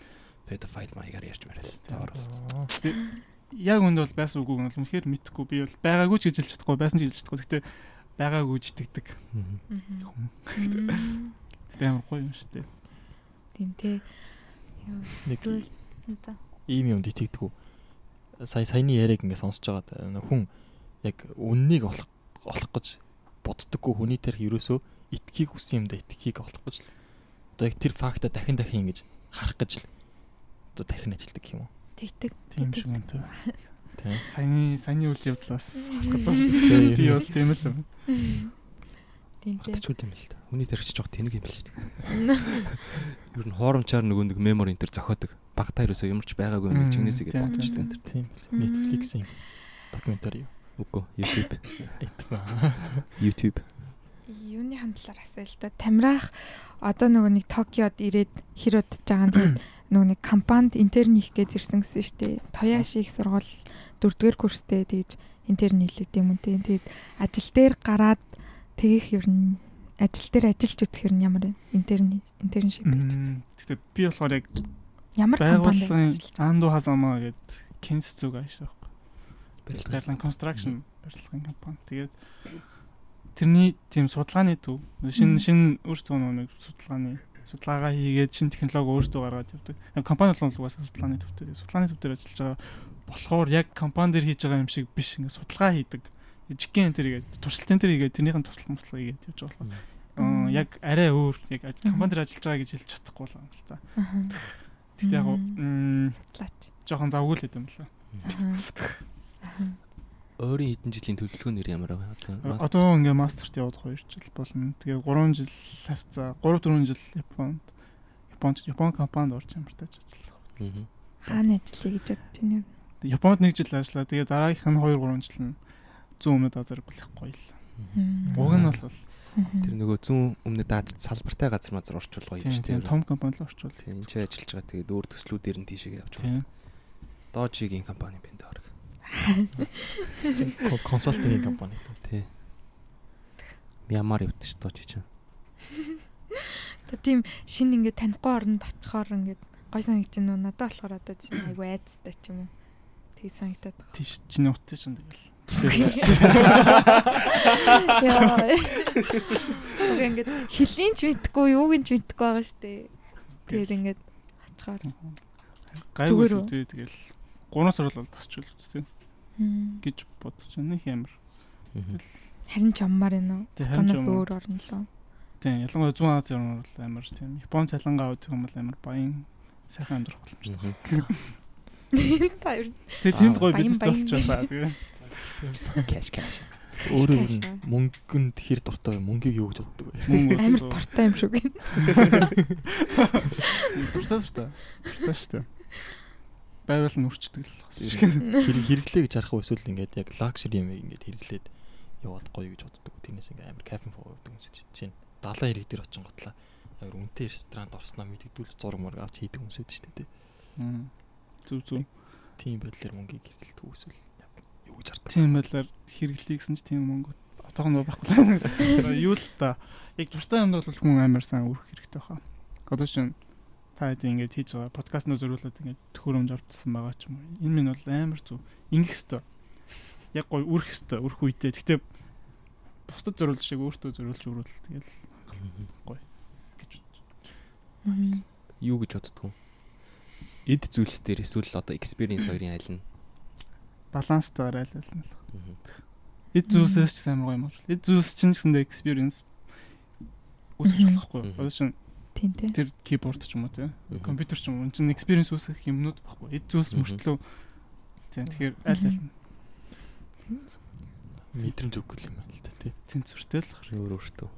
pedophile маягаар ярьж марил. Заавар. Аа. яг үнд бол байсан үгүй нь бол үнэхээр мэдхгүй. Би бол байгаагүй ч гэж хэлж чадахгүй, байсан ч гэж хэлж чадахгүй. Гэтэ байгаагүй ч итгэдэг. Хүн. Гэтэ амар гоё юм шүү дээ. Тийм тий. Нэг ийм юмд итгэдэггүй. Сая саяны яриаг ингээд сонсож байгаа нөх хүн яг үннийг олох олох гэж боддоггүй хүний тэрх ерөөсөө итгэхийг хүссэн юмдаа итгэхийг олох гэж л одоо яг тэр факта дахин дахин ингэж харах гэж л одоо тархин ажилтдаг юм уу? Тэгтэг. Тийм шиг юм. Тийм. Саяны саяны үйл явдлаас Тийм. би бол тийм л юм. Тийм тий. Батчгүй юм л та. Хүний тархич жоох тэнэг юм л шүү дээ. Ер нь хооромчаар нөгөө нэг мемори энэ төр зохиодог. Багтаа ерөөсөө юмч байгаагүй юм Мм, чигнэсээ гэж тийм, бодож тийм, дээ. Тийм. Netflix-ийн докюментари юу? Үгүй YouTube. YouTube. Юуны хандлаар асуулт та. Тамирах одоо нөгөө нэг Токиод ирээд хэр удаж байгаа нь тэгээд нөгөө нэг компанид интерн хийх гэж ирсэн гэсэн шүү дээ. Тояши их сургууль дөрөвдүгээр курстэй тэгж интерн хийлээ юм үү. Тэгээд ажил дээр гараад тэгэх ер нь ажил дээр ажиллаж үзэх ер нь ямар вэ? Интерн интерншип хийж үзэх. Гэтэ би болохоор яг Ямар ажиллаж Ando Hazama гэдэг Кенс зүг аашаа. Барилга. Барилгын construction барилгын компани. Тэгээд тэрний тийм судалгааны төв шин шин өөртөө нэг судалгааны судалгаагаа хийгээд шин технологи өөртөө гаргаад явдаг. Компани бол угаасаа судалгааны төвтэй. Тэгээд Судалгааны төв дээр ажиллаж байгаа болохоор яг компани дээр хийж байгаа юм шиг биш ингээ судалгаа хийдэг. Жигэн тэр игээд туршилтын тэр игээд тэрнийхэн туслах муслах игээд явж байгаа болохоор яг арай өөр яг компани дээр ажиллаж байгаа гэж хэлж чадахгүй л юм л та. Тэгтээ яг Судлаач. жоохон завгүй л юм л. Өөрийн хэдэн жилийн төлөвлөгөө нэр ямар вэ? Одоо Одоо ингээ мастерт яваад 2 жил болно. Тэгээ 3 жил хавцаа 3 4 жил Японд Японд Япон компанид орж ямартаж ажиллах. Хаана ажиллая гэж бодож байна? Тэгээ Японд 1 жил ажиллаа. Тэгээ дараагийнх нь 2 3 жил нь зүүн өмнөд Азар болох гоё л. Уг нь бол. Тэр нөгөө зүүн өмнөд Азад салбартай газар мазар орчуулгаа юм шүү дээ. том компани л орчуул. Энэ ч ажиллаж байгаа. Тэгээд өөр төслүүдээр нь тийшээ явж байгаа. Дожигийн компани бин дээр. Консалтингийн компани. Тий. Мямар явдаг ш дожи чинь. Тэ тийм шин ингээд танихгүй оронд очихоор ингээд гой санагдаж байна уу? Надад болохоор одоо чинь айгу айцтай ч юм уу. Тэг санагдаад байна. Тийш чиний утсан шин тэгэл. Яа. Уг ингээд хилийн ч мэдхгүй, юуг нь ч мэдхгүй байгаа шүү дээ. Тэгэл ингээд очихоор. Гайгүй Зүгээр л үү? үү тэгэл. Гураас орол бол тасч үлдээ тийм. Гэж бодож байна. Их амар. Харин ч аммаар байна уу? Японоос өөр орно лөө. Тийм ялангуяа зүүн Ази орн бол амар тийм. Япон цалингаа авдаг юм бол амар баян сайхан амьдрах боломжтой. Нь Тэгээ тэнд гоё бизнес баян. болчих байгаа. Тэгээ Кэш кэш. Өөрөө мөнгөнд хэр дуртай вэ? Мөнгийг юу гэж боддог вэ? мөнгө амар дуртай юм шүү гин. дуртай дуртай. Дуртай шүү дээ. Байвал нь үрчдэг л. Хэрэг хэрэглээ гэж харах эсвэл ингээд яг лакшери юм ингээд хэрэглээд яваад гоё гэж боддог. Тэрнээс ингээд амар кафен фоо явдаг юм шиг. Чинь далайн хэрэг дээр очин готлаа. Амар үнэтэй ресторанд орсноо мэддэгдүүл зураг мураг авч хийдэг үүд шүү дээ. Мм. Зүг зүг. Тийм байдлаар мөнгийг хэрэглэдэг эсвэл яг юу гэж харддаг. Тийм байдлаар хэрэглэе гэсэн чи тийм мөнгө отоогоо байхгүй. За юу л та. Яг дуртай юмд бол хүн амар сайн өрөх хэрэгтэй баха. Одоо шин та хэд ингэж хийж байгаа подкастноо зориулаад ингэж төхөөрөмж авчихсан байгаа ч юм уу. Энэ минь бол амар зүг. Ингэх хэвээр. Яг гоё өрөх хэвээр өрөх үедээ. Гэтэ бусдад зориулж шиг өөртөө зориулж өрөөл тэгэл гэж Мм. Юу гэж боддгоо? Эд зүйлс дээр эсвэл одоо experience хоёрын айл нь. баланстайгаар айл айл нь. Эд зүйлсээс ч амар гоё юм бол. Эд зүйлс чинь гэсэндээ experience үүсгэж Мгм. болохгүй. Одоо шин Тийм тий. тэр keyboard ч юм уу тийм Мгм. компьютер ч юм уу энэ чинь experience үүсгэх юмнууд баггүй. Эд зүйлс мөртлөө тийм тэгэхээр аль аль нь мэдрэмж өгөх юм байна л да тий. Тэнцвэртэй л хар. өөр өөртөө.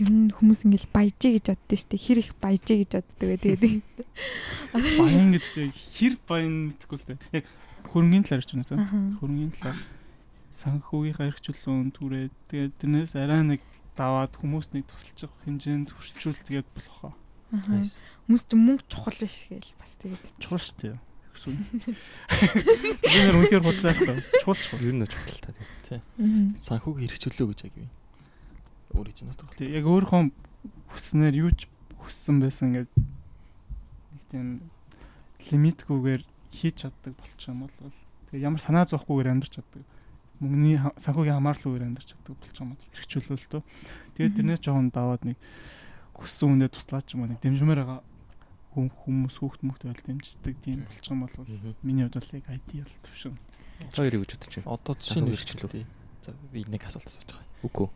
Ер нь хүмүүс ингээл баяжээ гэж боддоо штэ. Хэр их баяжээ гэж боддог вэ. Тэгээд Баян гэдэг чинь хэр баян мэдгүй л дээ. Яг хөрөнгөний талаар ч юм уу те. Аха. Хөрөнгөний талаар санхүүгийнхаа эрхчлүүлэн түрээд тэгээд тэрнээс арай нэг даваад хүмүүс нэг тусалж байгаа хэмжээнд хүрчүүл тэгээд болох аа. Хүмүүс ч мөнгө чухал биш гээл бас тэгээд Чухал шүү дээ. Гэсэн. Би нэр үнэхээр бодлоо. Чухал чухал. Ер нь чухал та тийм. Санхүүг хэрэгжүүлөө гэж яг юм. Өөр хийж надад Тэг яг өөрийнхөө хүснээр юу ч хүссэн байсан ингээд нэг тийм лимитгүйгээр хийж чаддаг болчих юм бол тэгээ ямар санаа зовхгүйгээр амьдарч чаддаг. Мөнгөний санхүүгийн хамаарлалгүйгээр амьдарч чаддаг болчих юм бол хэрэгжүүлвэл төө. Тэгээд тэрнээс жоохон даваад нэг хүссэн хүндээ туслаад ч юм уу нэг дэмжмээр байгаа хүм- хүмүүс хүүхд мөхт байл дэмждэг тийм болчих юм бол миний хувьд бол яг ideal төвшин. Хоёрыг гэж бодож байна. Одоо жишээ нь хэрэгжүүлээ. За би нэг асуулт асууж байгаа. Үгүй.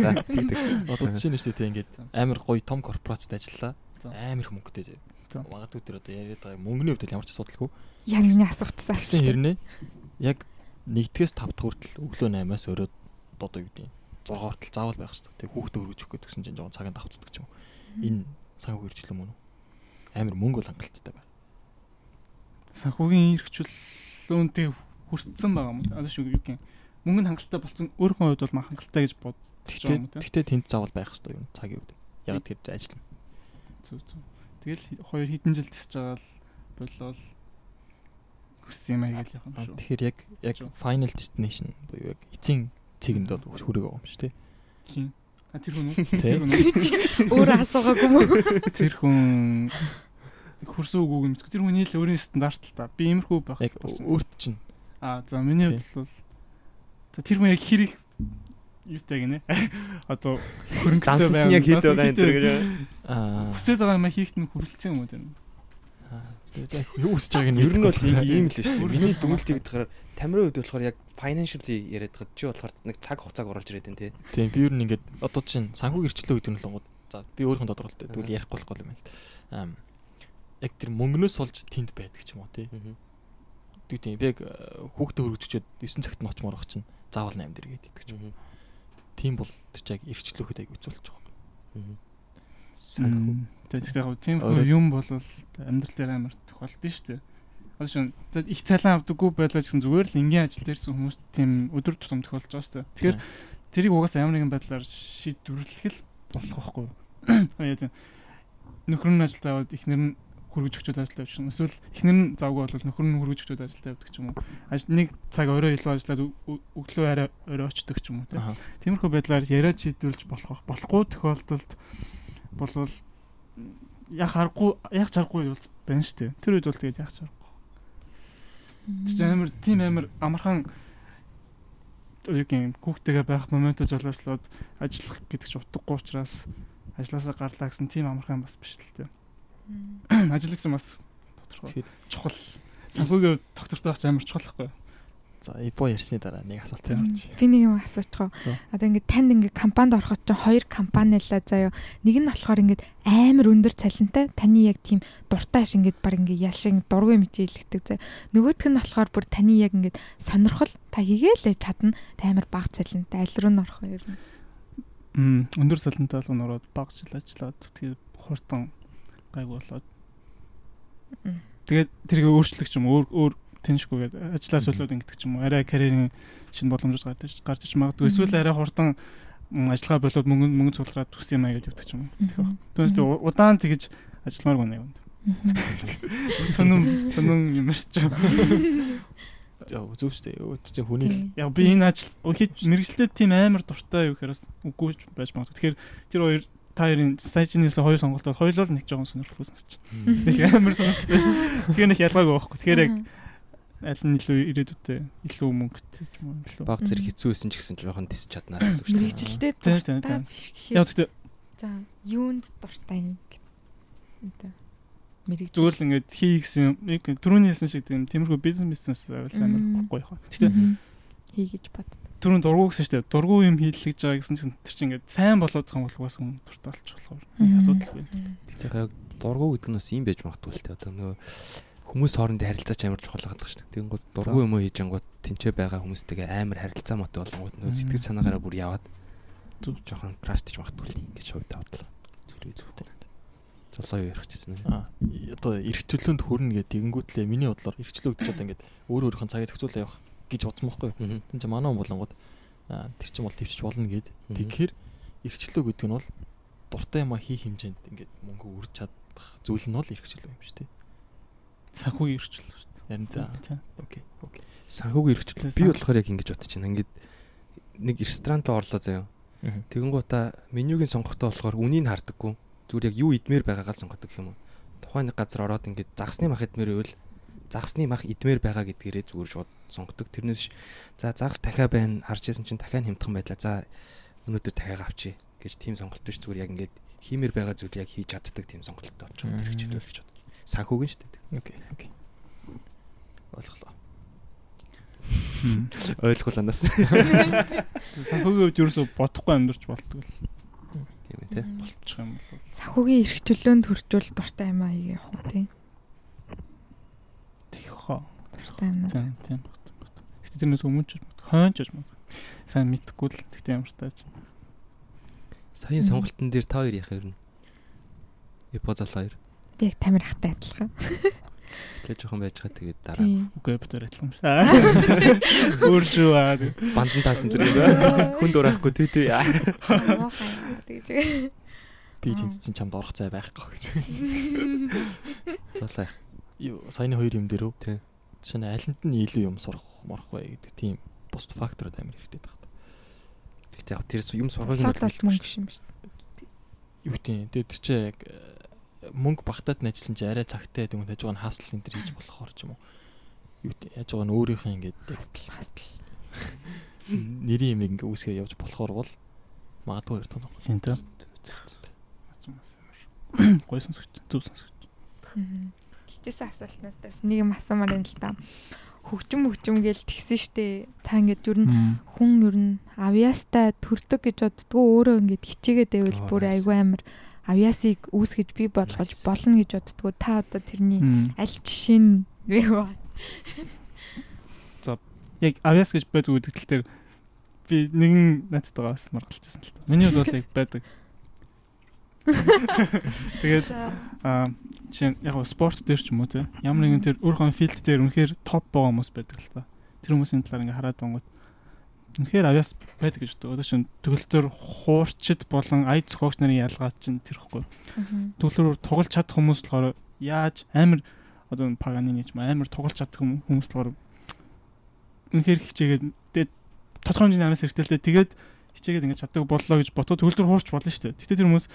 За тэгдэг. Одоо жишээ нь шүү дээ ингээд амар гоё том корпорацид ажиллаа. Амар их мөнгөтэй. За. Магадгүй тэр одоо яриад байгаа мөнгөний хувьд ямар ч асуудалгүй. Яг миний асуугчсан. Тэгсэн хэрнээ яг 1-ээс 5 дахь хүртэл өглөө 8-аас өрөөд одоо юу гэдэг 6 хүртэл заавал байх хэрэгтэй. Тэг хүүхдээ өргөж өгөх гэсэн чинь жоохон цагаан давцдаг ч юм уу. Энэ санхүү хэрэгжлэн мөн үү? Амар мөнгө бол хангалттай байна. санхүүгийн эрхчлүүлүүнтэй хүртсэн байгаа юм. Одоо шүү юу гэх юм. Мөнгө нь хангалттай болсон өөрийнхөө хувьд бол маа хангалттай гэж юм Тэгтээ тэгтээ тэнд заавал байх хэрэгтэй юм цагийн үед. Яг тэр ажил. Зүг зүг. Тэгэл хоёр хэдэн жил тисэж байгаа л болол хүссэн юм аяг л явах юм шүү. Тэгэхээр яг яг final destination буюу яг эцсийн цэгэнд бол хүрэг байгаа юм шүү дээ. Хин. А тэр хүн үү? Тэ. Тэр хүн үү? Өөрөө асуугаагүй мүү? Тэр хүн хөрсөн үгүйг юм. Тэр хүний л өөрийн стандарт л та. Би иймэрхүү байх. Яг өөрт чинь А за миний хувьд бол за тэр хүн яг хэрэг юутай гинэ. Одоо хөрөнгөтэй нь яг хэд байгаа энэ гэж. аа Хүсээд байгаа юм хийхт нь хүрэлцэн юм уу тэр? аа, тэгээд яг юу үсэж байгааг нь Ер нь бол ийм л шүү дээ. Миний дүгнэлтийг болохоор Тамирын хувьд болохоор яг financially яриад байгаа чи болохоор нэг цаг хугацааг оруулж ирээд байна тий. Тийм би ер нь ингээд одоо чинь санхүү гэрчлөө гэдэг нь л гонгод за би өөрийнхөө тодорхойлолтой тэгвэл ярихгүй болохгүй юм байна. Аа яг тэр мөнгнөөс олж тэнд байдаг ч юм уу тий. Тэг тийм би яг э, хүүхдээ хөргөжчөөд 9 цагт нь байгаа чинь заавал 8 дээр гээд идэх ч юм. Тийм бол тэр чинь яг эргчлөөхөд аяг үзүүлж байгаа. Санхүү. Тэгээд яг тийм юм бол амьдрал дээр амар тохиолдсон шүү дээ. Одоо шин их цалин авдаггүй байлаа гэсэн зүгээр л энгийн ажил дээрсэн хүмүүс тийм өдөр тутам тохиолдож байгаа шүү дээ. Тэгэхээр тэрийг угаасаа ямар нэгэн байдлаар шийдвэрлэх л болох байхгүй юу? Нөхөр нь ажилдаа аваад ихнэр нь хөргөж өчөөд ажилдаа явчихна. Эсвэл ихнэр нь завгүй бол нөхөр нь хөргөж өчөөд ажилдаа явдаг ч юм уу. Ажил нэг цаг орой илүү ажиллаад өг- өг- өглөө арай орой очдог ч юм уу. тийм. Тиймэрхүү байдлаар яриад шийдвэрлэж болох. Болохгүй тохиолдолд болвол яг харахгүй яг чарахгүй бол байна шүү дээ. Тэр үед бол тэгээд яг чарахгүй. Тэр чинь амар тийм амар амархан юу гин хүүхдтэйгээ байх моментоо золиослоод ажиллах гэдэг чинь утгагүй учраас ажилласаа гарлаа гэсэн тийм амархан бас биш л дээ. Ажил гэсэн бас тодорхой чухал санхүүгийн доктортой байх амар чухал юу? За ипо ярьсны дараа нэг асуулт асуучих. Би нэг юм асуучих. За. Одоо ингээд танд ингээд компанид ороход чинь хоёр компани л заяа. Нэг нь болохоор ингээд амар өндөр цалинтай таны яг тийм дуртайш ингээд баг ингээд ялшин дургүй мичээ илгдэг заяа. Нөгөөх нь болохоор бүр таны яг ингээд сонирхол та хийгээл чадна. Та амар бага цалинтай аль руу н орох вэ ер нь? Мм өндөр салентай л ороод баг жил ажиллаад тэгээд хурдан гайг болоод тэгээд тэргээ өөрчлөх юм уу, өөр өөр тэншгүйгээд ажлаа солиод ингэдэг ч юм уу арай карьерийн шинэ боломжууд гарч гарч иж магадгүй эсвэл арай хурдан ажиллагаа болоод мөнгө мөнгө цуглараад төс юм аягаад явдаг ч юм тэгэх. Түүнээс би удаан тэгэж ажилламаар байна юм. Сонин сонин юм шүү. За зөв шүү дээ. Өө чи хүний л Яг би энэ ажил хийж мэрэгчлээ тийм амар дуртай юу гэхээрээс үгүй ч байж магадгүй. Тэгэхээр тэр хоёр та хоёрын сайжнээс хоёр сонголтод хоёулаа л нэг жоохон сонирхолтой санагдчих. Нэг амар сонирхолтой байсан. Тэгэхээр нэг ялгаагүй байхгүй. Тэгэхээр яг аль нь илүү ирээдүйтэй илүү мөнгөтэй ч юм уу илүү. Баг зэрэг хэцүү байсан ч гэсэн жоохон тисч чаднаа гэсэн үг шүү дээ. Тийм, дуртай биш Яг гэхээр тэгтээ за юунд дуртай юм гэдэг. Мэрэгжил. зүгээр л ингээд хий гэсэн юм. Яг түрүүний хэлсэн шиг тийм тиймэрхүү бизнес бизнес байвал амар гоё яах. Гэтэ Мгм. хийгэж бод. түрүүн дургу гэсэн чинь дургу юм хийлгэж байгаа гэсэн чинь тэр чинь ингээд сайн болоод байгаа юм бол угаас хүн дуртай болчих болохоор асуудал байна. Тэгэхээр яг дургу гэдэг нь бас ийм байж магадгүй л те одоо нөгөө хүмүүс хоорондын харилцаач амар чухал байдаг шүү дээ. Тэгэнгүүт дургүй юм уу хийж ангууд тэнцээ байгаа хүмүүстэйгээ амар харилцаа мотой болгонгууд нөө сэтгэл санаагаараа бүр яваад Зүг. жоохон краш гэж магадгүй л ингэж хувьд авдлаа. Зүрх зүгтэй. Золоо юу ярих гэсэн юм. Аа одоо эргчлөөнд хөрнө гэдэг тэгэнгүүтлээ миний бодлоор эргчлөө гэдэг одоо ингээд өөр өөрийнх нь цагийг зохицуулаа явах гэж бодсон байхгүй юу? Тин чи манай хүн болонгод аа тэр чинь бол төвчж болно гэд. Тэгэхээр эргчлөө гэдэг нь бол дуртай юм а хийх хэмжээнд ингээд мөнгө үрж чадах зүйл нь бол эргчлөө юм шүү дээ. Санхүүгийн эрхчлэл шүү дээ. Харин та окей окей. Санхүүгийн эрхчлэл би болохоор яг ингэж бодож байна. Ингээд нэг ресторан руу орлоо заяа. Мгм. Тэгэнгүүтээ менюгийн сонгохдоо болохоор үнийг хардаггүй. Зүгээр яг юу идмээр байгаагаа л сонгодог юм уу? Тухайн нэг газар ороод ингээд загсны мах идмээр байвал загсны мах идмээр байгаа гэдгээрээ зүгээр шууд сонгодог. Тэрнээс за загс дахиа байна. Харж ясан чинь дахиа нэмтхан байдлаа. За өнөөдөр дахиагаа авчи гэж тийм сонголт биш зүгээр яг ингээд хиймээр байгаа зүйл яг хийж чаддаг тийм сонголттой болчихсон. Мм. Тэр хичээлэл гэж бодож. Санхүүгийн шүү дээ. Окей окей. Ойлголоо. Ойлгууланаас. Санхүүгийн хувьд ерөөсө бодохгүй амьдарч болтгоо л Тийм ээ тий. болчих юм бол. Санхүүгийн эрх чөлөөнд хүрчүүл дуртай юм аа хийх юм тий. Тих хоо. Дуртай юм Тийм тийм. Гэтэ тэрнээс өмнө ч хойно ч юм. Сайн мэдхгүй л тэгтээ ямар тааж. Саяын сонголтын дээр та хоёр яах юм? Эпозол хоёр. Би яг тамир хатаа адилхан. Тэгээ жоохон байж байгаа тэгээд дараа. Үгүй битэр адилхан шүү. Өөр шүү аа. бандан таасан тэр гэдэг. Хүн дураахгүй тий тий. Тэгж. Би Аа. тэнцсэн чамд орох цай байхгүй гэж. Золоо. Юу саяны хоёр юм дээр үү? Тий. Жишээ нь алинд нь илүү юм сурах морох бай гэдэг тийм пост факторууд амар хэрэгтэй байна. Гэтэ яг тэр юм сургыг нь бол мөнгө шим шүү. Юу гэдэг тэр чинь яг мөнгө багтаад нь ажилласан чи арай цагтай гэдэг юм хажууг нь хасл энэ төр хийж болохоор ч юм уу. Юу гэдэг хажууг нь өөрийнх нь ингээд яг Хастал хастал. нэрийн юм ингээ үүсгээ явж болохоор бол магадгүй хоёр тон сонголт. Синтэ. Гойсон сүч. Зүг сонсогч. Хичээсэн асуултнаас нэг юм асуумаар юм л та. Хөгжим хөгжим гээл тэгсэн штэ. Та ингээд ер нь хүн ер нь авьяастай төрдөг гэж боддгоо өөрөө ингээд хичээгээд байвал бүр айгүй амар авьяасыг үүсгэж бий болгож болно гэж боддгоо та одоо тэрний аль жишээ нь вэ вэ? Яг авиас гэж байдаг үдгэл дээр би нэгэн найзтайгаа бас маргалчихсан л та. Миний бол яг байдаг. Тэгээд аа чинь яг спорт дээр ч юм уу те ямар нэгэн тэр өөрхөн филд дээр үнэхээр топ байгаа хүмүүс байдаг л та. Тэр хүмүүсийн талаар ингээ хараад бангууд үнэхээр авиас байдаг гэж боддог. Одоо чинь төгөлтөр хуурчид болон ая зохиогч нарын ялгаа чинь тэр ихгүй. Төгөлтөр тоглож чадах хүмүүс болохоор яаж амар одоо паганы нэг юм амар тоглож чадах хүм- хүмүүс болохоор үнэхээр хичээгээд тэгээд тодорхой хэмжээний амаас хэрэгтэй л дээ. Тэгээд хичээгээд ингээд чаддаг боллоо гэж ботоо төгөлтөр хуурч болно шүү дээ. Гэтэ тэр хүмүүс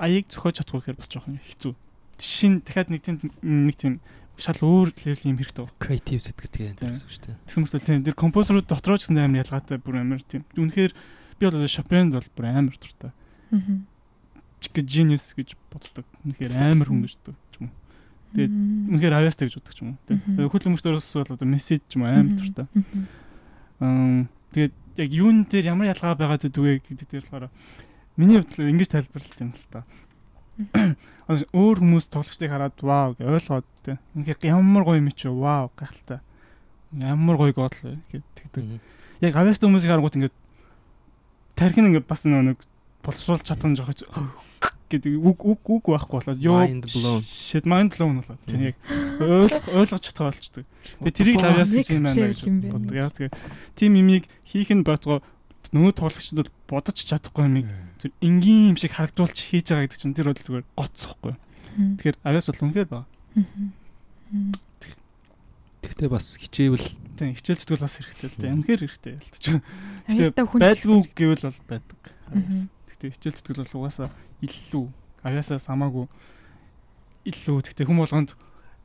аяыг зохиож чадахгүй гэхээр бас жоохон хэцүү. Шин дахиад нэг тийм нэг тийм шал өөр левлийн юм хэрэгтэй байна. Creative Тийм. энэ гэсэн шүү дээ. Тэгсэн мөртөө тийм тэр композерууд дотроо ч гэсэн амар ялгаатай бүр амар тийм. Үнэхээр би бол Chopin бол бүр амар дуртай. Чиг genius гэж боддог. Үнэхээр амар хүн гэж боддог ч юм уу. Тэгээд Үнэхээр авьяастай гэж боддог ч юм. Мгм. Хөл өмчтөрөөс бол одоо мессеж ч юм уу амар дуртай. Аа тэгээд яг юун дээр ямар ялгаа байгаа гэдүгэ гэдэг дээр болохоор миний хувьд ингэж тайлбарлалт юм л та. Өөр хүмүүс тоглогчдыг хараад вау гэж ойлгоод те. Ингээ ямар гоё юм чи вау гахалтай. Ямар гоё гол гэдэг. Яг авьяастай хүмүүсийг харангуут ингээ тархин ингээ бас нэг боловсруулж чадсан жоох гэдэг үг үг үг байхгүй болоод ёо. Shit mind blown болоод тийм яг ойлгох ойлгож чадхаа болчдөг. Тэгээ тэрийг л авьяас Next юм байна гэж боддог. Яг тим имийг хийх нь байтугай нөгөө тоглогчдод бол бодож чадахгүй юмыг тэр энгийн юм шиг харагдуулж хийж байгаа гэдэг чинь тэр бол зүгээр гоцсохгүй. Тэгэхээр авьяас бол үнэхээр бага. Тэгтээ бас хичээвэл Тийм хичээл зүтгэл бас хэрэгтэй л дээ. Үнэхээр хэрэгтэй л дээ. Хүн Байдгүй гэвэл бол байдаг. Гэхдээ хичээл зүтгэл бол угаасаа илүү авьяасаас хамаагүй илүү гэхдээ хүн болгонд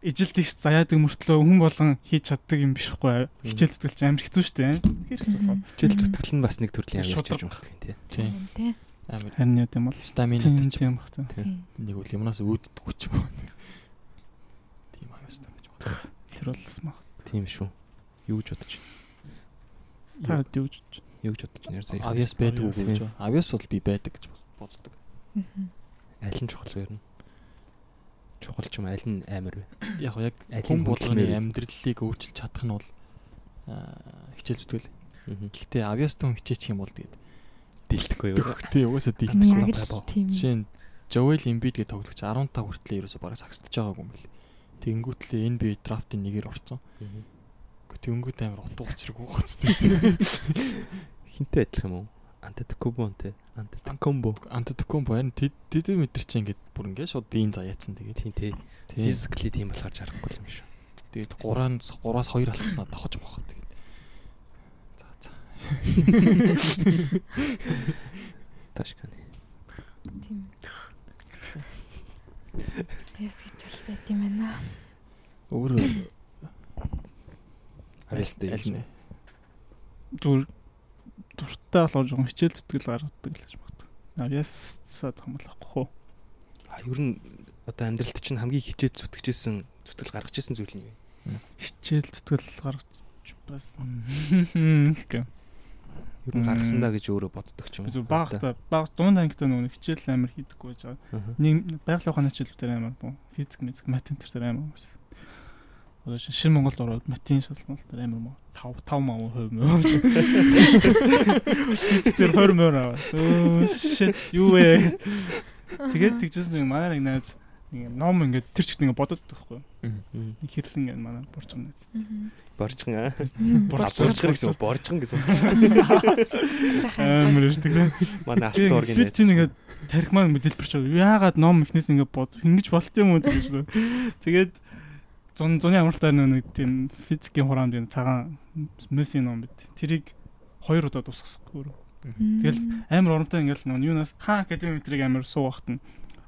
ижил тэгш заяадаг мөртлөө хүн болгон хийж чаддаг юм биш үгүй хичээл зүтгэл чинь амар хэцүү шүү дээ. Хэцүү хичээл зүтгэл нь бас нэг төрлийн Шудраг. гэж магадгүй тийм. Тийм. Тий. Амар Харин яа гэм бол стамина гэж тийм бах тийм. Тий. нэг үл юмнаас үүддэггүй ч юм уу. Тийм аюустай гэж бодлоо. Тэр бол бас мах. Тийм шүү. Юу гэж бодож Та юу гэж юу гэж бодож сая. Авиас байдаг уу гэж. Авиас бол би байдаг гэж боддог. Мгм. Аль нь чухал вэ? Чухал ч юм аль нь амар вэ? Яг яг хүн болгоны амьдралыг өөрчилж чадах нь бол хичээл зүтгэл. Гэхдээ авьяастун хичээчих юм бол тэгээд Дийлдэхгүй юу? дөх тий угаасаа Яг дийлсэн тийм. Жишээ нь Joel Embiid гэдэг тоглогч 15 хүртэл ерөөсө бараг сагсдаж байгаагүй юм бэл. Тэнгүүтлээ энэ би драфтын нэгээр орсон. Тэнгүүт амар утга учирг гоцтой. Хинтээ адилхан юм уу? Антетокобонтэй. Антетокомбо. Антетокомбо харин тэд мэдэр чинь ингээд бүр ингээд шууд биеийн заяатсан тэгээд. Тийм тий. Физикли тийм болохоор жарахгүй юм шүү. Тэгээд 3-аас 3-аас 2 алхаснаа тохож мохоо тэгээд. За за. Ташканы. Тийм. Яс гэж бол байт юм байна. Өөр Авьяастай? Зүгээр дуртай болохоор жоохон хичээл зүтгэл гаргадаг л гэж багт. Авьяасаад хамгаалахгүй хөө. А ер нь одоо амьдралд чинь хамгийн хичээл зүтгэжсэн зүтгэл гаргаж ирсэн зүйл нь юу? Хичээл зүтгэл гаргаж байсан. Ер нь гаргасандаа гэж өөрөө боддог ч юм зөв багта баг дунд ангитай нөгөө хичээл амар хийдэггүй байж байгаа. Аа. Нэг байгалийн ухааны хичээл дээр амар боо. Физик, физик, математик дээр амар байсан. Одоо шин- шинэ Монголд ороод математикийн шалгалт дээр амар муу 5 5 маа хувь мөр. Дээр 20 мөр аваа. Оо shit юу вэ? Тэгээд тэгжсэн чинь манай нэг найз нэг ном ингээд тэр чигт ингээд бодод байхгүй. Мгм. Нэг хэрлэн ингээд манай борчон найз. Борчгон аа. Борчгон Борчгон гэсэн үг, борчгон гэсэн үг. Амар ирдэг тийм. Манай авторгийн би чинь ингээд тарих маань мэдээлбэр чав. Яагаад ном ихнээс ингээд бод ингэж болт юм уу гэж шүү. Тэгээд зун зуны амралтаар нэг тийм физикийн хураамд энэ цагаан мөсийн ном бит. Тэрийг хоёр удаа дуусгахгүй. Тэгэл амар оромтой ингээл нэг юунаас хаан академитрийг амар суу багт нь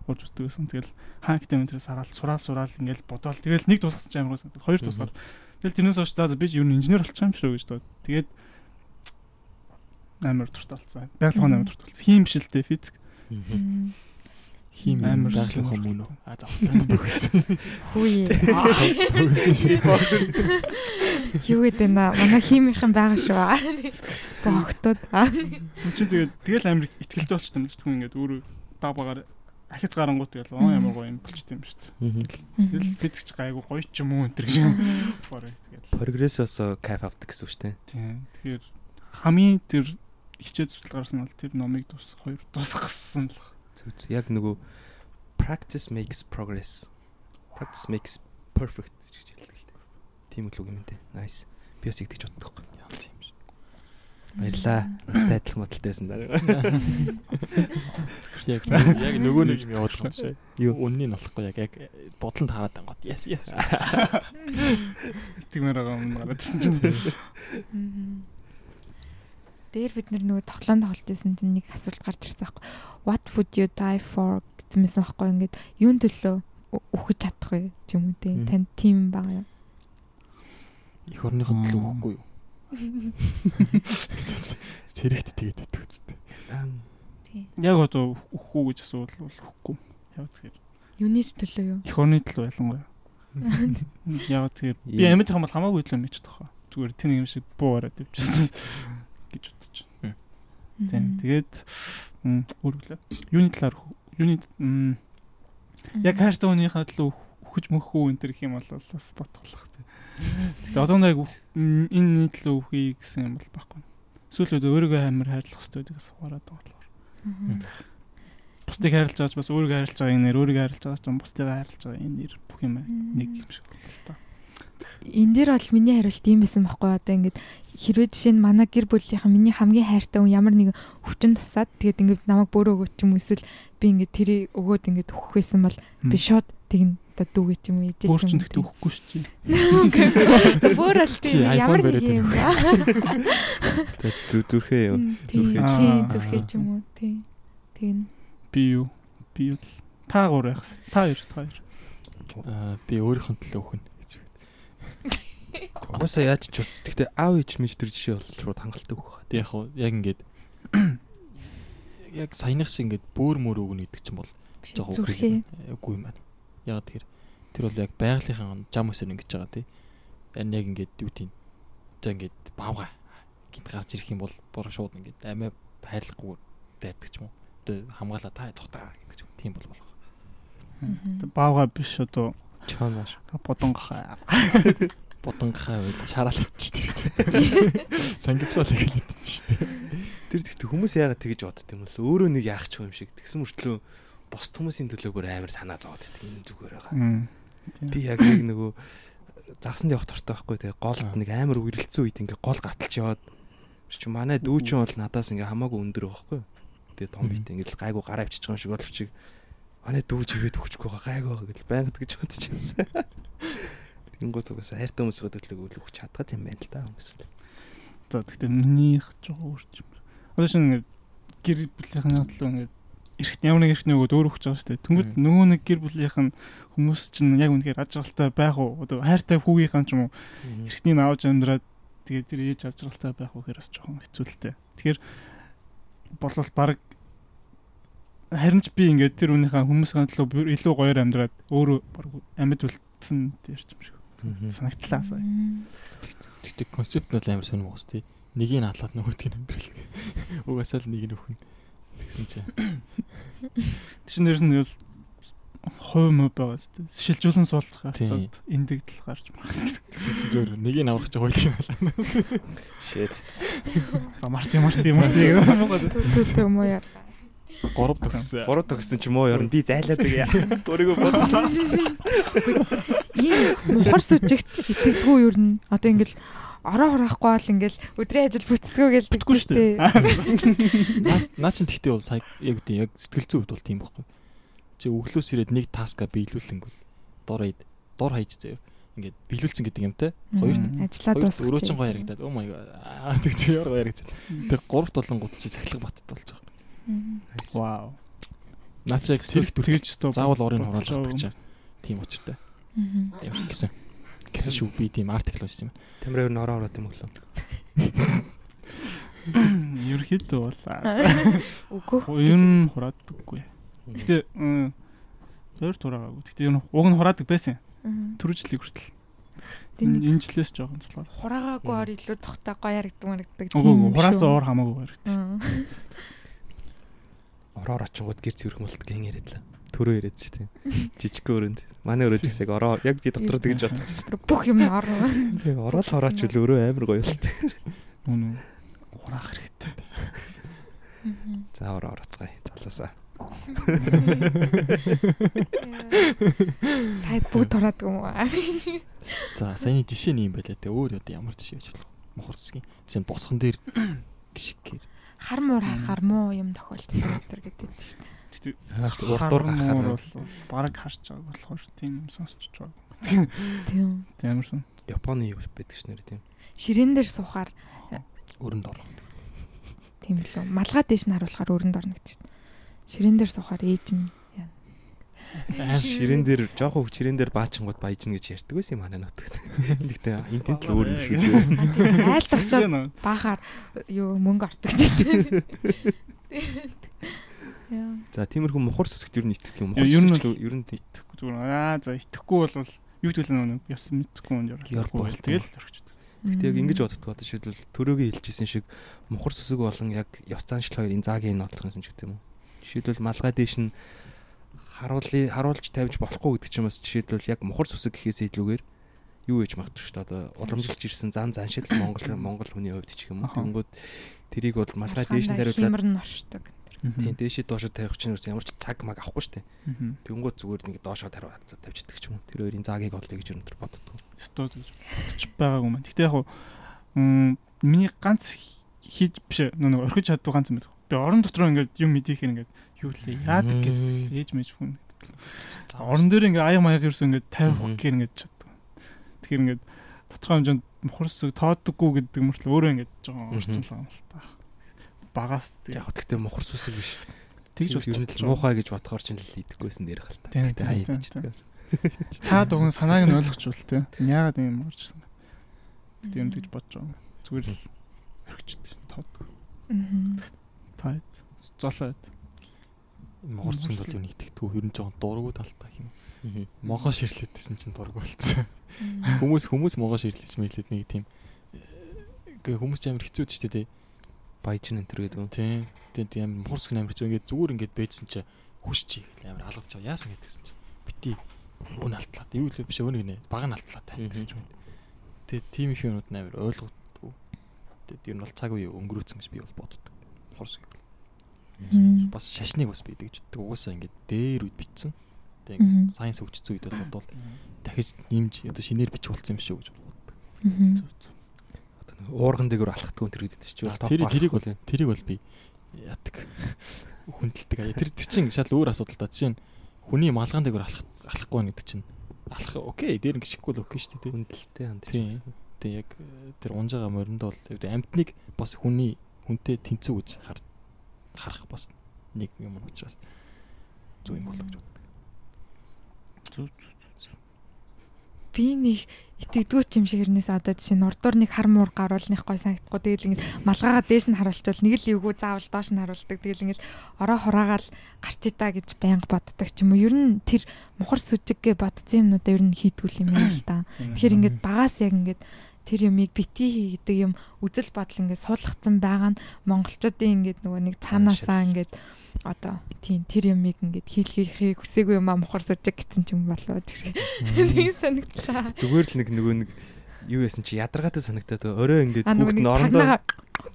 урж үздэг гэсэн. Тэгэл хаан академитрээс хараад сураал сураал ингээл бодоол. Тэгэл нэг дуусгасан ч амар байсан. Хоёр дуусгаад. Тэгэл тэрнээс хойш за за би юу инженер болчих юм шүү гэж доо. Тэгээд амар туртаа болсон. Байгаль ухааны амар туртаа болсон. Хим шилтэй физик. Хим Амар шилэн байгалийн хүмүүн үү? А за. Төгсөн. Хүй. Юу гэдэг нэ манай химийнхэн байгаа шүү. Богтууд. Чи тэгээд тэгэл амар ихтгэлтэй болчихсон юм шүү. Ингээд өөрөө баг багаар ахиц гарангуут тэгэл оо ямар гоё юм болчихсон юм шүү. Тэгэл физикч гайгүй гоё ч юм уу энэ төр гэж боорой тэгэл. Прогрессоос кайф авдаг гэсэн үг шүү дээ. Тийм. Тэгэхээр хамгийн тэр хичээл зүтгэл гарсан бол тэр номыг дус хоёр дуусгасан л. Зүг зүг. Яг нөгөө practice makes progress. Practice makes perfect гэж хэлдэг л дээ. Тийм л үг юм дээ. Nice. Би бас тэгж боддог байхгүй. Баярлаа. Надад адилхан бодолтой байсан даа. Яг яг нөгөө нэг юм байгаа юм шиг. Юу? Үннийг нь болохгүй яг яг бодлонд хараад ангууд. Yes yes. Тэгмээр байгаа юм гараад ирсэн чинь. Дээр бид нөгөө тоглоом тоглож байсан чинь нэг асуулт гарч ирсэн байхгүй. What would you die for гэсэн байхгүй ингээд юун төлөө ө- үхэж чадах вэ ч юм уу те. Танд тийм байгаа юу? Их орныход л өгөхгүй юу? Сэрэгт тэгээд өгдөг үстэй. Яг одоо өхгүй гэж асуувал бол өхгүй. Яг тэгэхээр Юуны төлөө юу? их орны төлөө ялангуяа. Яг тэгэхээр би амьд хамгаал хамаагүй юм гэж тохоо. Зүгээр тэн юм шиг буу ороод явчихсан. Тийм. Тэгээд өөрөглөө. Юуны талаар юуны яг хайртай хүнийхээ төлөө өгч мөхөө энэ төр их юм бол бас ботголох тийм. Гэтэ одоо нэг энэ төлөө өгье гэсэн юм бол байхгүй. Эсвэл өөрийгөө амар хайрлах хэрэгтэй гэдэгс хараад байгаа болохоор. Бусдыг хайрлаж байгаа ч бас өөрийгөө хайрлаж байгаа энэ нэр, өөрийгөө хайрлаж байгаа ч бусдыг хайрлаж байгаа энэ нэр бүх юм нэг юм шиг байна л та. Энд дээр бол миний хариулт ийм байсан байхгүй одоо ингээд хэрвээ жишээ нь манай гэр бүлийнхэн миний хамгийн хайртай хүн ямар нэгэн хүчин тусаад тэгээд ингээд намайг бөөрөө өгөөч юм эсвэл би ингээд тэрийг өгөөд ингээд өгөх байсан бол би шууд тэгнэ одоо дүүгээ ч юм уу ээжээ Өөр ч нэгт өгөхгүй шүү чи. Бөөр аль тийм ямар нэг юм ба. Зү зүрхээ юу? Зүрхээ. тийм зүрхээ ч юм уу тийм. Тийм. Би юу? Би юу та гур байхс. Та хоёр, та хоёр. Аа би өөрийнхөө төлөө өгнө. Угаасаа яаж ч бод. Гэхдээ аав ээж мэж төр жишээ бол шууд хангалттай өгөх. Тэг яг хуу яг ингээд яг саяных шиг ингээд бөөр мөр өгнө гэдэг чинь бол жоохон Зүрхээ. үгүй юм байна. Яг тэр тэр бол яг байгалийнхаа жам өсөр ингэж байгаа тий. Харин яг ингээд юу тийм за ингээд бавга гинт гарч ирэх юм бол бор шууд ингээд амиа хайрлахгүй дайдаг ч юм уу. Одоо хамгаалаа та цухтаа гэдэг ч юм. Тийм бол болох. Мгм. Баага биш одоо Чон маш. Бодонгохаа байл шараалч тэр гэж. Сангивсаал хэлээд ч штэ. Тэр тэгтээ хүмүүс яагаад тэгэж бодд юм бол өөрөө нэг яах ч юм шиг. Тэгсэн мөртлөө бос хүмүүсийн төлөө бүр амар санаа зовоод байдаг энэ зүгээр байгаа. Би яг нэг нөгөө загсанд явах дуртай байхгүй тэгээ голд нэг амар үргэлцсэн үед ингээ гол гаталж яваад чи манай дүүчин бол надаас ингээ хамаагүй өндөр байхгүй. Тэгээ том бит ингээ л гайгүй гараа авчиж байгаа юм шиг боловч манай дүүж ивэд өгчихгүй байгаа гайгүй байгаа гэж байнга гэж бодож юмсан. Тэнгуут угаас хайртай хүмүүсийн төлөө үл өгч чадгаад юм байна л да хүмүүс. За тэгтээ минийх жоо өөрч. Одоо шинэ гэр бүлийнхэн төлөө ингээд эрт ямар нэг эртний өгөөд өөр өгч байгаа шүү дээ. Тэнгүүд нөгөө нэг гэр бүлийнх нь хүмүүс чинь яг үнэхээр аж аргалтай байх уу? Одоо хайртай хүүгийнхэн ч юм уу эртний наавж амьдраад тэгээд тэр ээж аж аргалтай байх уу гэхээр бас жоохон хэцүү л дээ. Тэгэхээр болвол баг харин ч би ингээд тэр үнийхээ хүмүүсийн төлөө илүү гоёор амьдраад баг амьд үлдсэн дээр ч юм шиг санагдлаа сая. Тэгтээ концепт нь л амар сонирм уус тий. Нэгийг нь хатлаад нөгөөдгийг нь амьдрал. Угаасаа л нэг нь өхөн. Тэгсэн чинь Тэшин дээрс нь хувь мө байгаа зү. Шилжүүлэн суулгах Тийм. хацаад эндэгдэл гарч байна. тэгсэн чинь зөөр нэгийг нь аврах чинь хойлыг нь халаанаас. Shit. За марти марти гэх юм уу. Түү юм уу яа. Гурав төгссөн. Гурав төгсөн ч юм уу ярина би зайлаад байгаа. Өөрийгөө бодлоо. Ийм мухар сүжигт итгэдэггүй юу н. Одоо ингээл ороо хорохгүй бол ингээл өдрийн ажил бүтцгүй гэл Бүтггүй шүү дээ. Наа- чин тэгтээ бол сая яг үгүй яг сэтгэл зүйн хувьд бол тийм байхгүй. Чи өглөөс ирээд нэг таска биелүүлэнгүүт дор хаяд дор хаяж заяа. Ингээд биелүүлсэн гэдэг юмтай. Хоёрт ажиллаад дуусах. өрөө чин гоё oh my god аа тэг чи яар гоё яригдаж. Тэг гуравт болонгууд чи сахилга баттай болж байгаа. Вау. Наа чи яг зэрэг өстө заавал орын хураалгах гэж. Тийм учиртай. Ямар гэсэн. Гэсэн шүү би тийм артикл уншсан юм. Тамираар нь ороо ороод юм өглөө. Ерөөхдөө бол Үгүй. ер нь хураадаггүй. Гэтэ өөр тураагаагүй. Гэтэ ер нь уг нь хураадаг байсан. Жилийн хүртэл. Энэ жилээс жоохон цалгаар. хураагаагаар илүү тогтоо гоё харагдаг марагдаг. Үгүй хураасаа уур хамаагүй байр. Ороо орочингууд гэр цэвэрх молт гэн яриад л. Төрөө яриад чи тийм. Жижиг өрөөнд. Манай өрөөд ихсэг ороо яг би дотроо тэгж бодсон. Бүх юм орно. Ороод орооч үл өөрөө амар гоё л. Үнэ. Хураах хэрэгтэй. За ороо ороцгаая. Залуусаа. Таад бүгд тураадаг юм уу? За саяны жишээ нь юм байлаа те өөр одоо ямар жишээ гэж болох мохор засгийн. Жишээ нь босхон дээр гიშгээр Хар муур харахаар муу юм тохиолдсон тэр гэдэг шүү дээ. Гэтэ Урдуур гахаар бол баг харж байгаа болохоор тийм юм сонсч байгаа. Тийм. Тийм амар сон. Японы юу байдаг ш нэр тийм. Ширээн дээр суухаар өрөнд орно. тийм л үү. Малгай дээш нь харуулахаар өрөнд орно гэж. Ширээн дээр суухаар ээж нь Аа ширээн дээр жоохон хөг ширээн дээр баачингууд баяжна гэж ярьдаг байсан юм манай нутагт. Гэхдээ энэ тент л өөр юм шүү дээ. айл зогсоод баахаар юу мөнгө ортог ч гэдэг. Яа. За тиймэрхүү мухар сүсгт нь итгэдэг юм. Ер нь Мухар сүсгт ер нь итгэхгүй зүгээр аа за итгэхгүй бол юу гэдэг нь ёс мэдхгүй юм ярлахгүй тэгэл орчихдог. Гэтэ яг ингэж боддог бодож шийдвэл төрөөгийн хэлжсэн шиг мухар сүсэг болон яг ёс заншил хоёрын заагийн нотлохын ч гэдэг юм уу. Жишээлбэл малгай дээш нь харуулъя харуулж тавьж болохгүй гэдэг ч юм бас жишээлбэл яг мухар сүсэг гэхээс илүүгээр юу гэж магадгүй шүү дээ. Одоо уламжилж ирсэн зан заншил Монгол Монгол хүний хувьд ч юм уу. Аха. Тэнгүүд тэрийг бол малгай дээш нь тариулаад химэр нь оршдог. тийм дээшээ доошо тавих чинь ямар ч цаг маг авахгүй шүү дээ. Мгм. Тэнгүүд зүгээр нэг доошо тариулаад тавьчихдаг ч юм уу. Тэр хоёрын заагийг олъё гэж өнөдр боддог. Стод гэж бодож байгаагүй маань. Гэтэ яг хуу миний ганц хийж биш нөгөө орхиж чаддаг ганц юм. Би орон дотроо ингээд юм мэдээхээр ингээд юу лээ яадаг гэдэг ээж мэж хүн. За орон дээр ингээд аяг маяг ерөөсөө ингээд тавих гэр ингээд чаддаг. Тэгэхээр ингээд тодорхой хэмжээнд мухарсыг тооддоггүй гэдэг мөртлөө өөрөө ингээд жоохон орчуулсан юм л та. Багаас Яг хөө тэгтээ мухар сүсэг биш. тэгж ер нь л муухай гэж бодохоор ч л идэхгүйсэн дээрх л та. Тэгтээ хаяад ч гэдэг. цаад уган санааг нь ойлгочвол те. Яагаад юм орж ирсэн. Тэгтээ юм тэгж бодож байгаа. Зүгээр л орхичд тоод. Мгм. Таад золоод. Мохор засгийн бол юу нэг тэгтгүү ер нь жоохон дургу талтай юм. Могоо ширлээдсэн чинь дургу болцсон. Хүмүүс хүмүүс могоо ширлэж мэйлээд нэг тийм гээ хүмүүс ч амар хэцүү дээ тий. Баяжин энэ төр гэдэг юм. Тийм. Тийм тийм амар мохор засгийн амар хэцүү ингээд зүгээр ингээд бэжсэн чи хүсчий гэл амар алгаж чаа яасан гэдгсэн чи. бити өн алтлаад юу л биш өөнийг нэ баг нь алтлаад гэж байна. Тэгээ тийм их юмуд нээр ойлгохгүй. Тэгээд ер нь бол цаг үе өнгөрөөцөн гэж би бол боддог. Хорс гэвэл. Бас шашныг бас бидэг гэж боддог. Угаасаа ингээд дээр үед битсэн. Тэгээ Мгм. ингээд сайенс хөгжсөн үед бол бодвол дахиж нэмж одоо шинээр бичих болсон юм шүү гэж боддог. Одоо нэг уурган дээгүүр алхахтгүй тэр гэдэг чинь А, Тэр тэрийг бол тэрийг бол би яадаг. Хүндэлдэг. аяа. Тэр тэр чинь шал өөр асуудал та. Жишээ нь хүний малган дээгүүр алхах алхахгүй байна гэдэг чинь алхах окей дээр гიშггүй л окей шүү дээ. хүндэлтэй ханд Тийм. Тэгээ яг э, тэр унжаага моринд бол яг амьтныг бас хүний хүнтэй тэнцүү гэж хар харах бас нэг юм учраас зөв юм болоо гэж боддог. Зүг. би нэг итгэдэггүй юм шиг хэрнээс одоо жишээ нь урдуур нэг хар муур гаруулных гой санагдахгүй. Тэгэл ингэ малгаагаа дээш нь харуулчвал нэг л эвгүй заавал доош нь харуулдаг. Тэгэл ингэ ороо хураагаал гарч идаа гэж байнга боддог ч юм уу. Ер нь тэр мухар сүжиггээ бодсон юмнуудаа ер нь хийдгүүл юм байна л та. Тэгэхээр ингээд багаас яг ингээд тэр юмыг бити хийдэг юм үзэл бодол ингээд суулгацсан байгаа нь монголчуудын ингээд нөгөө нэг цаанаасаа ингээд одоо тийм тэр юмыг ингээд хийлгэхийг хүсээгүй юм а мухар сүжиг гэсэн ч юм болоо гэж нэг санагдлаа. Зүгээр л нэг нөгөө нэг юу яасан чи ядаргаатай санагтаад орой ингээд хүүхд нь орондоо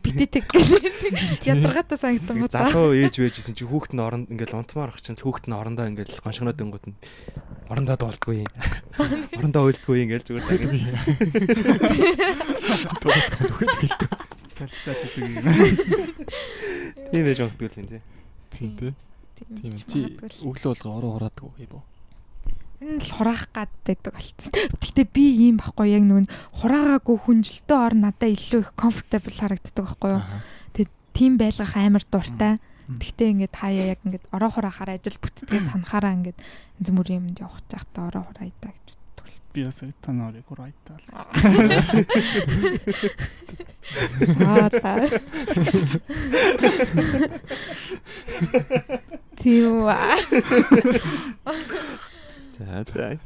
битэтэг гэдэг ядаргаатай санагдсан гоо залуу ээж байжсэн чи хүүхд нь оронд ингээд унтмаар ах чинь хүүхд нь орондоо ингээд гоншгоноод өнгөт нь орондоо дуулдгүй. Орондоо уйлдгүй ингээд зүгээр цагийн цал цал гэдэг юм. тийм байж магадгүй л юм тий. Тийм тий. Тийм чи өглөө болго ороо хураадаг уу юм уу? Энэ л хураах гад байдаг болцсон. Гэхдээ би ийм байхгүй яг нөгөө хураагаагүй хүнжилтөө ор надад илүү их comfortable харагддаг байхгүй юу? Аа. Тийм байлгах амар дуртай. Гэхдээ ингээд хаяа яг ингээд ороо хураахаар ажил бүтдгээс санахаараа ингээд янз бүрийн юмд явах чахта ороо хураайдаа гэж боддог. Би бас та нарыг урайтаа. Аа та. Тийм аа. За за.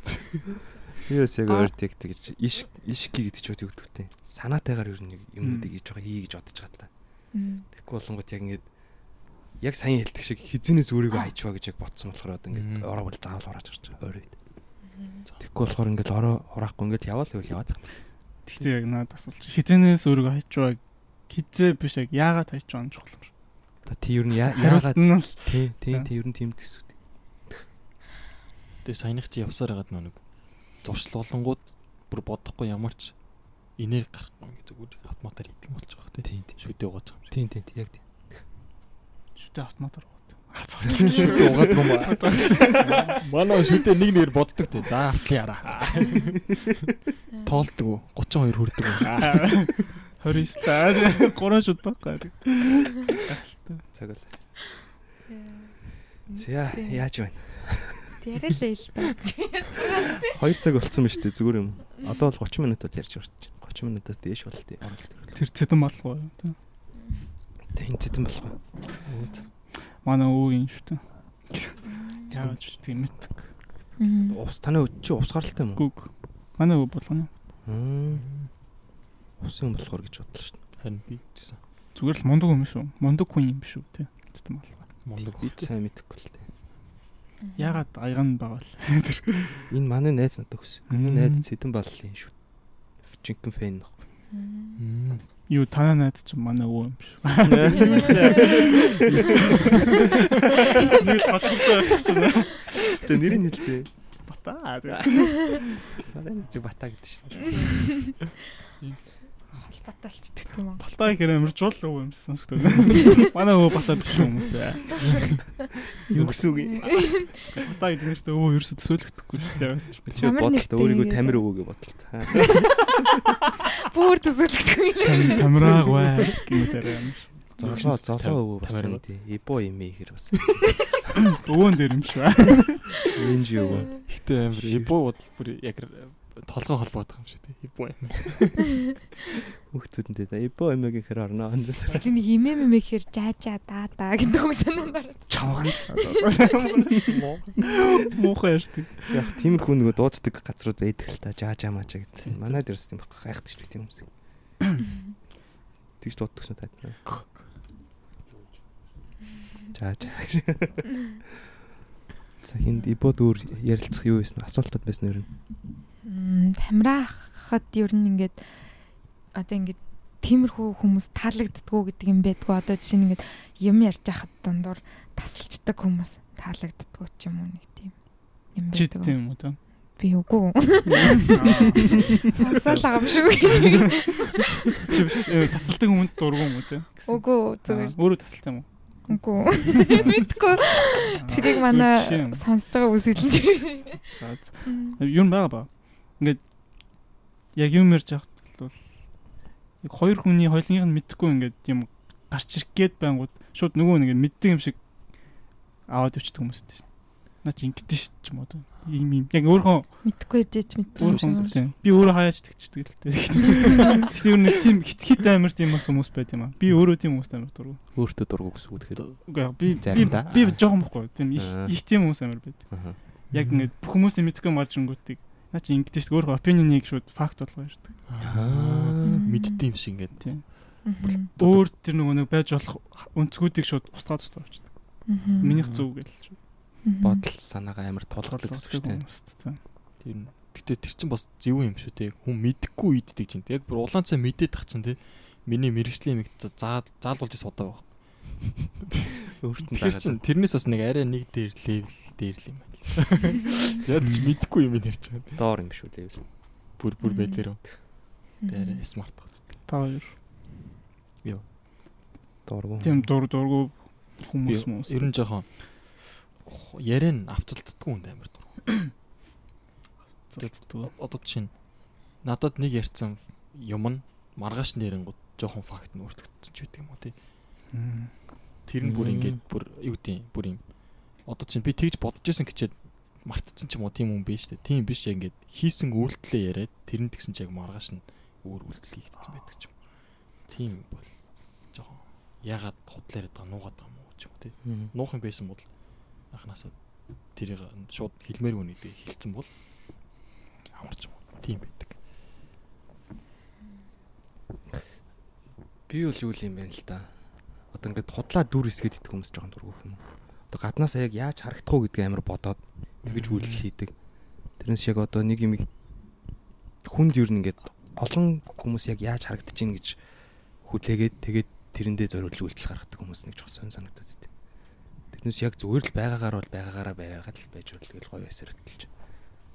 Юус яг тэг тэгж иш ишки гэдэг ч үгүй өгдөгтэй. Санаатайгаар ер нь юмнуудыг хийж байгаа хий гэж бодож байгаа та. Тэгэхгүй болонгот яг ингээд яг сайн хэлдэг шиг хизэнээс өөрийгөө хайчваа гэж яг бодсон болохоор одоо ингээд ороо бол заавал хурааж гарч байгаа үед. Тэгэхгүй болохоор ингээд ороо хураахгүй ингээд яваал гэвэл яваад. Тэгтээ яг надад асуулт. Хизэнээс өөрийгөө хайчваа хизээ биш яг яагаад хайчваа чухал юм. Та тий ер нь яагаад тий тий тий ер нь тийм гэсэн. Тэгээ саяных чи явсаар хагаад нөө нэг зуршлуулангууд бүр бодохгүй ямар ч инээр гарахгүй ингээ зүгээр автоматар хийдэг юм болж байгаа хэ. Тий тий. Шүдээ угааж байгаа юм шиг. Тий тий тий яг тий. шүтээ автоматар гоо. Шүдээ угаад юм ба. Манай шүдээ нэг нэр боддог те. За автлаа яра. Тоолдог уу? 32 хүрдэг уу? 29 та 3 шүт байхгүй. Цаг л. За яаж байна? Яриалаа л та. 2 цаг болцсон ба шүү дээ зүгээр юм. Одоо бол 30 минут бол ярьж орчих. 30 минутаас дээш бол тий. Тэр цэдэн уу? тий. Тэн цэдэн болохгүй. Манай өвөө юм шүү дээ. Ч тийм мэддэг. Ус таны чи ус гаралтай юм уу? Гүг. Манай өвөө болгоно. Ус юм болохоор гэж бодлоо шүү Харин би гэсэн. Зүгээр л мундаг юм шүү. Мундаг хүн юм биш үү те. Цэдэн дээ. Мундаг Би сайн мэдэхгүй л дээ. Яагаад аягаан байгаа л. Энэ манай найз надад өгсөн. Миний найз цэдэн баллын шүү. Жинхэнэ фэн нөх. Мм. Мм. Юу танаа найз чинь манай өвөө юм биш. Нэг толгойтой очсон. Тэ нэрийг хэлээ. Бата. Манай найз бата гэдэг шүү. Холбоотой болцдог тийм үү? Бата гэхээр амар жуул өвөө юм шиг сонсогддог. Манай өвөө бата биш хүмүүс. Юу гэсэн үг юм? Бата гэдэг нэртэй өвөө ерөөсөө төсөөлөгдөхгүй шүү дээ. Чи бодлоо өөрийгөө тамир өвөө гэж бодлоо. Бүр төсөөлөгдөхгүй. Камераг бай гэмээр юм. Золоо золоо өвөө бас юм тий. Ибо юм ихэр бас. Өвөн дээр юм шүү. Энд юу өвөө. Гэтэ амир ибо бод бүр яг толгой холбоодог юм шиг тий. Ибо юм. Хүүхдүүдэнтэй да ибо юм гэхэр орно. Тэг нэг имэм имэхээр жаажа даа даа гэдэг үг санаанд ороод. Чаван. Муухай ярьдаг. Яг тиймэрхүү нөгөө дууддаг газрууд байдаг л та. Жаа жаа маачаа гэдэг. Манай дээрс тийм байхгүй гайхдаг шүү тийм хүмүүс. Тэгж дууддаг шүү таа. Жаа жаа. За хинд ибод өөр ярилцах юу байсан асуултууд байсан нэр. Мм, Тамирахад ер нь ингээд одоо ингээд тиймэрхүү хүмүүс таалагддгүү гэдэг юм байдгүй. Одоо жишээ нь ингээд юм ярьж байхад дундуур тасалчдаг хүмүүс таалагддгүү ч юм уу нэг тийм юм байдаг. тийм үү те. Би үгүй. Сонсоол байгаа юм шүү гэж. Тасалдаг хүнд дургу юм уу те. Үгүй зүгээр. Өөрөө тасалтай юм уу? Үгүй. Мэдгүй. Тэрийг манай сонсож байгаа үсэлэн. За. Юу н байгаа ба. Ингээд яг юм ярьж байхад бол яг хоёр хүний хоёулынх нь мэдхгүй ингээд юм гарч ирэх гээд байнгут шууд нөгөө нэг мэддэг юм шиг аваад өчтдөг хүмүүс дээ. Наа чи ингэдэж ш ч юм уу. Ийм юм. Яг өөрөө шиг. өөрөө тийм. Би өөрөө хаяаж тэгчдэг л дээ. Гэхдээ ер нь тийм хит хит амар тийм бас хүмүүс байт юм аа. Би өөрөө тийм хүмүүс амар дургу. Өөртөө дургу гэсэн үг тэгэхээр. Үгүй би би би жоохон бохгүй. Тийм их тийм хүмүүс амар байт. Яг ингээд бүх хүмүүсийн мэдхгүй маржингуудыг наа чи ингэдэж ш өөрөө опинионыг шууд факт болгоо ярьдаг. Аа, мэддэм юм шиг ингээд. Тийм. Өөр тэр нөгөө нэг байж болох өнцгүүдийг шууд устгаад устгаад авчихдаг. Мгм. Минийх гэж шууд Мгм. бодол санаагаа амар тулгардаг гэсэн шүү дээ. дээ. Тэр нь гэтээ тэр чинь бас зөв юм шүү те. Хүн мэдхгүй иддэг чинь. Яг бүр улаан цай мэдээд тах чинь те. Миний мэрэгжлийн юм заа заалуулж судаа баг. Өөрт нь Тэр чинь тэрнээс бас нэг арай нэг дээр левел дээр л юм байна. Яг ч мэдхгүй юм ярьж байгаа. доор юм шүү лээ. Бүр бүр. Мгм. Тэр смарт гоцтой. Та хоёр. Дооргу. Тийм дур дургу хүмүүс хүмүүс. Ер нь жоохон ярэн авцалддаггүй юм амар дур. зэлддэг. Одоо чинь надад нэг ярьсан юм нь маргааш нэрэнгууд жоохон факт нь өөртөгдсөн ч гэдэг юм уу тий. Тэр нь бүр ингээд бүр юу гэдэг юм бүр юм. Одоо чинь би тэгж бодож исэн гэчээд мартцсан ч юм уу тийм хүн биш үү? Тийм биш яг ингээд хийсэн үйлдэлээ яриад тэр нь тэгсэн чи яг маргааш нь өөр үйлдэл хийгдсэн байдаг ч юм. Тийм бол жоохон ягаад худлаа яриад байгаа нуугаад байгаа юм уу ч юм уу тий. Мгм. Нуух юм байсан бол анханасаа тэрийг шууд хэлмээр үнэ гэдэг хэлсэн бол амарч юм. уу. Тийм байдаг. Би бол юу юм бэ л да. Одоо ингээд худлаа дүр хэсгээд идэх хүмүүс жоохон дургуuf юм. Одоо гаднаасаа яг яаж харагдах уу гэдгийг амар бодоод тэгж үйлдэл хийдэг. Тэрнээс яг одоо нэг юм хүнд юу нэгээд олон хүмүүс яг яаж харагдаж ийн гэж хүлээгээд тэгээд тэрэндээ зориулж үйлдэл гаргадаг хүмүүс нэг жоох сонь санагдаад байт. Тэрнээс яг зүгээр л байгаагаар бол байгаагаараа байгаад л байж бол тэгэл гоё ясаар хөтэлж.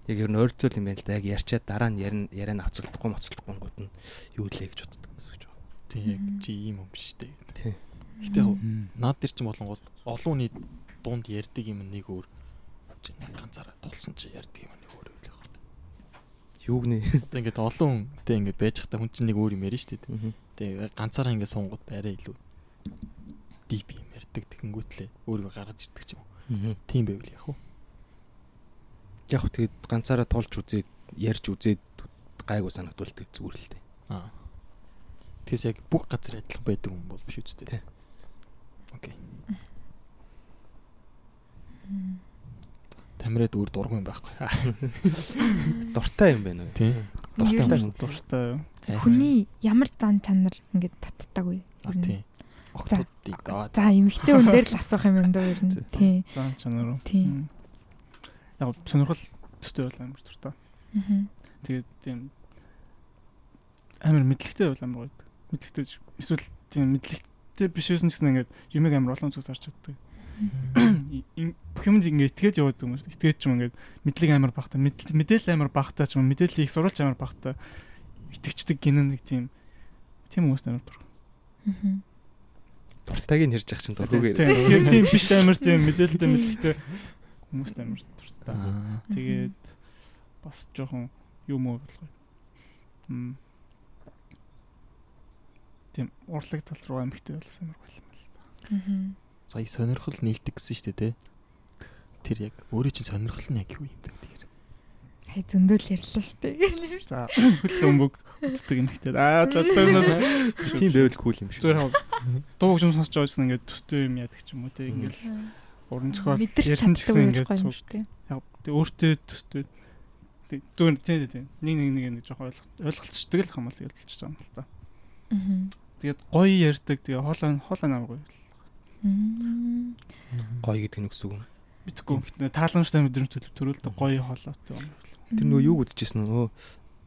Яг ер нь ойрцол юм байна л да. Яг ярьчаад дараа нь ярина яриана авцалдахгүй мацалдахгүй гот нь юу лээ гэж боддог гэсэн үг. Тийм яг чи ийм юм биш үү. Тийм. Гэтэ яг наад дээр чинь болонгууд олон хүний дунд ярьдаг юм нэг өөр чи нэг ганцаараа тулсан чи ярьдаг юм нэг өөр байх байна. Юуг нэ. Одоо ингээд олон хүнтэй ингээд байж хата хүн чинь нэг өөр юм ярина шүү дээ. Тэгээ ганцаараа ингээд сунгууд арай илүү дип юм ярьдаг тэгэнгүүтлээ өөрийгөө гаргаж ирдэг ч юм уу. Тийм байвал яг уу. Яг хөө тэгээд ганцаараа тулж үзээд ярьж үзээд гайгүй санагдуулдаг зүгээр л дээ. Аа. Тэгээс яг бүх газар адилхан байдаг юм бол биш үстэй. Тий. Окей. Тамирад өөр дургүй юм байхгүй. Дуртай юм байна уу? Тийм. Дуртай юм. Дуртай. Хүний ямар зан чанар ингээд татдаг вэ? Аа тийм. Октодыг аа За эмэгтэй хүн дээр л асуух юм юм даа ер нь. Тийм. Зан чанар уу? Тийм. Яг сонирхол төстэй бол амар дуртай. Мгм. Тэгээд тийм амар мэдлэгтэй бол амар гоё. Мэдлэгтэй эсвэл тийм мэдлэгтэй биш байсан гэсэн ингээд юмэг амар олон зүгс харж чаддаг. Бүх юмд ингээд итгээд яваад юм шүү. Итгээд ч юм ингээд мэдлэг амар багтаа, мэдээлэл амар багтаа ч юм мэдээлэл их сурвалж амар багтаа итгэждэг гинэн нэг тийм тийм хүмүүс амар дур. Мгм. Дуртайг нь ярьж ах чинь дургүйгээр. Тийм тийм биш амар тийм мэдээлэлтэй мэдлэгтэй хүмүүс амар дуртай. Аа. Тэгээд бас жоохон юм уу болгоо. Мм. Тийм урлаг тал руу амигтай болох амар гол юм л да. Мгм. Сая сонирхол нийлдэг гэсэн шүү дээ, тэ. Тэр яг өөрийн чинь сонирхол нь яг юу юм бэ тэгэхээр. Сая зөндөл ярьлаа шүү дээ. За хөл өмбөг үздэг юм ихтэй. Аа таснаас Тийм байвал кул юм шүү. зүгээр хав дуу хөгжим сонсож байгаа гэсэн ингээд төстэй юм яадаг ч юм уу те ингээд уран зохиол ярьсан ч гэсэн ингээд шүү дээ. яг өөртөө төстэй тэг зүгээр тийм тийм нэг нэг нэг нэг жоохон ойлголт ойлголцдог л хамаал тэгэл болчихж байгаа юм л та. Мгм. Тэгээд гоё ярьдаг тэгээ хоолой хоолой намайг гоё. Гоё гэдэг нь үгс үг юм. Мэдхгүй. Тааламжтай мэдрэмж төлөв төрүүлдэг гоё хоолойтой юм. Тэр нөгөө юуг үзчихсэн үү?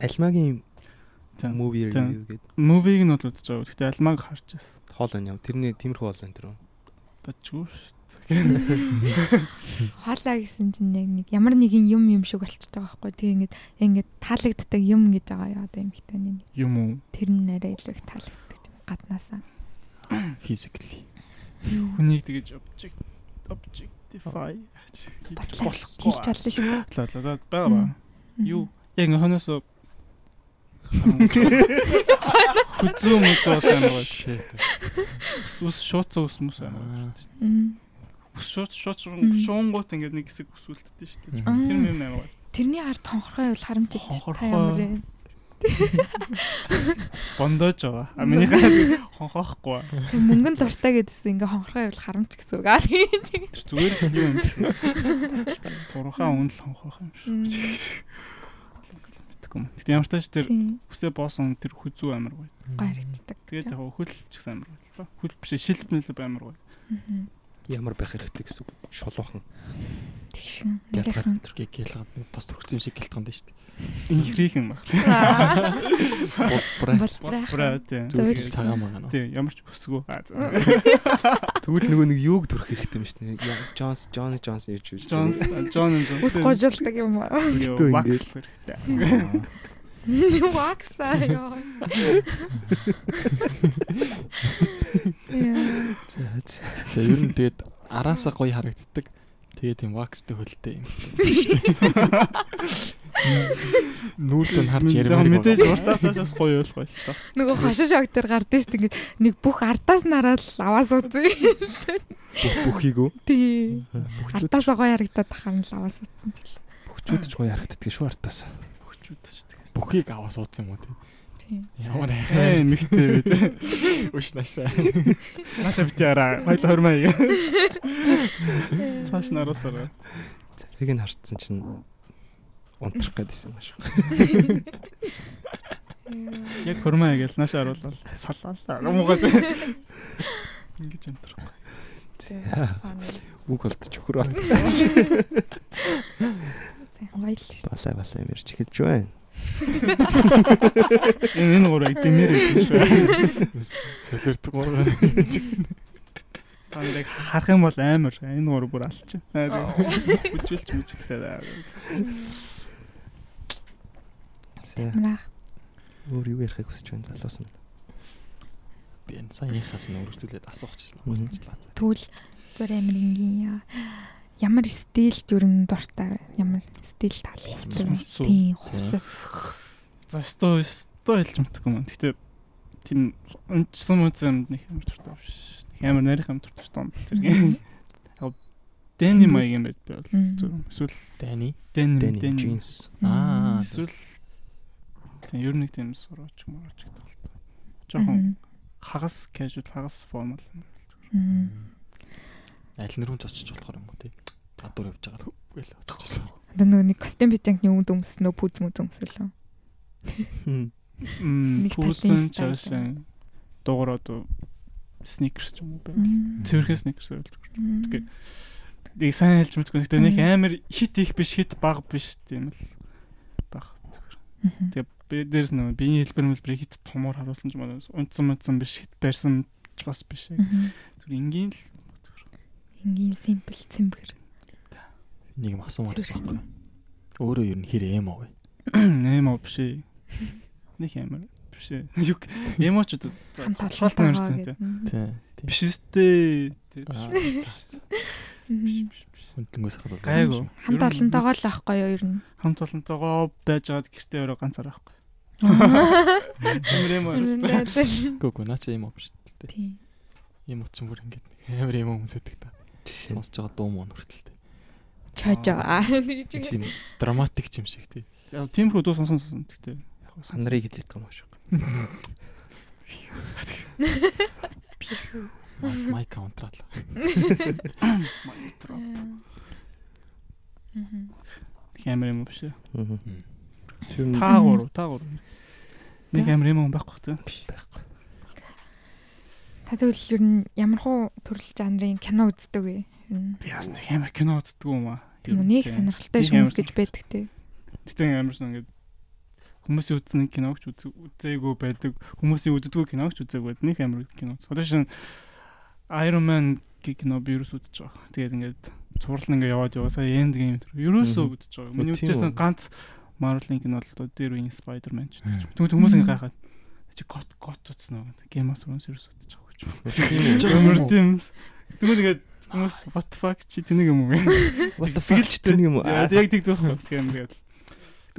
Альмагийн Тийм. review гэдэг Мувиг нь бол үзэж байгаа. Гэтэ алмаг харж байсан. хоол байна яа. Тэрний тиймэрхүү хоол байна тэр. Дачгүй ш. Хоолоо гэсэн чинь яг нэг ямар нэгэн юм юм шиг болчихж байгаа байхгүй. Тэгээ ингээд ингээд таалагддаг юм гэж байгаа яа одоо юм хитэн нэг. Юм уу? Тэр нь арай илүү их таалагддаг юм гаднаасаа. Physically. Хүнийг тэгэж object objectify болохгүй. хийч болно шүү дээ. За за за бага ба. Юу? Яг хоносо Хүзүү мүзүү амар гоё. Ус ус шууцсан ус мус амар. Мм. Шууц Мм. шуунгууд ингээ нэг хэсэг үсвэлддэг шүү дээ. Аа. Тэр юм амар гоё. Тэрний ард хонхорхой бол Хонхорхой. та ямар вэ? Бондож байгаа. А минийхээ хонхоохгүй. Тэг мөнгөн дуртай гэдсэн ингээ хонхорхой бол харамж гэсэн үг аа. Тэр зүгээр л юм. Турхаа үн л хонхоох юм шүү. Мэдхгүй юм. Гэтэ ямар ч тааш тэр хүсээ боосон тэр хүзүү амар гоё. гайрагддаг. Тэгээд яг хөл ч гэсэн амар гоё. Хөл биш шилб нэлээ амар гоё. Мгм. Ямар байх хэрэгтэй гэсэн. Шолоохон. Тэгшин. Тэр гэлгад тос төрхсөн юм шиг гэлтгонд шүү дээ. Инхрих юм баг. Болбраа. Бол Бра тий. Зүгээр цагаан байгаа нөө. Тий, ямар ч өсгөө. Аа. Тэгвэл нөгөө нэг юуг төрөх хэрэгтэй юм шүү дээ. Джонс, Джон Джонс ирж байж. Джон Джон Джон. Ус гожуулдаг юм аа. Вакс хэрэгтэй. Вакса ёо. Яа. За ер нь тэгээд араасаа гоё харагддаг. Тэгээд тийм вакстэй хөлтэй юм. Нүүлд нь харж ярмаар мэдээж уртаасаа бас гоё ойлгоо л тоо. Нөгөө хошин шог дээр гардыг шүү дээ. Ингээд нэг бүх ардаас нараад аваа суудсан. Бүхийг үү? Тий. Бүхчүүд Ардаас гоё харагдаад тахаар нь аваа суудсан ч гэлээ. бүхчүүд ч гоё харагддаг шүү артаас. Хөгчүүд ч. Бүхийг аваа суудсан юм уу тий. Тийм. Ямар хайр. мэгтэй бид. Үш нашраа. Маша бити араа. Хоёул хормаа. Цааш нараасараа. Зарыг нь харцсан чинь унтрах гэдсэн юм шиг. Яг хормаа гэж нааш харуулаад салаа. Муугаад. Ингэж амтрах. Үг болтч өхөр бол. Баял. Балай балай юм ярьж эхэлж байна. Энэ гурав дэмэр гэж шүү. Солирдог гургаар. Та нэг харах юм бол амар. Энэ гурав бүр алч. Хүчүүлж мүжигтэй. Амраах. Өөр юу ярихыг хүсэж байна залуус нь. Би энэ саяхаас нь өргөжлүүлээд асуух гэсэн юм байна. Тэгвэл зур амир ингийн яа. Ямар стилд ер нь дуртай вэ? Ямар стил уу? Тийм, хувцас. За сто сто хэлж мэдхгүй юм. Гэтэ тийм унцсан мөцөн нэг амар туртай биш. Нэг амар нарийнх амар шүү дээ. Зэрэг. Дэни маяг юм байт зөв. Эсвэл. Дэни Дэни джинс. Аа. Эсвэл тийм ер нь нэг тийм сураач мураач гэдэг л та. Жохон хагас casual хагас формал юм. Аль нэрүүн ч очиж болохоор юм уу тий. Гадуур явж байгаа гээл очиж. Одоо нөгөө нэг костюм бичэнкний үнд өмснөө пүүз мүз өмсөлөө. Нэг талын стайл. чашаа дугаар одоо сникерс ч юм уу байв. Цэвэрхэн сникерс байвал Мм. Окей. Нэг сайн хэлж мэдгүй. Гэтэ нэг амар хит их биш, хит бага биш тийм л баг зүгээр. Тэгээ би дээрс нэг биеийн хэлбэр мэлбэр хит томор харуулсан ч юм уу. Унтсан унтсан биш, хит барьсан ч бас биш. Зүгээр энгийн л Ингийн симпл цэмбэр. Нэг юм асуумаар байхгүй. Өөрөө ер нь хэр эмо вэ? нэмо биш ээ. Нэг амар биш ээ. Юу эмо ч Хамт толгойлт олонтой нэрсэн гэдэг. Тий. Биш үстэй. Тийм биш. Аа, Мгм. Хүндлэнгээс хадвал. Гайгүй. Хамт олонтойгоо л авахгүй юу ер нь. Хамт олонтойгоо байж байгаад гэртээ өөрөө ганцаар байхгүй. Амар эмо. Тийм. Гүг наач эмо биш л тий. Тийм. Эмо юм бүр ингэж нэг амар эмо хүмүүс өгдөг та. Сонсож байгаа дуу мөн хүртэл тий. Чойж байгаа. Нэг Тийм драматик юм шиг тий. Яг тиймэрхүү дуу сонсон сонсон гэхдээ яг санарыг хэлээд байгаа юм шиг. Май каунтрал. Мгм. амар юм биш ээ. Аа. Мм. Тэр нь Та гурав, та гурав. Нэг амар юм байхгүй тийм. байхгүй. Та тэгвэл ер нь ямар хуу төрөл жанрын кино үздэг вэ? Би бас нэг амар кино үздэг юм аа. нэг сонирхолтой хүмүүс гэж байдаг те. Тэгтээ амар сон ингээд хүмүүсийн үзсэн киногч үз- үзээгүй байдаг. Хүмүүсийн үздэггүй киногч үзээгүй байдаг. Нэг амар кино. Одоо шин Iron Man гэх кино би ерөөс үзэж байгаа. Тэгээд ингээд цуврал ингээ яваад яваа. Сая End Game тэр ерөөсөө үзэж байгаа. Миний үзсэн ганц Marvel-ийн кино л доо дээр үеийн Spider-Man ч байгаа. Тэгмээ хүмүүс ингээ гайхаад чи гот гот үзсэн үү? Game of Thrones ерөөс үзэж гэж. Амар тийм. Тэгмээ тэгээд хүмүүс what the fuck чи тэнийг юм уу? What the fuck ч тийм юм уу? Яа яг тийм дүүх. Тийм тэгээд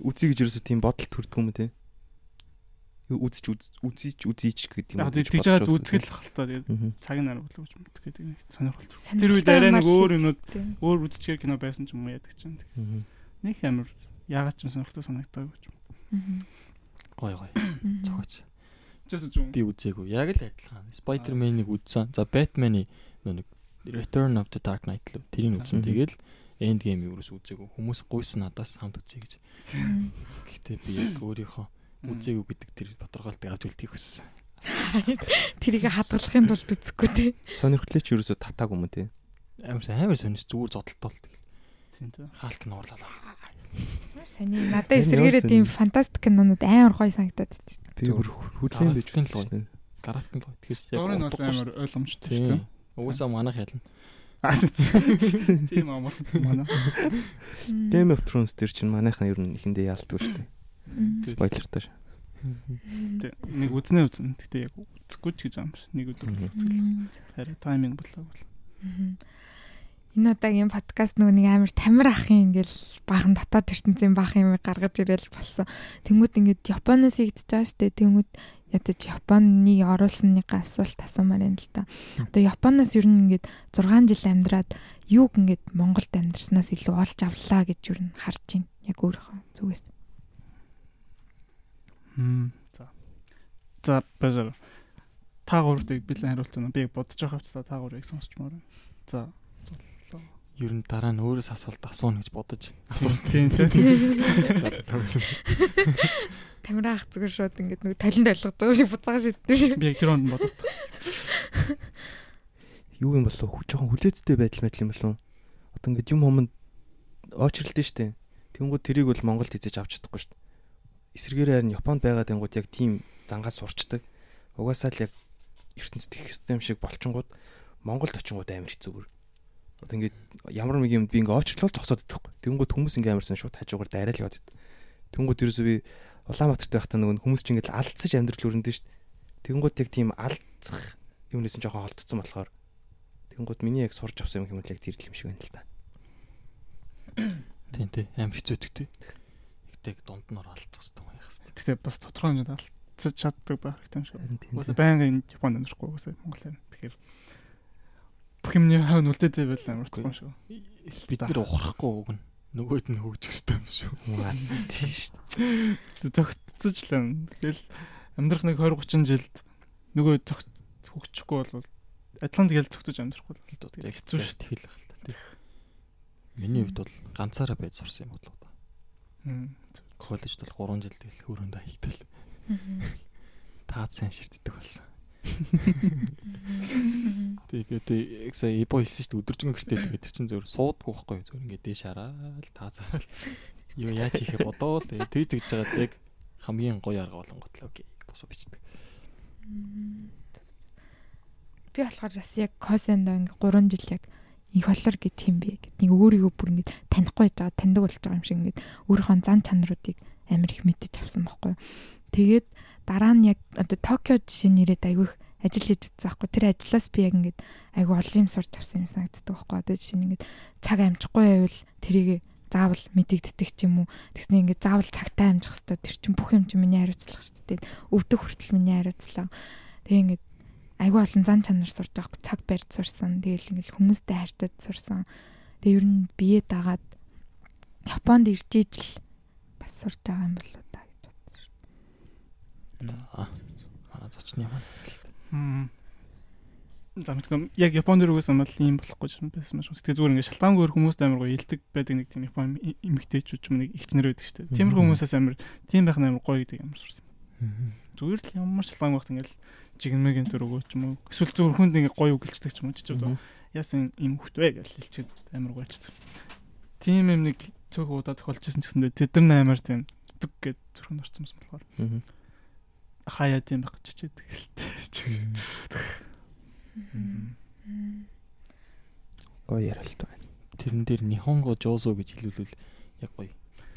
Үзье гэж ерөөсөө тийм бодол төрдөг юм те. Үзэж үзийч үзийч гэдэг юм. яг тэгж жаад үзгэл халтаа тэгээд цаг нар болов гэж мэддэг гэдэг нэг сонирхолтой. Тэр үед арай нэг өөр те. өөр үзчихээр кино байсан ч юм уу яадаг чинь. Нэг амар яагаад ч юм сонирхолтой санагдаагүй гэж. Гой гой. Мгм. Чээс ч юм. Би үзээгүй. Яг л адилхан. Spider-Man-ыг үзсэн. За Batman-ы нэг Return of the Dark Knight л тэрийг үзсэн. Тэгэл Endgame-ийг ерөөс үзээгүй. Хүмүүс гуйсан надаас хамт үзье гэж. Гэхдээ би яг өөрийнхөө үзээгүй гэдэг тэр тодорхойлтыг авч үлдэх хүссэн. Тэрийг хадгалахын тулд үзэхгүй те. Сонирхлоо ч ерөөсөө татаагүй юм те. Амар амар сонирч зүгээр зодтолтол. Тэгэл Тийм тийм. хаалт нь уурлаа. Ямар сони надад эсрэгээрээ тийм фантастик кинонууд амар гоё санагдаад байна. Би бүр л гоё. байна. График нь гоё. Тэгэхээр Сторийн бол амар ойлгомжтой шүү Тийм. дээ. Угаасаа манайх ялна. Аа тийм. Тийм амар манай. Game of Thrones дээр чинь манайхан ер нь ихэндээ яалтгүй шүү дээ. Спойлертай шүү. Тийм. Нэг үзнэ үзнэ. Гэтэ яг үзэхгүй ч гэж амар. Нэг өдөр. Мгм. Харин тайминг болоо бол. Мгм. Энэ удаагийн подкаст нөгөө нэг амар тамир ахын ингээл баахан дотоод ертөнцийн баахан юм гаргаж ирэл болсон. Тэнгүүд ингээд Японоос игдэж байгаа штэ. Тэнгүүд ядаж Японы оруулсныг асуулт асуумаар юм л та. Одоо Японоос ер нь ингээд 6 жил амьдраад юуг ингээд Монголд амьдрснаас илүү олж авлаа гэж ер нь харж байна. Яг өөрийнхөө зүгээс. Хм. За. За бажар. Та гурлыг бэлэн хариулт байна. Би бодож байгаа хэвчээ та гурыг сонсчмоор. За. Ер нь дараа нь өөрөөс асуулт асууна гэж бодож асуусан. Тийм тийм. Тамир ах зүгээр шууд ингээд нөгөө талент ойлгож байгаа шиг буцаага шийддэг шүү. Би яг тэр онд бодод. Юу юм болов уу? Жохон хүлээцтэй байдал мэдл юм болов? Одоо ингээд юм хомонд очролтой шүү дээ. Тэнгүүд тэрийг бол Монголд хийж авч чадахгүй шүү дээ. Эсвэргээрээ харин Японд байгаа тэнгүүд яг тийм зангаас сурчдаг. Угаасаа л яг ертөнцид их юм шиг болчингууд Монголд очингууд амар хэцүү бүр. Одоо ингээд ямар нэг юм би ингээд очрлол зогсоод байхгүй. Тэнгүүд хүмүүс ингээд амарсан шууд хажуугаар дайрал яваад байд. Тэнгүүд ерөөсөө би Улаанбаатарт байхдаа нөгөө хүмүүс чинь ингээд алдсаж амьдрал өрөндөө шүү дээ. Тэнгүүд яг тийм алдцах юмнээс нь жоохон холдсон болохоор Тэнгүүд миний яг сурж авсан юм хэмээл яг тэр л юм шиг байна л да. Тийм тий. Амар хэцүү дэгтэй. Игдэг дунд нь оролцох хэрэгтэй юм яах вэ? Гэтэ бас тодорхой хэмжээнд алдцаж чаддаг байх хэрэгтэй юм шиг. Тийм Уусаа байнгын Японд амьдрахгүй уусаа Монгол байна. Тэгэхээр бүх юмний хавь нүлдээтэй байл амар утгагүй юм шиг. Бид нэр ухрахгүй уг нь нөгөөд нь хөгжих хэрэгтэй юм шүү. Тэг зөгтцөж л юм. Тэгэл амьдрах нэг 20 30 жилд нөгөө зөгт хөгжихгүй бол адилхан тэгэл зөгтөж амьдрахгүй бол тэгэл хэцүү шүү. Тэгэл хэл та тий. Миний хувьд бол ганцаараа байж сурсан юм болоо. Мм. Коллежд бол 3 жил тэгэл хөрөндөө хийгдэл. Таад сайн ширддэг болсон. Тэгээ би тэ яг сая ибо хэлсэн шүү дээ өдөржингөө гэртээ тэгээд чинь зөвөр суудгүй байхгүй. Зөвөр ингээд дээш хараад таацаал юу яаж хийхэ бодоол. Тэг тэгж жагаад яг хамгийн гоё арга болонгот л окей босоо бичдэг. Би болохоор бас яг Косендо ингээ 3 жил яг их болор гэж юм бэ гэд. Нэг өөрийгөө бүр ингээ танихгүй байж байгаа таньдаг болж байгаа юм шиг ингээ өөрийнхөө зан чанаруудыг амар их мэдэж авсан байхгүй. Тэгээд дараа нь яг одоо Токио жишээ нэрээд айгүй их ажил хийж байхгүй. Тэр ажлаас би яг ингээ айгүй олон юм сурч авсан юм санагддаг байхгүй. Одоо жишээ нь ингээ цаг амжихгүй байвал тэрийг заавал мэдэгддэг ч юм уу. Тэгснэ ингээ заавал цагтаа амжих хэрэгтэй. Тэр чинь бүх юм чинь миний хариуцлага шүү дээ. Өвдөх хүртэл миний хариуцлага. Тэгээ ингээ айгүй олон зан чанар сурж байгаа цаг барьж сурсан. Тэгэл ингээл хүмүүстэй харьцаж сурсан. Тэгээ ер нь бие дагаад Японд ирж ижил бас сурж байгаа юм болоо та гэж бодсон шүү. Аа. Аа зочны маань. Мм. За мэдгүй яг Японд ирсэн бол ийм болохгүй юм байсан маш. Тэгээ зүгээр ингээд шалтгаангүй хүмүүст амар гоё илдэг байдаг нэг тийм Япон эмэгтэйчүүд ч юм нэг ихчнэр байдаг шүү дээ. Тиймэрхүү хүмүүсээс амар тийм байх нь амар гоё гэдэг ямар сурсан. Зүгээр л ямар шалгаан багт ингээл жигнэгийн төр өгөө ч юм уу. Эсвэл зүгээр хүнд ингээ гоё үгэлцдэг ч юм уу. Чичүүд яасан юм хөвтвэ гэж хэлчихэд амар гоочд. Тим юм нэг цөөх удаа тохиолж ирсэн гэсэндээ тэд нар амар тийм зүг гэд зүрхэнд орсон юм болохоор хаяа тийм байх гэж чичээд гэлтэй. Гоё ярилт байна. Тэрэн дээр Нихонго Жозо гэж хэлүүлвэл яг гоё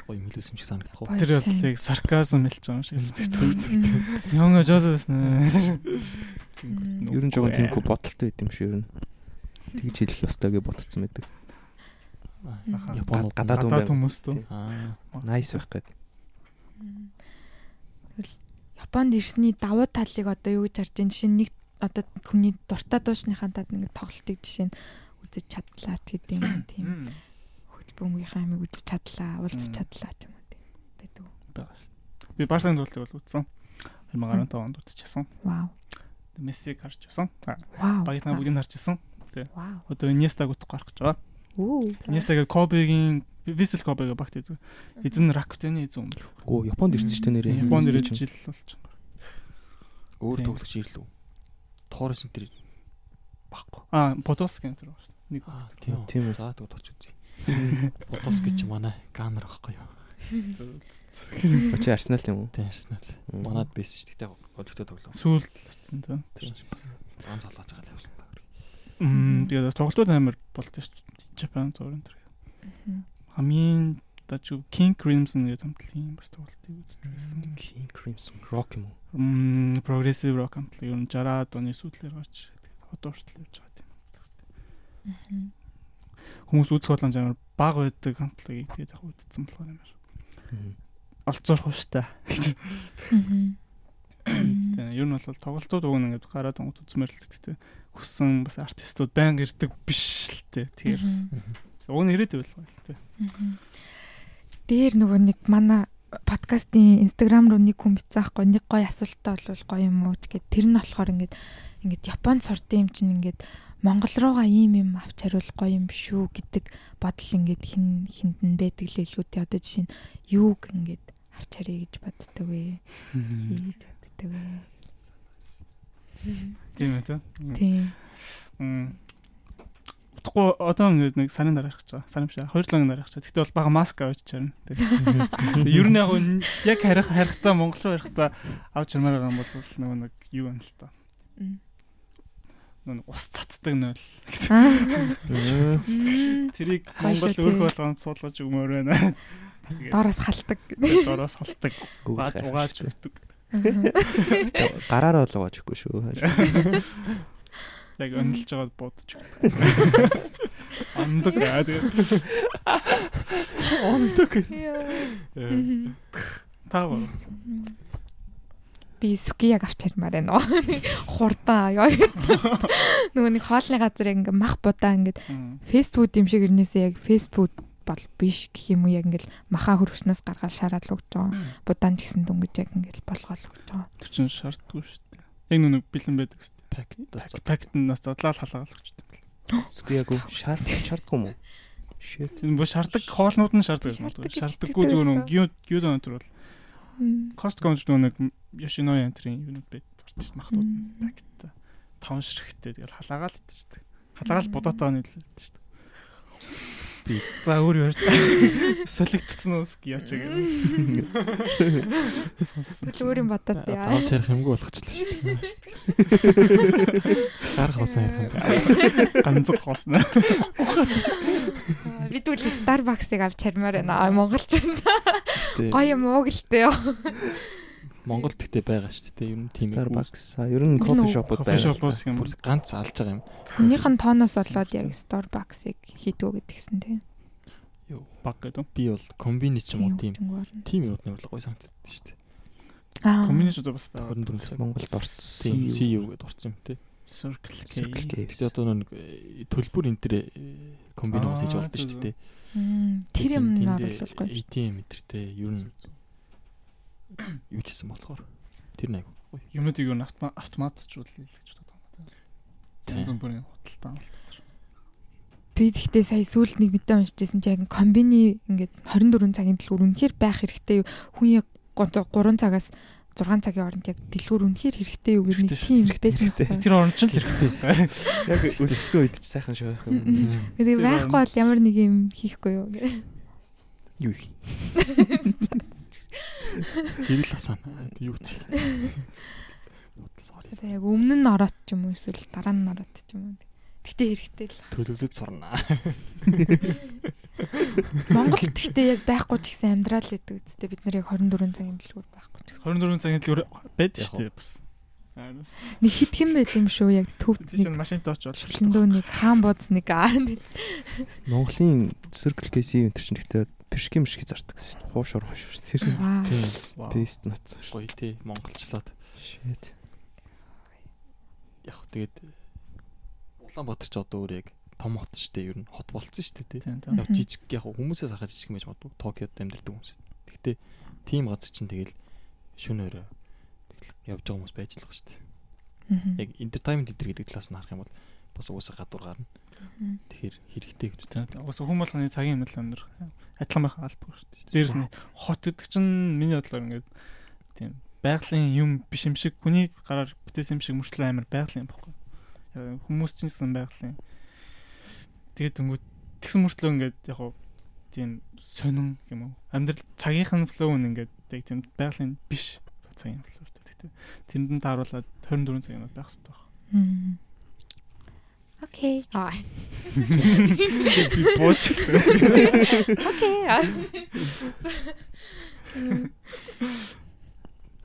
гоё юм хэлсэн шиг санагдах уу. Тэр бол яг сарказм хэлж байгаа юм шиг санагддаг. Нёнго жозо гэсэн. Ер нь жоохон тиймгүй бодолтой байд юм шиг ер нь. Тэгж хэлэх ёстой гэж бодсон байдаг. Японууд гадаад хүмүүс төө. Аа. Nice байх гээд. Японд ирсний давуу талыг одоо юу гэж харж байна? Жишээ нь нэг одоо хүний дуртай дуушныхаа таад ингээд тоглолтыг жишээ нь үзэж чадлаа гэдэг юм тийм. Хөлбөмбөгийнхаа амиг үзэж чадлаа, уулзаж чадлаа ч юм уу тийм. Байдаг. Би Барселоны тоглолтыг бол үзсэн. 2015 онд үзчихсэн. Вау. Мессиг харж байсан. Вау. Багийнхаа бүгдийг харж байсан. Вау. Одоо Иньестаг утгах гарах гэж байгаа. Үу. Иньестагийн Кобегийн Висел Кобега багт идэв. Эзэн Ракутены эзэн юм. Оо Японд ирсэн ч тэ нэрээ. Японд ирээд жил болж байна. Өөр Тийм. тоглогч ирлээ. Торрес энэ тэр Баггүй. Аа, Подолски энэ төр байна. Нэг аа тийм. Тийм үү. За тоглогч үзье. Ботоски ч манай ганер байхгүй юу? Очи Арсенал юм уу? Тийм Арсенал. Манад бэс ш. Тэгтээ голөгтөө тоглоо. сүүлд л очсон тэ. Ганц залгаж байгаа л явсан. Мм тэгээд тоглолтууд амар болтой шүү дээ. Japan энэ төр. Хамгийн дажгүй King Crimson гэдэг хамтлагийн бас тоглолтыг үзчихсэн. King Crimson Rock юм уу? Мм progressive rock хамтлаг ер нь 60-аад оны сүүлээр гарч тэгээд одоо хүртэл явж байгаа тийм. Хүмүүс үзэх боломж амар бага байдаг хамтлагийг тэгээд яг үзсэн болохоор амар олцоорох хууштай гэж. Тийм ер нь бол тоглолтууд уг нь ингээд гараад үзмээр л гэдэг тийм. Хүссэн бас артистууд байнга ирдэг биш л тээ. Тэгэхээр бас уг нь ирээд байл гоё л тээ. Дээр нөгөө нэг манай подкастын инстаграм руу нэг хүн бичсэн аахгүй нэг гоё асуултаа бол гоё юм уу гэд. Тэр нь болохоор ингээд ингээд Японд сурсан юм чинь ингээд Монгол руугаа ийм юм авч хариул гоё юм биш үү гэдэг бодол ингээд хин хинд нь байдаг л илүү тий одоо жишээ нь юуг ингээд авч харъя гэж боддог вэ? Хийж боддог вэ? Тийм ээ тийм. Утгагүй одоо ингээд нэг сарын дараа гэж байгаа. Сарын биш. Хоёр лагийн дараа гэж. Гэтэ бол бага маск авч чарна. Тэг. Ер нь яг яг харих харихтаа Монгол руу харихтаа авч чармаар байгаа юм бол нөгөө нэг юу юм л та. Нэг ус цацдаг нөл. Мм. Тэрийг Монгол тий. болгонд суулгаж өгмөр байна. доороос халтдаг Дороос холдог. Баад угааж өгдөг. гараараа л угааж өгөхгүй шүү. Яг өнлөж байгаад өгдөг. Амдаг аа тэгээ. Таа ба. би сүкияг авч хармаар байна. Хурдан ёо. Нөгөө нэг хоолны газар яг ингээ мах будаа ингээд фэстбүүд юм шиг ирнээсээ яг фэстбүүд бол биш гэх юм уу яг ингээл маха хөргснөөс гаргаад шараад л өгч байгаа. Будаан ч гэсэн дүнгэж яг ингээл болгоол өгч байгаа. Тэр чинь шаардгүй шүү дээ. Яг нүг бэлэн байдаг шүү дээ. Пак тас. Пактнаас задлаа халаагаал өгч дээ. Сүгяагүй шаард шаардгүй юм уу? Shit. Тэр бо шаарддаг хоолнууд нь шаарддаг юм уу? Шаарддаг Шаарддаггүй зүгээр нэг гюд өнтер бол ч нөгөө нэг Yoshinoya энтрийн юунууд байд зарч махтууд пакт таван ширхтээ тэгэл халаагаал идэж дээ. Халаагаал бодоотоо нийлээд шүү дээ. Би- за өөр ярьж солигдсон уу яач гэх юм. Тэгэл өөрийн бодоод яа. Давж ярих юмгүй болгочлаа шүү дээ. Гарах басан ярих юм. Ганцхан хоосноо. Бид үл Starbucks-ыг авч хармаар байна. Гэтэ гоё юм уу гэлтэй. Монгол тэгтээ байгаа шүү дээ. Ер нь тийм ээ. Starbucks ер нь кофе шопууд байна. шопоос юм. Бүр ганц алж байгаа юм. Хүнийх нь тооноос болоод яг Starbucks-ыг хийдгүү гэдгсэн тийм. баг гэдэг. Би бол комбини ч юм уу тийм. яваад нэг бол гоё санагддаг шүү дээ. Аа. Коммунистууд бас байгаа. 24 цаг. Монголд орсон. Тийм CEO гэдээ орсон юм те. Circle Circle K. K. Гэтэ одоо нэг э, төлбөр энэ төр комбини Аа, хийж болдог шүү дээ. Мм, Тэр юм нь Тэндээ оруулах гоё. ATM мэтэртэй ер нь юу ч гэсэн болохоор тэр нэг. Юмнуудыг юу автоматжуул гэж боддог юм. Тийм. Янз бүрийн худалдаа амлалт. Би тэгтээ сая сүүлд нэг мэдээ уншижсэн чи яг комбини ингээд 24 цагийн төлөв үнэхээр байх хэрэгтэй юу? Хүн яг 3 цагаас 6 цагийн хооронд яг дэлгүүр үнэхээр хэрэгтэй юу гэх нэг тийм шүү. байсан Хэрэгтэй. байхгүй. Тэр орон ч л хэрэгтэй. Яг өссөн үед ч сайхан шүү. Мгм. Тэгээ Тийм байхгүй байна. бол ямар нэг юм хийхгүй юу гэх. Юу их. Хэрэл хасаа. Юу ч. Тэгээ яг өмнө нь ороод ч юм уу эсвэл дараа нь ороод ч юм уу. Гэтэ хэрэгтэй л. Төлөвлөд сурнаа. Монголд гэхдээ яг байхгүй ч гэсэн амьдрал гэдэг үстэй бид нар яг 24 цагийн дэлгүүр байхгүй ч гэсэн. 24 цагийн дэлгүүр байдаг Яг шүү дээ бас. Нэг хитгэн байт юм шүү яг төв нэг машинтай очоод шүлэндөө нэг хаан бууз нэг аа. Монголын Circle K энэ төр чинь гэхдээ пешки мшки зардаг шүү дээ. Хуушур хуушур. Тэр. Тийм. тест нацсан шүү. Гоё тий. Монголчлаад. Shit. Яг хөө тэгээд Улаанбаатар ч одоо өөр яг том хот шүү дээ. Ер нь хот болцсон шүү дээ тий. Яг жижиг яг хүмүүсээс харахад жижиг мэж бодов. Токиод амьдардаг хүмүүс. Гэхдээ тийм газар чинь тэгэл шүн өрөө явж байгаа хүмүүс байж л байгаа шүү дээ. Яг entertainment гэдэг талаас нь харах юм бол бас уусаа гадуур гарна. Тэгэхээр хэрэгтэй гэдэг. Тийм. Угсаа хүм болгоны цагийн мэдлэг өндөр адилхан байх албагүй шүү дээ. Дээрс нь хот гэдэг чинь миний бодлоор ингээд тийм байгалийн юм биш юм шиг хүний гараар бүтээсэн юм шиг мөрчлөө амар байгалийн. Яг Хүмүүс ч гэсэн байгалийн. Тэгээд өнгөт тэгсэн мөрчлөө ингээд яг гоо тийм сонин юм уу. Амьдрал цагийнхан флоу нь ингээд яг тийм байгалийн биш цагийн флоу. Тэгтээ тэнд нь тааруулаад 24 цаг юм байх хэрэгтэй байна. Окей. Аа. Би бууч. Окей. аа.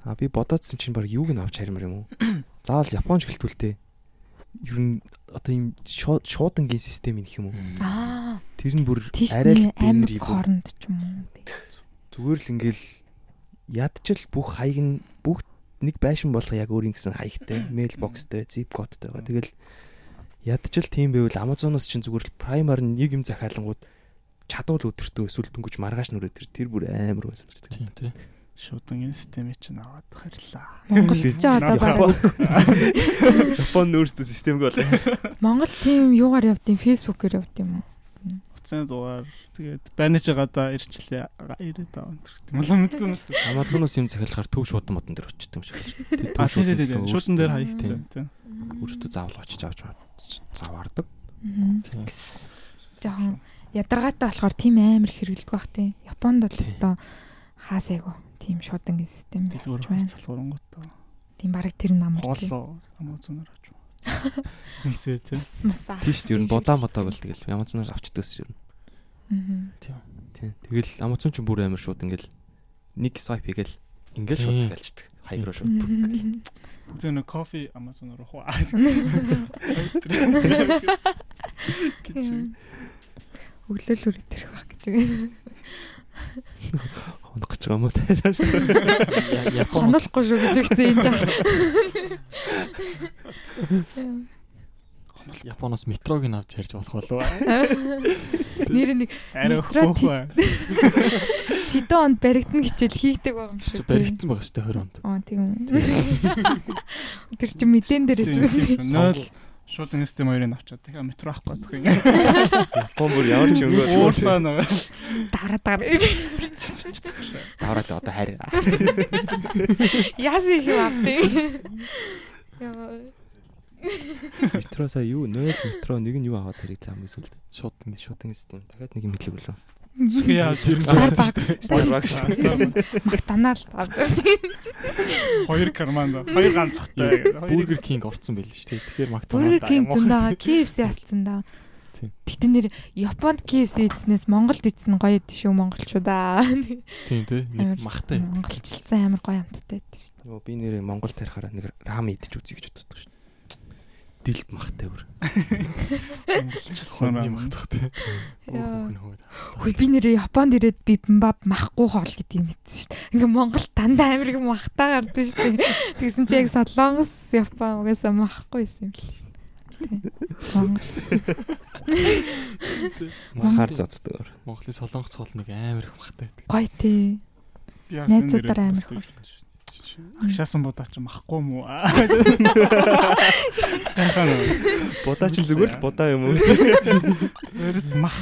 А би бодоодсэн чинь баг юуг нь авч харимар юм уу? Заавал Японч гэлтүүлтэй. Ер нь одоо ийм шууд- шуудангийн систем их юм уу? Аа. Тэр нь бүр арай л амар бэнэр корнд ч юм уу. зүгээр л ингээл ядчил бүх хаяг нь бүх нэг байшин болох яг өөрийн гэсэн хаягтай, mail boxтэй, zip code-тэй байгаа. Тэгэл ядчил тийм байвал Amazon-оос чинь зүгээр л Prime-аар нэг юм захиалангууд чадвал өдөртөө эсвэл дөнгөж маргааш нүрээ тэр тэр бүр амар байсан ч Тийм тий. Шуудангийн системийг чинь аваад харьлаа. Монголд ч одоо баг Япон өөрсдөө системг бол Монгол тийм юугаар явд юм фэйсбүүкээр явд юм уу? Хуцааны дугаар тэгээд байрнаж байгаадаа ирчлээ. Ирээд аваа. Тийм болоо мэдгүй мэдгүй. Amazon-оос юм захиалахаар төв шуудан модон дээр очиж юм шиг. Тэр төв тийм тийм тийм. Шуудан дээр хаягтай. Тийм. өөртөө заавал очиж авч заваардаг. Мгм. Тийм. Жохон ядаргаатай болохоор тийм амар хэрэгэлдэг бах тийм. Японд бол өстой хаасайгу тийм шуудангийн систем Дэлгүүр байж байна. хацалгуунгуудаа. Тийм баг тэр нам бол тийм. Хоолоо Amazon-оор авч. Масаа. Тийм шүү дээ. Ер нь будаа модоо бол тэгэл Amazon-оор авчдаг шүү дээ. Мгм. Тийм. Тэгэл Amazon ч бүр амар шууд ингээл нэг swipe хийгээл ингээл шууд Тийм. Хаяг руу шууд. Тэр нэг кофе Amazon-оор хуу. Гэж. Өглөөл үрээд ирэх баг гэж үгүй. Хонох гэж байгаа юм уу те. Я- Японоос Хонохгүй шүү гэж өгсөн энэ жаа. Японоос метрог нь авч ярьж болох болов. Нэр нэг Метро тэдэн онд баригдана хичээл хийгдэг байгаа юм шүү. баригдсан байгаа шүү дээ 20 онд. Аа тийм үү. Тэр чинь мэдэн дээрээс үгүй. Нөл шуудан систем хоёрыг авчаад дахиад метро авахгүй байх юм. Япон бүр ямар ч өнгөө Уурлаа нэг. Давра гэж. Давраад одоо хайр. Яс их юм авдээ. Яа. Метро сая юу? 0 метро нэг нь юу аваад харийг хамгийн сүлд. Шууд ингэ шууд. Шуудан систем. Дахиад нэг юм хэлэг болов. Зүг яа тэр Starbucks. Starbucks. Магтанаал авч ирсэн. Хоёр карманд хоёр ганцхтай. Burger King орцсон байл шүү дээ. Тэгэхээр Burger McDonald's King зөндөө KFC асцсан да. Тийм. Тэгтэн нэр Японд KFC идснээс Монголд идсэн гоё идэв шүү монголчуудаа. Тийм тий. Амар. Махтай. Монголчлцсан амар гоё амттай байдаг шүү. Йоо би нэрээ Монгол тарихаараа нэг рамен идэж үзье гэж боддог шүү. Дилд махтай бүр. Хоньны махтах тий. Яа. Хөөхөн хөөд. Хөөе би нэрээ Японд ирээд бибимбап махгүй хоол гэдгийг мэдсэн шүү дээ. Ингээ Монгол дандаа амар их махтаа гардаг шүү дээ. Тэгсэн чи яг Солонгос Япон угаасаа махгүй байсан юм л шүү дээ. Махаар зоддог. Монголын солонгос хоол нэг амар их махтай. гоё тий. Найзуудаараа амар Агшаасан будаа ч махгүй мүү. Будаа чинь зүгээр л будаа юм уу? Өрс мах.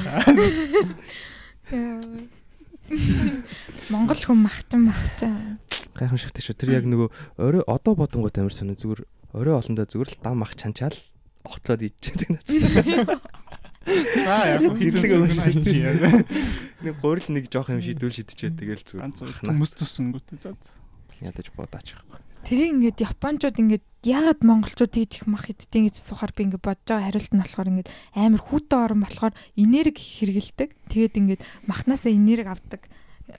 Монгол хүн махчин махчин. Гайхамшигтай шүү. Тэр яг нөгөө орой одоо бодонгууд амар сонио зүгээр орой олондоо зүгээр л дам ах чанчаал огтлоод идчихдэг надад. За яг Зэрлэг өвч өвч чи яг. Нэг гурил нэг жоох юм шийдвэл шидчихээ тэгэл зүгээр. Ганц хүмүүс төсөнгөтэй за. Ядаж бодаач байхгүй. Тэрийг ингээд японочууд ингээд ягаад монголчууд тэгж их мах иддэг гэж сухаар би ингээд бодож байгаа хариулт нь болохоор ингээд амар хүүтэн орон болохоор энерги хэрэгэлдэг. Тэгээд ингээд махнаасаа энерги авдаг.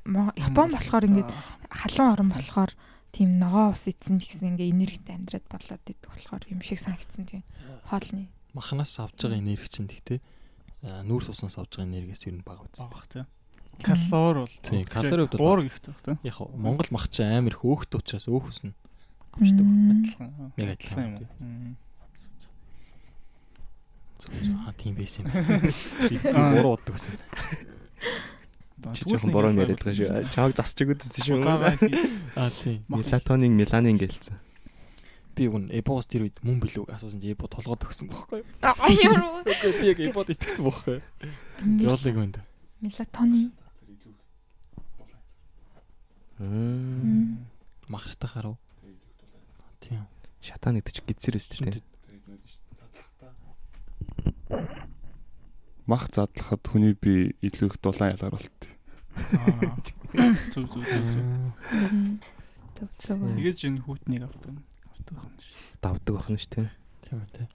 Япон болохоор ингээд халуун орон болохоор тийм ногоо ус идсэн ч гэсэн ингээ энергитэй амьдраад болоод идэх болохоор юм шиг санагдсан тийм хоолны. Махнаас авж байгаа энерги чинь тэгтээ нүүрс уснаас авж байгаа энергиэс ер нь бага үз. Баах тий. Калори бол. Тийм, калори хувьд бол уур гихтэй тий. Яг Монгол мах чи амар их өөхт учраас өөх үснэ. Авчдаг. Адилхан. Яг адилхан юм. юм. Аа тийм байсан юм. Би Аа. буруу боддог гэсэн. Чи жоохон бороо яриад байгаа шүү. Чааг засч өгдөөсөн шүү. Аа тийм. Мелатонин, меланин гэлцэн. Би үн эбос тэр үед мөн билүү асуусан чи эбо толгойд өгсөн бохгүй. Аяар. Үгүй би яг эбод итгэсэн бохгүй. Биолог үнд. Мелатонин. Аа. Махштай харав. Тийм. Шатаа нэгт чи гидсэр өстэй тийм. Мах задлахад хүний би илүү их дулаан ялгаар болт. Зүг зүг. Зөв. Тэгэж энэ хүүтнийг авдаг. Авдаг юм шиг. Давдаг байх нь шүү тийм. Тийм үү.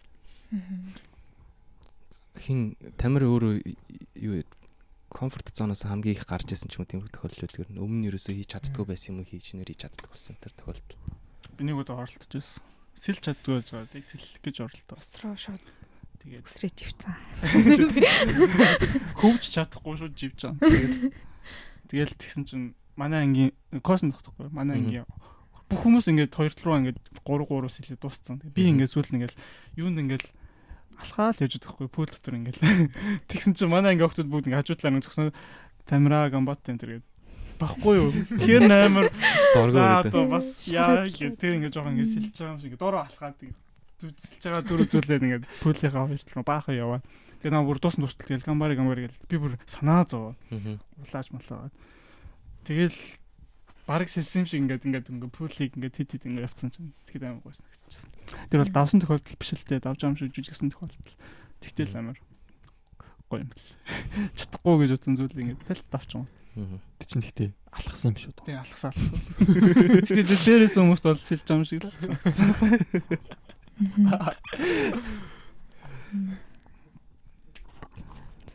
Хин тамир өөрөө юу? Комфорт зоноос хамгийн их гарч исэн ч юм уу тийм тохиолдлууд ер нь өмнө нь ерөөсөө хийж чаддгүй байсан юм уу хийж нэр хийж чаддаг болсон тэр тохиолдол. Би нэг удаа оролдож байсан. Сэлж чаддгүй байж байгаа. Тэг сэлэх гэж оролдоо. Усруу шууд Тэгээд үсрэж ивцэн. хөвж чадахгүй шүү живж байгаа. Тэгэл тэгэл тэгсэн чинь манай ангийн косн тогтохгүй. Манай ангийн бүх хүмүүс ингээд хоёр тал руу ингээд 3 3-аас илүү дууссан. Би ингээд сүүл нь ингээд юунд ингээд алхаал явж байгаа хгүй пүүл дотор ингээд тэгсэн чинь манай ангийн хүмүүс бүгд ингээд хажуудлаа нэг зөксөн камера гамбат энэ төр гээд. Баггүй юу. Тэгэхээр амар Доргоо гэдэг. одоо бас яа гэх тэр ингээд жоохон ингээд сэлж байгаа юм шиг. Дороо алхаад зүсэлж байгаа дүр үзүүлээд ингээд пүүлийнхаа хоёр тал руу баахан яваад. Тэгээ наа бүр дуусна тусдал тэгэл гамбари гамбари гэл би бүр санаа Мгм. улааж малаагаад тэгэл бараг сэлсэн юм шиг ингээд ингээд ингээд пүүлийг ингээд хит хит ингээд явцсан чинь тэгэхэд амар гойсон гэсэн. Тэр бол давсан тохиолдол биш л дээ давж байгаа юм шиг жүжигсэн тохиолдол. Тэгтэл амар гоё юм бэл. Чадахгүй гэж утсан зүйл ингээд тэл давч юм. Мгм. Тэг чинь тэгтээ алхсан юм шүү дээ. Тэгээ алхасаа алхсан. Тэгтэл дээрээс хүмүүст бол сэлж юм шиг л.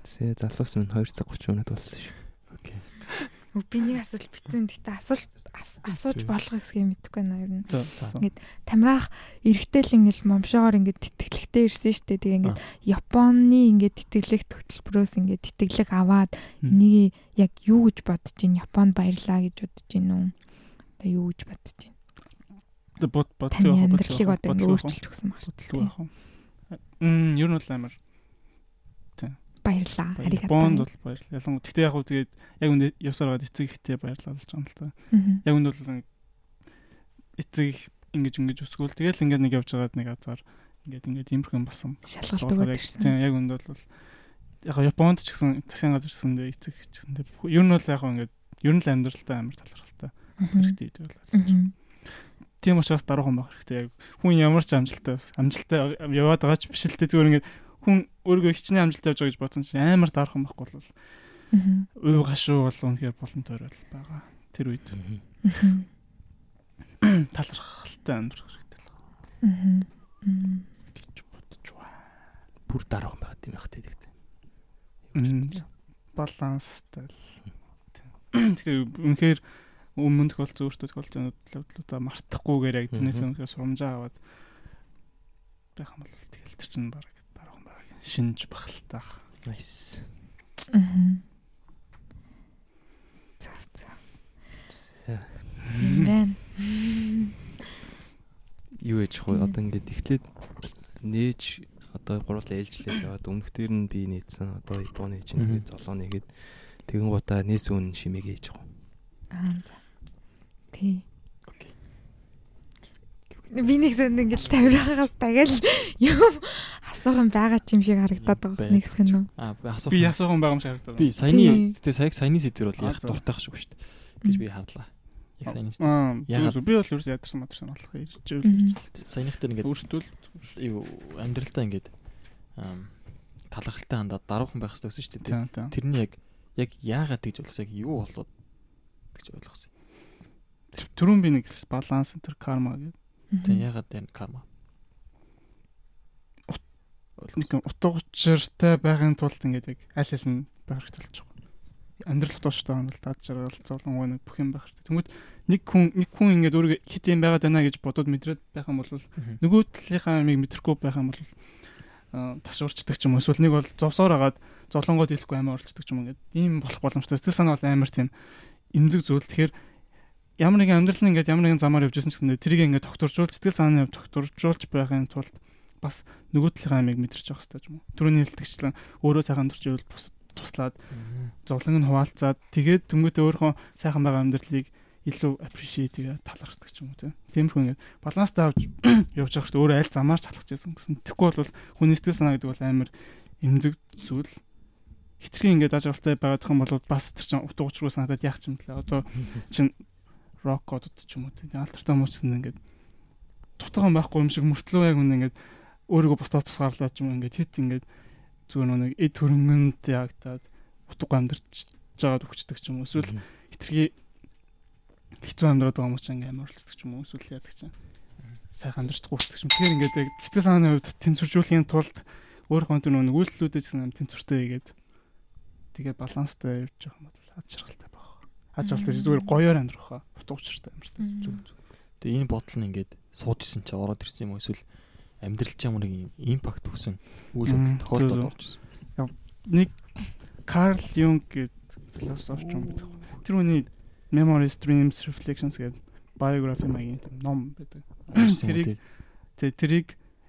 Сэ залуус минь 2 цаг 30 минут болсон шүү. Би нэг асуулт битсэн. Гэтэ асуулт ас- асууж болох эсгээ мэдэхгүй байна ер нь. За. Тамираах эргэтэл ингээл момшоогоор ингээд тэтгэлэгтэй ирсэн шүү дээ. Тэгээ ингээд Японы ингээд тэтгэлэг хөтөлбөрөөс ингээд тэтгэлэг аваад энийг яг юу гэж бодож байна? Японд баярлаа гэж бодож байна уу? Одоо юу гэж бодож байна? бод бод Таны амьдралыг одоо ингээд өөрчилж өгсөн баг дээ. яах вэ? Мм, ер нь бол амар Баярлаа. Бонд Аригатаа. бол баяр. Ялангуяа тэгтээ яг хөө тэгээд яг үндэ явсаар гад эцэг ихтэй баярлал болж байгаа юм л та. Яг үндэ бол эцэг их ингэж ингэж өсгөөл тэгэл ингээд нэг явж байгаад нэг азар ингээд ингээд юм басан. Шалгалт яг- ирсэн. Тийм яг үндэ бол яг Японд ч гэсэн засгийн газар гэсэн дэ эцэг ч гэсэн ер нь бол яг ингээд ер нь л амьдралтай амар талархалтай хэрэгтэй гэдэг бол. Мгм. Тийм учраас дараахан байх хэрэгтэй. Яг хүн ямар ч амжилттай амжилттай яваад байгаа ч биш л тэ зүгээр ингээд хүн өөрийгөө хичнээн амжилттай явж байгаа гэж бодсон чинь амар дараахан байхгүй бол өв гашуу бол үнэхээр болон тойрол байгаа. Тэр үед талархалтай амьдрах хэрэгтэй л. Мгм. гэж бодож байна. Бүр дараахан байгаад юм яах тэгээд. Баланстай л. Тэгэхээр үнэхээр өмнө тохиолдсон өөртөө тохиолдсон бодлуудаа мартахгүйгээр яг тэрнээс Мгм. үнэхээр сурамжаа аваад байх юм бол тэгэл тэр чинь баг шинж бахалтай. Nice. Мгм. За за. Байна. Юу ээж хөө одоо ингээд эхлээд нээж одоо гурлаа ээлжлээд яваад өмнөхдөр нь би нээсэн одоо Японы чинь тэгээд золоо нэгээд тэгэн гутаа нээсэн үн шимээг ээж хөө. Аа за. Тий. Би нэг зөнд ингээл тавираагаас дахиад юм асуух юм байгаа ч юм шиг харагдаад байгаа нэг хэн үү. Аа би асуух. Би ясуухан байгаа юм шиг харагдаад. би саяны тэгээ саяг саяны сэдвэр бол за. дуртай шүү шүү дээ. гэж би харлаа. Яг сайн шүү. Аа би бол ерөөс ядарсан мадарсан болох ирж Мгм. ивэл Саяныхтэр ингээд өөртөө юу амьдралтаа ингээд ам, талархалтай хандаад даруухан байх хэрэгтэй байсан шүү дээ. Тэрний яг яг яагаад тэгж болгосон яг юу болоод тэгж ойлгосон. Түрүүн би нэг баланс энэ карма гэдэг Тэг яагаад энэ карма? нэг утга учиртай байхын тулд ингээд яг аль аль нь байх хэрэгтэй болж байгаа. Амьдрал утга учиртай ханал таад жаргал зовлонгой нэг бүх юм байх хэрэгтэй. Тэнгүүд нэг хүн нэг хүн ингээд өөрийгөө хит юм байгаад байна гэж бодоод мэдрээд байх юм бол нөгөө талынхаа амийг мэдрэхгүй байх юм бол аа ташуурчдаг ч юм уу эсвэл нэг бол зовсоор агаад зовлонгойд хэлэхгүй амиа орчдөг ч юм ингээд ийм болох боломжтой. Сэтгэл санаа бол амар тийм эмзэг зүйл. Тэгэхээр ямар нэгэн амьдрал нь ингээд ямар нэгэн замаар явж исэн ч гэсэн тэрийг ингээд тогтворжуул сэтгэл санааны хувьд тогтворжуулж байхын тулд бас нөгөө талынхаа амийг мэдэрч явах хэрэгтэй юм уу. Түрүүний хэлдэгчлэн өөрөө сайхан дурч ивэл бус туслаад зовлон нь хуваалцаад тэгээд тэнгуүтээ өөрөө сайхан байгаа амьдралыг илүү appreciate тэгээ талархдаг ч юм уу тийм. Тиймэрхүү ингээд баланстай авч явж байгаа хэрэгтэй өөрөө аль замаар чалах гэсэн гэсэн. Тэгэхгүй бол хүний сэтгэл санаа гэдэг бол амар эмзэг зүйл. Хитрхи ингээд аж авалтай байгаад их юм бол бас тэр чин утга учиргүй санагдаад яах юм блэ. Одоо чин рок кодод ч юм уу тийм алтартай хүмүүс гэсэн ингээд дутгаан байхгүй юм шиг мөртлөө яг үнэ ингээд өөрийгөө бусдаас тусгаарлаад ч юм ингээд хит ингээд зүгээр нэг эд хөрөнгөнд ягтаад утгагүй амьдарч жагаад өгчдөг ч юм уу эсвэл хитрхи хэцүү амьдраад байгаа хүмүүс ч ингээд амар орлцдог ч юм уу эсвэл яадаг чинь сайхан амьдарч гуйдаг ч юм. Тэгэхээр ингээд яг сэтгэл санааны хувьд тэнцвэржүүлэхийн тулд өөрийнхөө тэр нэг үйлдэлүүдээ гэсэн юм тэнцвэртэй хийгээд тэгээ баланстай явж байгаа юм бол ад жаргалтай Ад жаргалтай зүгээр гоёор амьдрах хаа. Утга учиртай амьдрах. Зүг зүг. Тэгээ энэ бодол нь ингээд сууд исэн чи ороод ирсэн юм уу эсвэл амьдрал ч ямар нэг импакт өгсөн үйл явдал тохиолдоод орж ирсэн. Нэг Карл Юнг гэдэг философч юм байдаг. Тэр хүний Memories, Dreams, Reflections гэдэг biography маягийн ном байдаг. Тэрийг Тэгээ тэрийг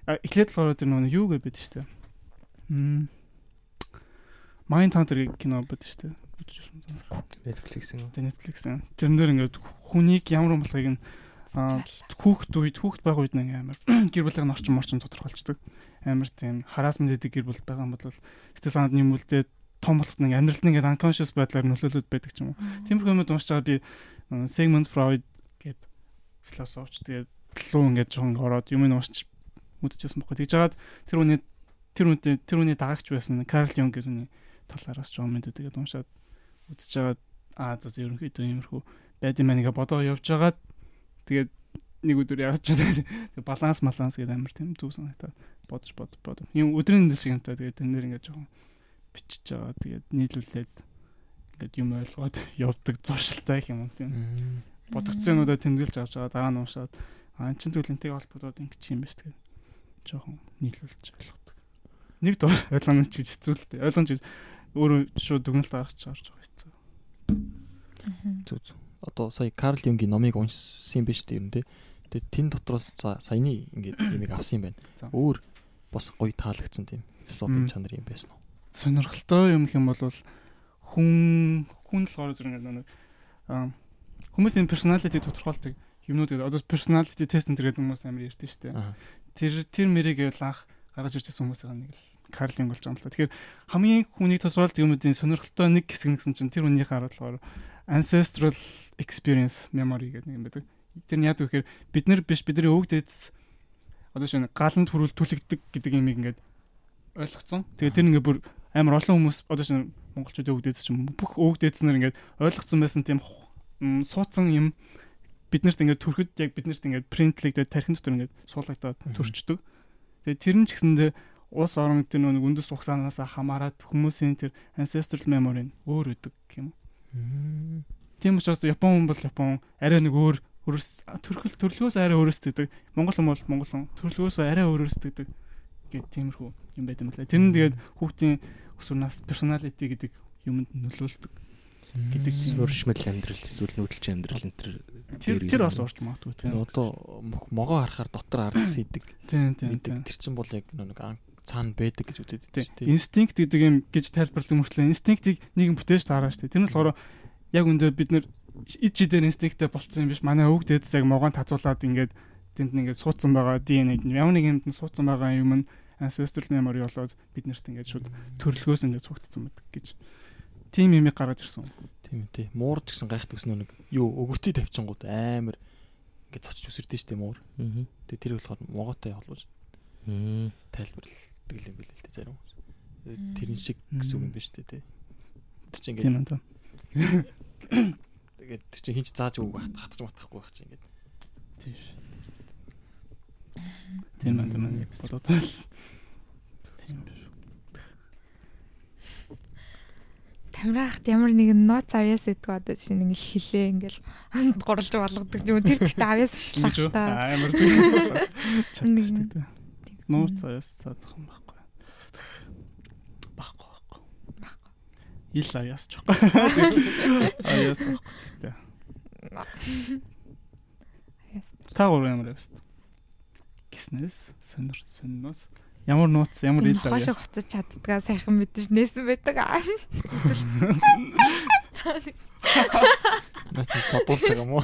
эхлээд болохоор тэр нөгөө юу гэдэг шүү дээ. Мм. Mind Hunter-г кино байдаг шүү дээ. Үзчихсэн. Netflix-ийн. Тэгээ Netflix-ийн. Тэрэн дээр ингээд хүнийг ямар юм болохыг нь хүүхэд үед хүүхэд байх үед нэг амар гэр бүлийн орчин морчин тодорхойлцдог. Амар тийм хараасмент гэдэг гэр бүл байгаа юм бол сэтгэл санаад нэмүүлдээд том болоход нэг амьдралд ингээд unconscious байдлаар нөлөөлөд байдаг ч юм уу. Тиймэрхүү юмуд уншиж байгаа би Sigmund Freud гэдэг философч тэгээд луу ингээд жоохон ороод юм нь уншиж үзчихсэн байхгүй. Тэгж жагаад тэр үний тэр үнтэй тэр үний дагагч байсан Карл Юнг гэдэг үний талаараас жоохон мэдээ тэгээд уншаад үзэж жагаад аа за ерөнхийдөө иймэрхүү байд юм байна бодоо явж жагаад тэгээд нэг өдөр явж чад баланс маланс гэдэг амар тийм зүг санагдаад бодож бод бод. Юм өдрийн дэс шиг юмтай тэгээд тэн дээр ингээд жоохон бичиж байгаа. Тэгээд нийлүүлээд ингээд юм ойлгоод явдаг зуршилтай юм тийм юмудаа тэмдэглэж авч байгаа дараа нь уушаад аа чин төлөнтэй холбогдоод ингэж юм биш тэгээд жоохон нийлүүлж ойлгодог. Нэг дор ойлгоно ч гэж хэцүүлтэй. Ойлгоно ч гэж өөрөө шууд дүгнэлт гаргаж чарж байгаа хэцүү. Зүг зүг. Одоо сая Карл Юнгийн номыг уншсан юм биш үү те. Тэгээд тэн дотроос саяны ингээд юмыг авсан юм байна. Өөр бас гоё таалагдсан тийм философи чанар юм байсан уу? Сонирхолтой юм хэм бол хүн хүн л гоор зэрэг нэг хүмүүсийн personality тодорхойлдог юмнууд гэдэг. Одоо personality test энэ гэдэг хүмүүс амар ярьдэн шүү дээ. Тэр тэр мэрийг л анх гаргаж ирсэн хүмүүсийн нэг л Карл Юнг болж байгаа юм л та. Тэгэхээр хамгийн хүний тусгаалт юмнуудын сонирхолтой нэг хэсэг нэгсэн чинь тэр хүний харуулгаар ancestral experience memory гэдэг нэг юм байдаг. Тэр нь яадаг вэ гэхээр бид нар биш бидний өвөг дээдс одоо шинэ галанд хүрүүл түлэгдэг гэдэг юмыг ингээд ойлгоцсон. Тэгээ тэр ингээд бүр амар олон хүмүүс одоо шинэ монголчуудын өвөг дээдс ч юм бүх өвөг дээдснэр ингээд ойлгоцсон байсан тийм суудсан юм биднэрт ингээд төрөхөд яг биднэрт ингээд принтлэгдээд тархин дотор ингээд суулгагдаад төрчдөг. Тэгээ тэр нь ч гэсэндээ улс орон тэр нэг үндэс ухсаанаас хамаарат хүмүүсийн тэр ancestral memory нь өөр өдөг юм. Тийм учраас Япон хүн бол Япон арай нэг өөр өрс төрхөл төрлөөс арай өөрөөсдөг. Монгол хүн бол монгол хүн төрлөөс арай өөрөөсдөг гэдэг тиймэрхүү юм байт юм лээ. Тэр нь тэгээд хүүхдийн өсвөрнаас personality гэдэг юмд нөлөөлдөг. гэдэг юм. Сууршмал амьдрал эсвэл нүүдэлч амьдрал энэ төр Тэр тэр бас урч магадгүй тийм. Одоо могоо харахаар дотор ардс идэг. Тийм тийм. Тэр чинь бол яг нэг ан- цаана байдаг гэж үзээд Тийм. Инстинкт гэдэг юм гэж тайлбарлах мөртлөө инстинктийг нэгэн бүтээж таараа штэ. Тэр нь болохоор яг өндөө бид нэр ид чидээр инстинкттэй болцсон юм биш. Манай өвөг дээдс яг могоон тацуулаад ингээд тэнд ингээд суудсан байгаа DNA-д ямар нэг юмд нь суудсан байгаа юм нь ancestral memory болоод бид нарт ингээд шууд төрөлгөөс ингээд цугтсан байдаг гэж. Тим юмыг гаргаж ирсэн. Тийм үү тий. Муур ч гэсэн гайхдаг гэсэн нэг юу өгөрцөй тавьчингууд амар ингээд цочж үсэрдэж штэ муур. Тэгээ тэр болохоор могоотой холбож Мм. Тайлбарладаг юм байл л дээ зарим хүмүүс. Тэгээ Тэрэн шиг гэсэн үг юм байна штэ тий. Тэр чинь Тийм ингээд ээ. тэгээд тэр чинь хинч зааж үг хатгах матахгүй байх чинь ингээд Тийм ш. Тийм ээ тийм ээ. Бодоод л. Тийм биш. Тамирахт ямар нэгэн нууц авьяас гэдэг одоо чинь нэг хилээ ингээл гурлж болгодог юм. Тэр тэгтээ авьяас биш л үү? та. Амар Нэг- Нууц аяас цаадах юм байхгүй. Баггүй баггүй. Баггүй. Ил аяас ч баггүй. Аяас баггүй тэгтээ. Авьяас. Та гурав ямар явс? Гиснэс сонир сонноос ямар нууц ямар ил аяас. хоцож чаддгаа сайхан мэдэж нээсэн байдаг. аа. наа чи цодуулж байгаа юм уу?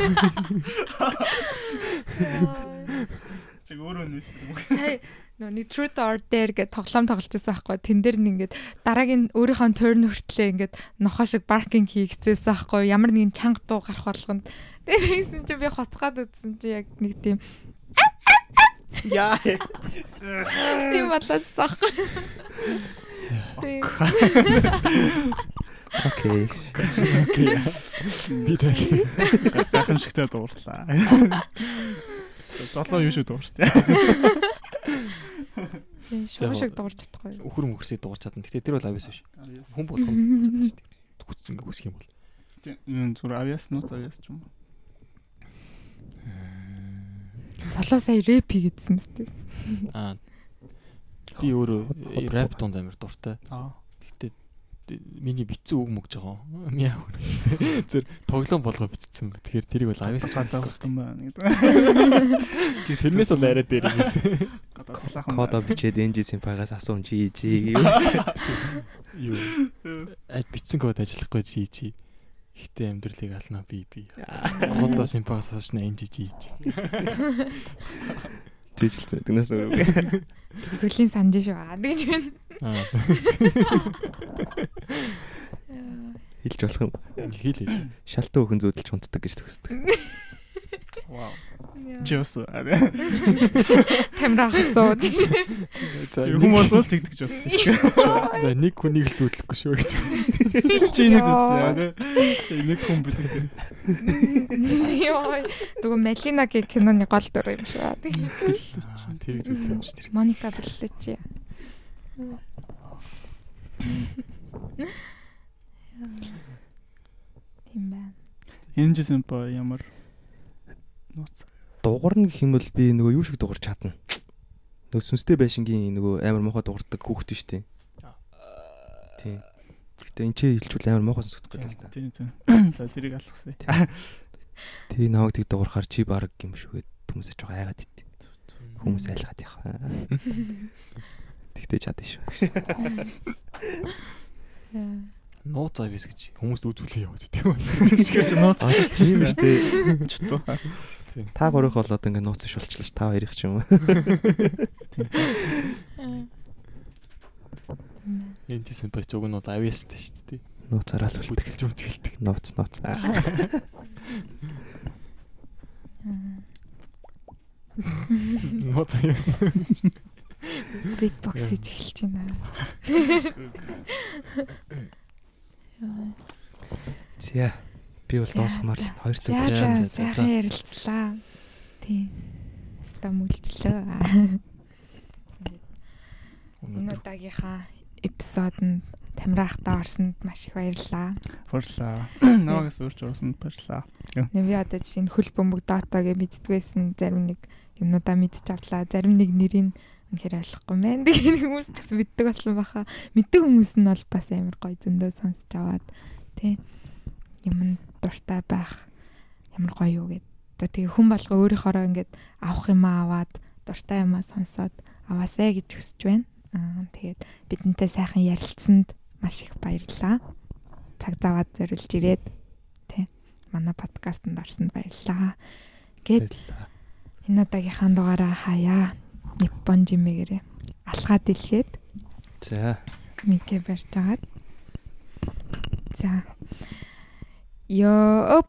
Чиг өөрөө нээсэн юм. Сая нөө нэг truth or dare гэдэг тоглоом тоглож байсан байхгүй. Тэн дээр нь ингээд дараагийн өөрийнхөө turn хүртлээ ингээд нохоо шиг barking хийгцээсэн байхгүй. Ямар нэгэн чанга дуу гарах болгонд тэгсэн чи би хоцгаад үзсэн чи яг нэг тийм Яа. тийм болоод байхгүй. Тийм. Окей. Би тэгэл Гайхамшигтай дуурлаа. Золоо юу шүү дууртай. Чи шуу шиг дуурч чадахгүй. өхөр мөхрсийг дуурч чадна. Гэтэ тэр бол авьяас биш. Хүн шүү дээ. Хүч ингээ хүсэх юм бол. Тийм зүр авиас нууц авиас ч юм. уу. Залуу сая рэп хийгээдсэн мэт. Аа. Би өөрөө рэп дунд амар дуртай. Аа. Миний битсэн үг мөгж байгаа. Мяа. Зэр тоглоом болгоо бичсэн. Тэгэхээр тэрийг бол авьяас гадаа хөлтөн байна гэдэг. Тэрнээс бол арай дээр юм талаахан. Кодо бичээд NG Simpa-гаас асуун чи чи гэв. Юу. Аж битсэн код ажиллахгүй чи чи. Гэтэ амьдралыг алнаа би би. Кодо симпагаас хашна энэ чи чи. Жижилсэн биднээс өөр. Төсөлийн санаж шүү. Аа тэгж байна. Аа. Хэлж болох юм. Хэл хэл. Шалтан өхөн зүүдэлж унтдаг гэж төгсдөг. Вау. Жиос. Камера хасуу. За Хүн болвол тэгдэг ч утсан шүү. За нэг хүнийг л зүүдлэхгүй шүү гэж. Чи нэг зүтсэн яа. Нэг хүн бидэг. Йой. Нөгөө Малинагийн киноны гол дүр юм шүү. Тэрийг зүүдлэх юм шүү. Моника Беллучи. Тийм байна. Энэ жисэн ба ямар нууц. Дугарна гэх юм бол би нөгөө юу шиг дугарч чадна. Нөгөө сүнстэй байшингийн нөгөө амар муухай дугардаг хүүхэд биш тий. Тийм. Гэтэ энэ ч хэлчихвэл амар муухай сонсогдох гэдэг л та. Тийм тийм. За тэрийг алгасаа. Тэрийг наваг тэг дуурахаар чи баг юм шүүгээд хүмүүсээ жоо айгаад ит. Хүмүүс айлгаад яах. Тэгтээ чадна шүү. Нууц авьяас гэж хүмүүст үзүүлээ яваад тийм үү. Чигээр чи нууц. Аа тийм шүү дээ. Чутуу. Та гурих болоод ингээ нууц биш болчихлоо ш. Та хоёрыг ч юм уу. Энэ тийм бач уг нь бол авьяастай шүү дээ. Нууцараа л үлдэх. Бүтгэлж өмтгэлдэг. Нууц нууц. Нууц авьяас. Битбокс хийж эхэлж байна. За би бол дуусгамаар л 2 цаг За за за, ярилцлаа. Тийм. Ста мүлжлээ. Энэ удаагийнхаа эпизодод Тамираахтаа орсонд маш их баярлалаа. Баярлаа. Намагаас өөрч орсонд баярлаа. Нэ би одоо жишээ нь хөл бөмбөг доотоо гэж мэддгүйсэн зарим нэг юмнуудаа мэдчих авлаа. Зарим нэг нэрийг үнэхээр ойлгохгүй мэн. Тэгээ хүмүүс ч гэсэн мэддэг болсон баха. Мэддэг хүмүүс нь бол бас амар гоё зөндөө сонсож аваад тий юм дуртай байх ямар гоё юу гэд. За тэгээ хүн болго өөрийнхоороо ингээд авах юм аваад дуртай юмаа сонсоод аваасаа гэж хүсэж байна. Аа тэгээд бидэнтэй сайхан ярилцсанд маш их баярлалаа. Цаг заваад зориулж ирээд тий манай подкастт орсонд баярлалаа. Гэт энэ удаагийнхаа дугаараа хаяа Япон жимэгээрээ алхаад илгээд За. Микэ барьж агаад за. Ёоп